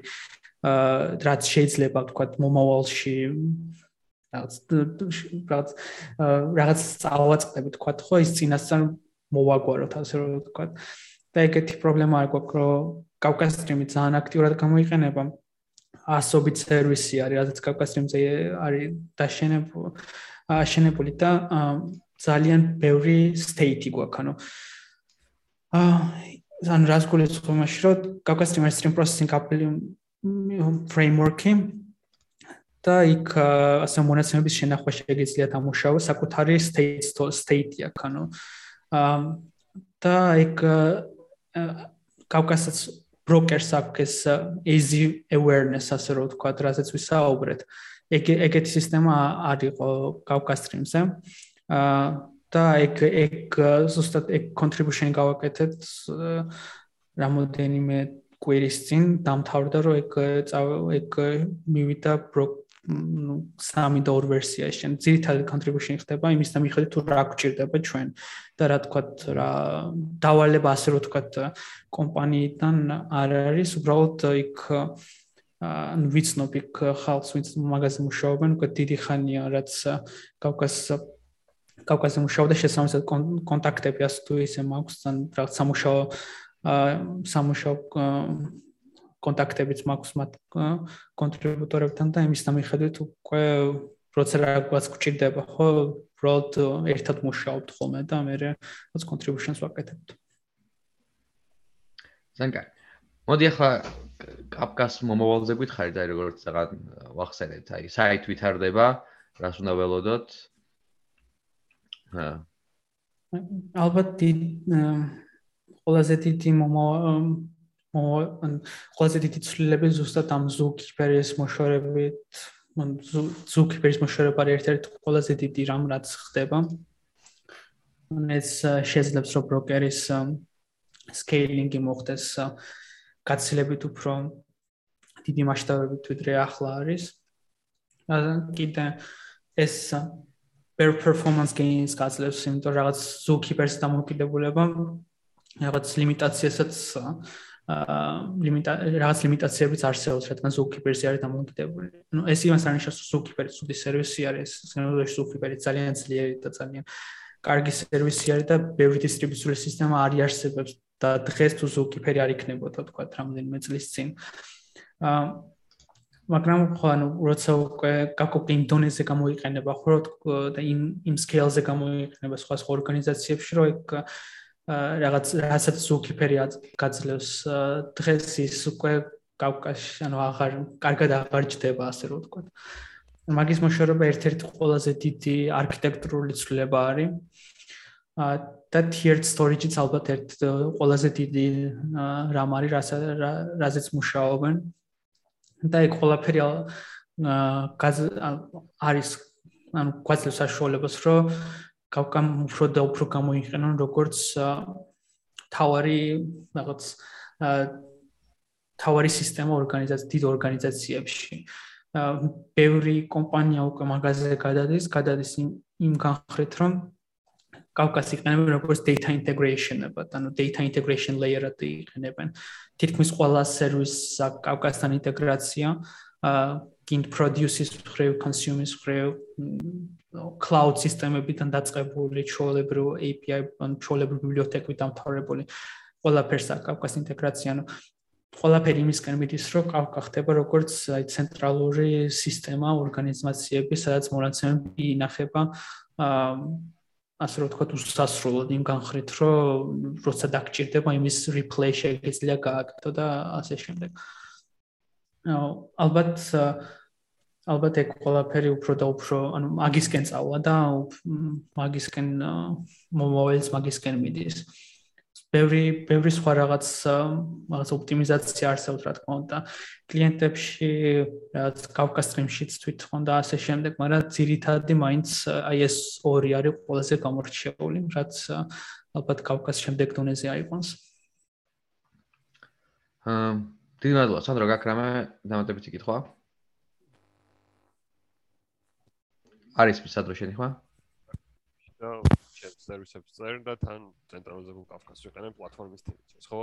რაც შეიძლება თქვა მომავალში რაღაც რაღაც რაღაც წავაწყდები თქვა ხო ის წინასწარ მოვაგვაროთ ასე რომ თქვა. და ეგეთი პრობლემა არ გვაქვს რომ კავკასტრიმი ძალიან აქტიურად გამოიყენება. ასობით სერვისი არის რაც კავკასტრიმზე არის დაშენებული აშენებული და ძალიან ბევრი სტეიტი გვაქვს ანუ აა ან რას გულისხმობ მაშინ რომ კავკასტრიმი stream processing framework-ი და იქ ასე მონაცემების შენახვა შეიძლება დამუშავო საკუთარი state state აქ ანუ და იქ კავკასიას brokers აქვს easy awareness ასე რომ ვთქვა, რასაც ვისაუბრეთ. ეგ ეგეთი სისტემა არისო კავკასტრიმზე. აა და ეგ ეგ ზუსტად ეგ contribution გავაკეთეთ რამოდენიმე კვირის წინ დამთავრდა რომ ეგ ეგ მივიდა brok ну სამი და ორ ვერსიაში შენ ძირითადად contribution ხდება იმის და მიხედვით თუ რა გვჭირდება ჩვენ და რა თქვა რა დავალება ასე რომ თქვა კომპანიიდან არ არის უბრალოდ იქ ანუ ვიცნობ იქ ხალხს ვინც მაგაზე მუშაობენ უკვე დიდი ხანია რაც კავკას კავკასზე მუშაობდა შესაძლოა კონტაქტები ასე თუ ისე მაქვს თან რაღაც სამუშაო სამუშაო კონტაქტებიც მაქვს მათ კონტრიბუტორებთან და იმის დამიხედვით უკვე პროცესი რაღაც გჭირდება ხო უბრალოდ ერთად მუშაობთ ხოლმე და მე რაც კონტრიბუშენს ვაკეთებთ. ზანკა მოდი ახლა კაპკას მომავალზე გითხარით აი როგორც რაღაც ვახსენეთ აი საით ვითარდება რას უნდა ველოდოთ? ჰა ალბათ ყველაზე დიდი მომავალ ან ყველაზე დიდი ცვლილები ზუსტად ამ ზუგ ჰიპერის მოშორებით ან ზუგ ჰიპერის მოშორება არის ერთ-ერთი ყველაზე დიდი რამ რაც ხდება. ან ეს შეიძლება რომ ბროკერის სკეილინგი მოხდეს გაცილებით უფრო დიდი მასშტაბებით ვიდრე ახლა არის. ან კიდე ეს per performance gains გაძლევს იმიტომ რაღაც ზუგ ჰიპერის დამოკიდებულება რაღაც ლიმიტაციასაც ლიმიტა რაღაც ლიმიტაციებიც არსებობს, რადგან Zookeeper-ი არის დამოკიდებული. ანუ ეს იმას არნიშნავს, რომ Zookeeper-ი ცუდი სერვისი არის, სენოდოში Zookeeper-ი ძალიან ძლიერი და ძალიან კარგი სერვისი არის და ბევრი დისტრიბუციული სისტემა არის არსებობს და დღეს თუ Zookeeper-ი არ იქნებოდა, თქვა, რამდენიმე წლის წინ. აა მაგრამ ხო ანუ როცა უკვე გაკოკი ინდონეზია გამოიყენება, ხო და იმ იმ scale-ზე გამოიყენება სხვა სხვა ორგანიზაციებში, რომ ეგ რაღაც რასაც ზუქიფერი გაძლევს დღეს ის უკვე კავკასიაში ანუ აღარ კარგად აღარ ჯდება ასე რომ ვთქვა. მაგის მოშორება ერთ-ერთი ყველაზე დიდი არქიტექტურული ცვლილება არის. და tiered storage-იც ალბათ ერთ ყველაზე დიდი რამ არის, რაზეც მუშაობენ. და ეგ ყველაფერი არის ანუ გვაძლევს საშუალებას, რომ გავკამ უფრო და უფრო გამოიყენონ როგორც თავარი რაღაც თავარი სისტემა ორგანიზაცია დიდ ორგანიზაციებში. ბევრი კომპანია უკვე მაგაზე გადადის, გადადის იმ იმ განხრით, რომ კავკასი იყენებენ როგორც data integration-ებად, ანუ data integration layer-ად იყენებენ. თითქმის ყველა სერვისს კავკასთან ინტეგრაცია, აა kind produces მხრივ, consumes მხრივ, cloud სისტემებიდან დაწყებული, ჩოლებრივ API, ან ჩოლებრივ ბიბლიოთეკით დამთავრებული ყველაფერს აქვს კავკასთან ინტეგრაცია, ანუ ყველაფერი იმისკენ მიდის, რომ კავკა ხდება როგორც აი ცენტრალური სისტემა ორგანიზაციების, სადაც მონაცემები ინახება აა ასე რომ ვთქვათ, უსასრულოდ იმ განხრით, რომ როცა დაგჭირდება იმის replay შეიძლება გააკეთო და ასე შემდეგ. აუ ალბათ ალბათ ეგ ყველაფერი უფრო და უფრო, ანუ მაგისკენ წავა და მაგისკენ მომავალს მაგისკენ მიდის. ბევრი ბევრი სხვა რაღაც რაღაც ოპტიმიზაცია არსებობს რა თქმა უნდა. კლიენტებში რაც კავკას სტრიმშიც თვითონ და ასე შემდეგ მაგრამ ძირითადად მაინც აი ეს ორი არის ყველაზე გამორჩეული რაც ალბათ კავკას შემდეგ დონეზე აიყვანს. აა დიდი მადლობა სანდრო გაქრამე დამატებითი კითხვა არის სანდრო შენი ხმა ჩემს სერვისებს წერ და თან ცენტრალიზებულ კაფკას ვიყენებ პლატფორმის თემის, ხო?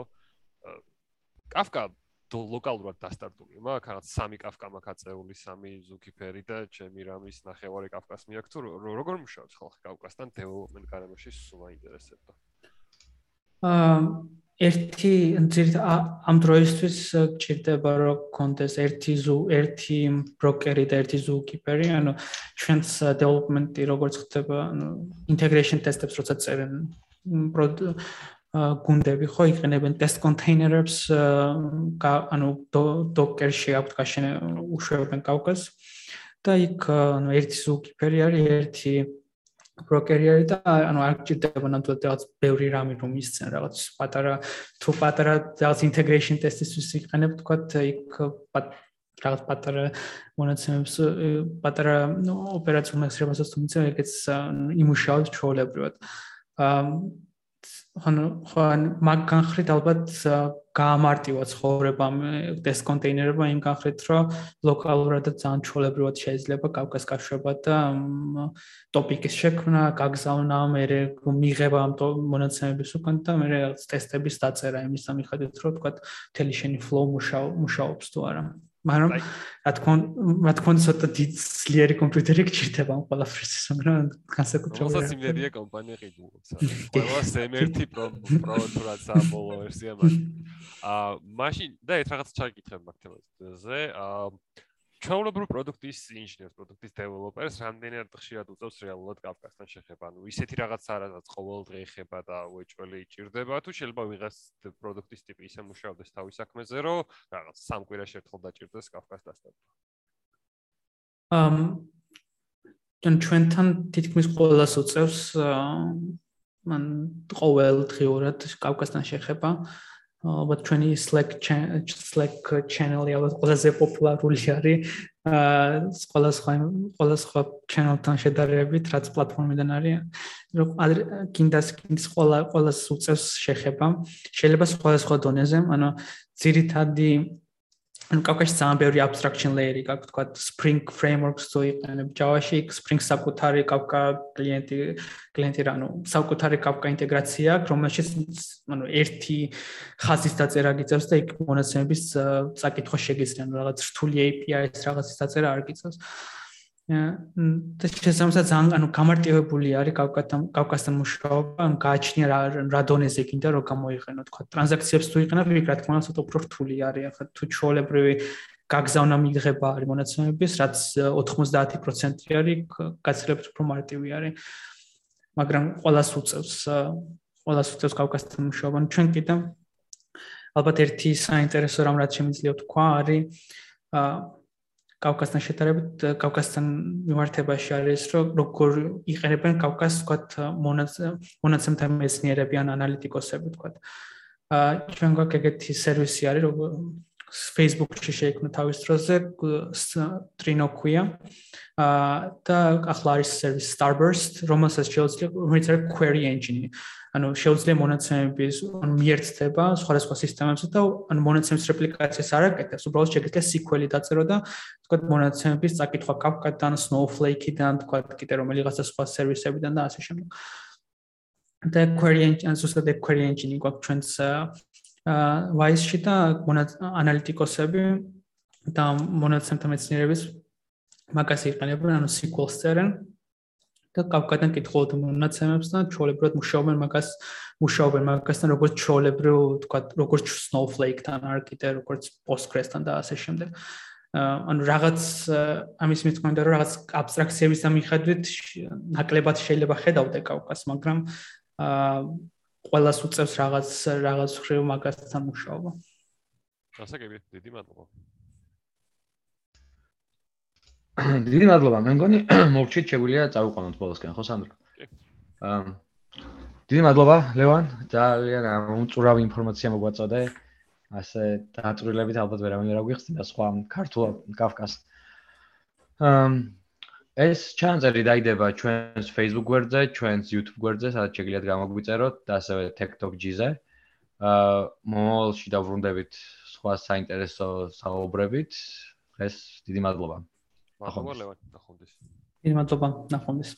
კაფკა ლოკალურად დასტარტული მაქვს, რაღაც სამი კაფკა მაქვს აწეული, სამი ზუქიფერი და ჩემი რამის ნახევარი კაფკას მიაქვს თუ როგორ მუშაობს ხალხი კაფკასთან დეველოპმენტ გარემოში სულ აინტერესებდა. აა ერთი ძირით ამ დროისთვის გჭირდება რომ კონდეს ერთი ზუ ერთი ბროკერი და ერთი ზუკიპერი ანუ ჩვენს დეველოპმენტი როგორც ხდება ანუ ინტეგრეიშენ ტესტებს როცა წერენ გუნდები ხო იყენებენ ტესტ კონტეინერებს ანუ დოკერში აქვს გაშენე უშვებენ კავკას და იქ ანუ ერთი ზუკიპერი არის ერთი ბროკერი არის და ანუ არ გჭირდება ნამდვილად რაღაც ბევრი რამე რომ ისცენ რაღაც პატარა თუ პატარა რაღაც ინტეგრეიშენ ტესტისთვის იყენებ თქვა იქ რაღაც პატარა მონაცემებს პატარა ოპერაციულ მასშტაბასაც თუმცა ეგეც იმუშავებს ჩვეულებრივად. აა ანუ ხო მაგ განხრით ალბათ გაამარტივა ცხოვრება ეს კონტეინერება იმ განხრით რომ ლოკალურად და ძალიან ჩოლებრივად შეიძლება კავკას გაშვება და ტოპიკის შექმნა, გაგზავნა, მე მიღება ამ მონაცემების უკან და მე ტესტების დაწერა იმის სამიხადეთ რომ თქვა თელი შენი flow მუშაობს თუ არა. მაგრამ რა თქმა რა თქმა უნდა, ცოტა ძლიერი კომპიუტერი გჭირდება ამ ყველაფერს, მაგრამ განსაკუთრებით. როცა სიმდიდრე კომპანია ყიდულობს. ყველა სემერთი პრო პროდუქტად საბოლოო ვერსია მას. აა მაშინ და ეს რაღაც ჩაგიკითხებ მაგ თემაზე. აა ჩაულებრო პროდუქტის ინჟინერს, პროდუქტის დეველოპერს რამდენად ხშირად უწევს რეალურად კაფკასთან შეხება? ანუ ისეთი რაღაც არადაც ყოველდღე ეხება და უეჭველი იჭirdება თუ შეიძლება ვიღას პროდუქტის ტიპი ისე მუშაობდეს თავის საქმეზე, რომ რაღაც სამ კვირაში ერთხელ დაჭirdეს დასტარება? ამ თან ჩვენთან თითქმის ყოველას უწევს მან ყოველდღიურად კაფკასთან შეხება. ალბათ ჩვენი Slack Slack channel-ი ალბათ ყველაზე პოპულარული არის აა ყველა სხვა ყველა სხვა channel-თან შედარებით, რაც პლატფორმიდან არის. რომ კიდას კიდს ყველა ყველა უწევს შეხება. შეიძლება სხვა სხვა დონეზე, ანუ ძირითადი ანუ კავკაში ძალიან ბევრი abstraction layer-ი გაქვს, თქვა Spring frameworks თუ იყენებ Java-ში, Spring საკუთარი კავკა კლიენტი კლიენტი რანუ საკუთარი კავკა ინტეგრაცია აქვს, რომელშიც ანუ ერთი ხაზის დაწერა გიწევს და იქ მონაცემების წაკითხვა შეგიძლია, ანუ რაღაც რთული API-ის რაღაცის დაწერა არ გიწევს. და შესაძლოა ძალიან ანუ გამარტივებული არის კავკასთან კავკასთან მუშაობა, ან გააჩნია რა რა დონეზე კიდე რომ გამოიყენო, თქვა ტრანზაქციებს თუ იყენებ, იქ რა თქმა უნდა ცოტა უფრო რთული არის, ახლა თუ ჩოლებრივი გაგზავნა მიიღება არის მონაცემების, რაც 90% არის, გაცილებით უფრო მარტივი არის. მაგრამ ყოველას უწევს ყოველას უწევს კავკასთან მუშაობა. ჩვენ კიდე ალბათ ერთი საინტერესო რამ რაც შემიძლია თქვა არის კავკასთან შედარებით კავკასთან მიმართებაში არის რომ როგორ იყენებენ კავკას ვთქვათ მონაცემთა მეცნიერები ან ანალიტიკოსები ვთქვათ აა ჩვენ გვაქვს ეგეთი სერვისი არის როგორ Facebook-ში შეიქმნა თავის დროზე ტრინოქვია აა და ახლა არის სერვისი Starburst რომელსაც შეუძლია რომელიც არის query engine ანუ შეუძლია მონაცემების ანუ მიერთება სხვადასხვა სისტემებზე და ანუ მონაცემის რეპლიკაციას არ აკეთებს, უბრალოდ შეგიძლია SQL-ი დაწერო და თქვა მონაცემების წაკითხვა Kafka-დან, Snowflake-დან, თქვა კიდე რომელიღაცა სხვა სერვისებიდან და ასე შემდეგ. და query engine, ზუსტად query engine-ი გვაქვს ჩვენს აა Wise-ში და ანალიტიკოსები და მონაცემთა მეცნიერების მაგას იყენებენ, ანუ SQL-ს წერენ და კავკადან კითხულობთ მონაცემებს და ჩოლებრად მუშაობენ მაგას მუშაობენ მაგასთან როგორც ჩოლებრო თქვა როგორც Snowflake-თან კიდე როგორც Postgres-თან და ასე შემდეგ. ანუ რაღაც ამის მithkomenda რომ რაღაც აბსტრაქციების ამიხედვით ნაკლებად შეიძლება ხედავდე კავკას, მაგრამ აა ყოველას უწევს რაღაც რაღაც ხრივ მაგასთან მუშაობა. გასაგები, დიდი მადლობა. დიდი მადლობა, მე მგონი მოვჩით შეგვიძლია წავიყვანოთ ბოლოსკენ, ხო სანდრო? კი. აა დიდი მადლობა, ლევან, ძალიან უმწურავი ინფორმაცია მოგვაწოდე. ასე დაწვრილებით ალბათ ვერავინ არ გვიხსნა სხვა ქართულ კავკას. აა ეს ჩანაწერი დაიდება ჩვენს Facebook გვერდზე, ჩვენს YouTube გვერდზე, სადაც შეგიძლიათ გამოგვიწეროთ და ასევე TikTok G-ზე. აა მომავალში დავრუნდებით სხვა საინტერესო საუბრებით. ეს დიდი მადლობა. მადლობა ლევან ნახონდეს დიდი მადლობა ნახონდეს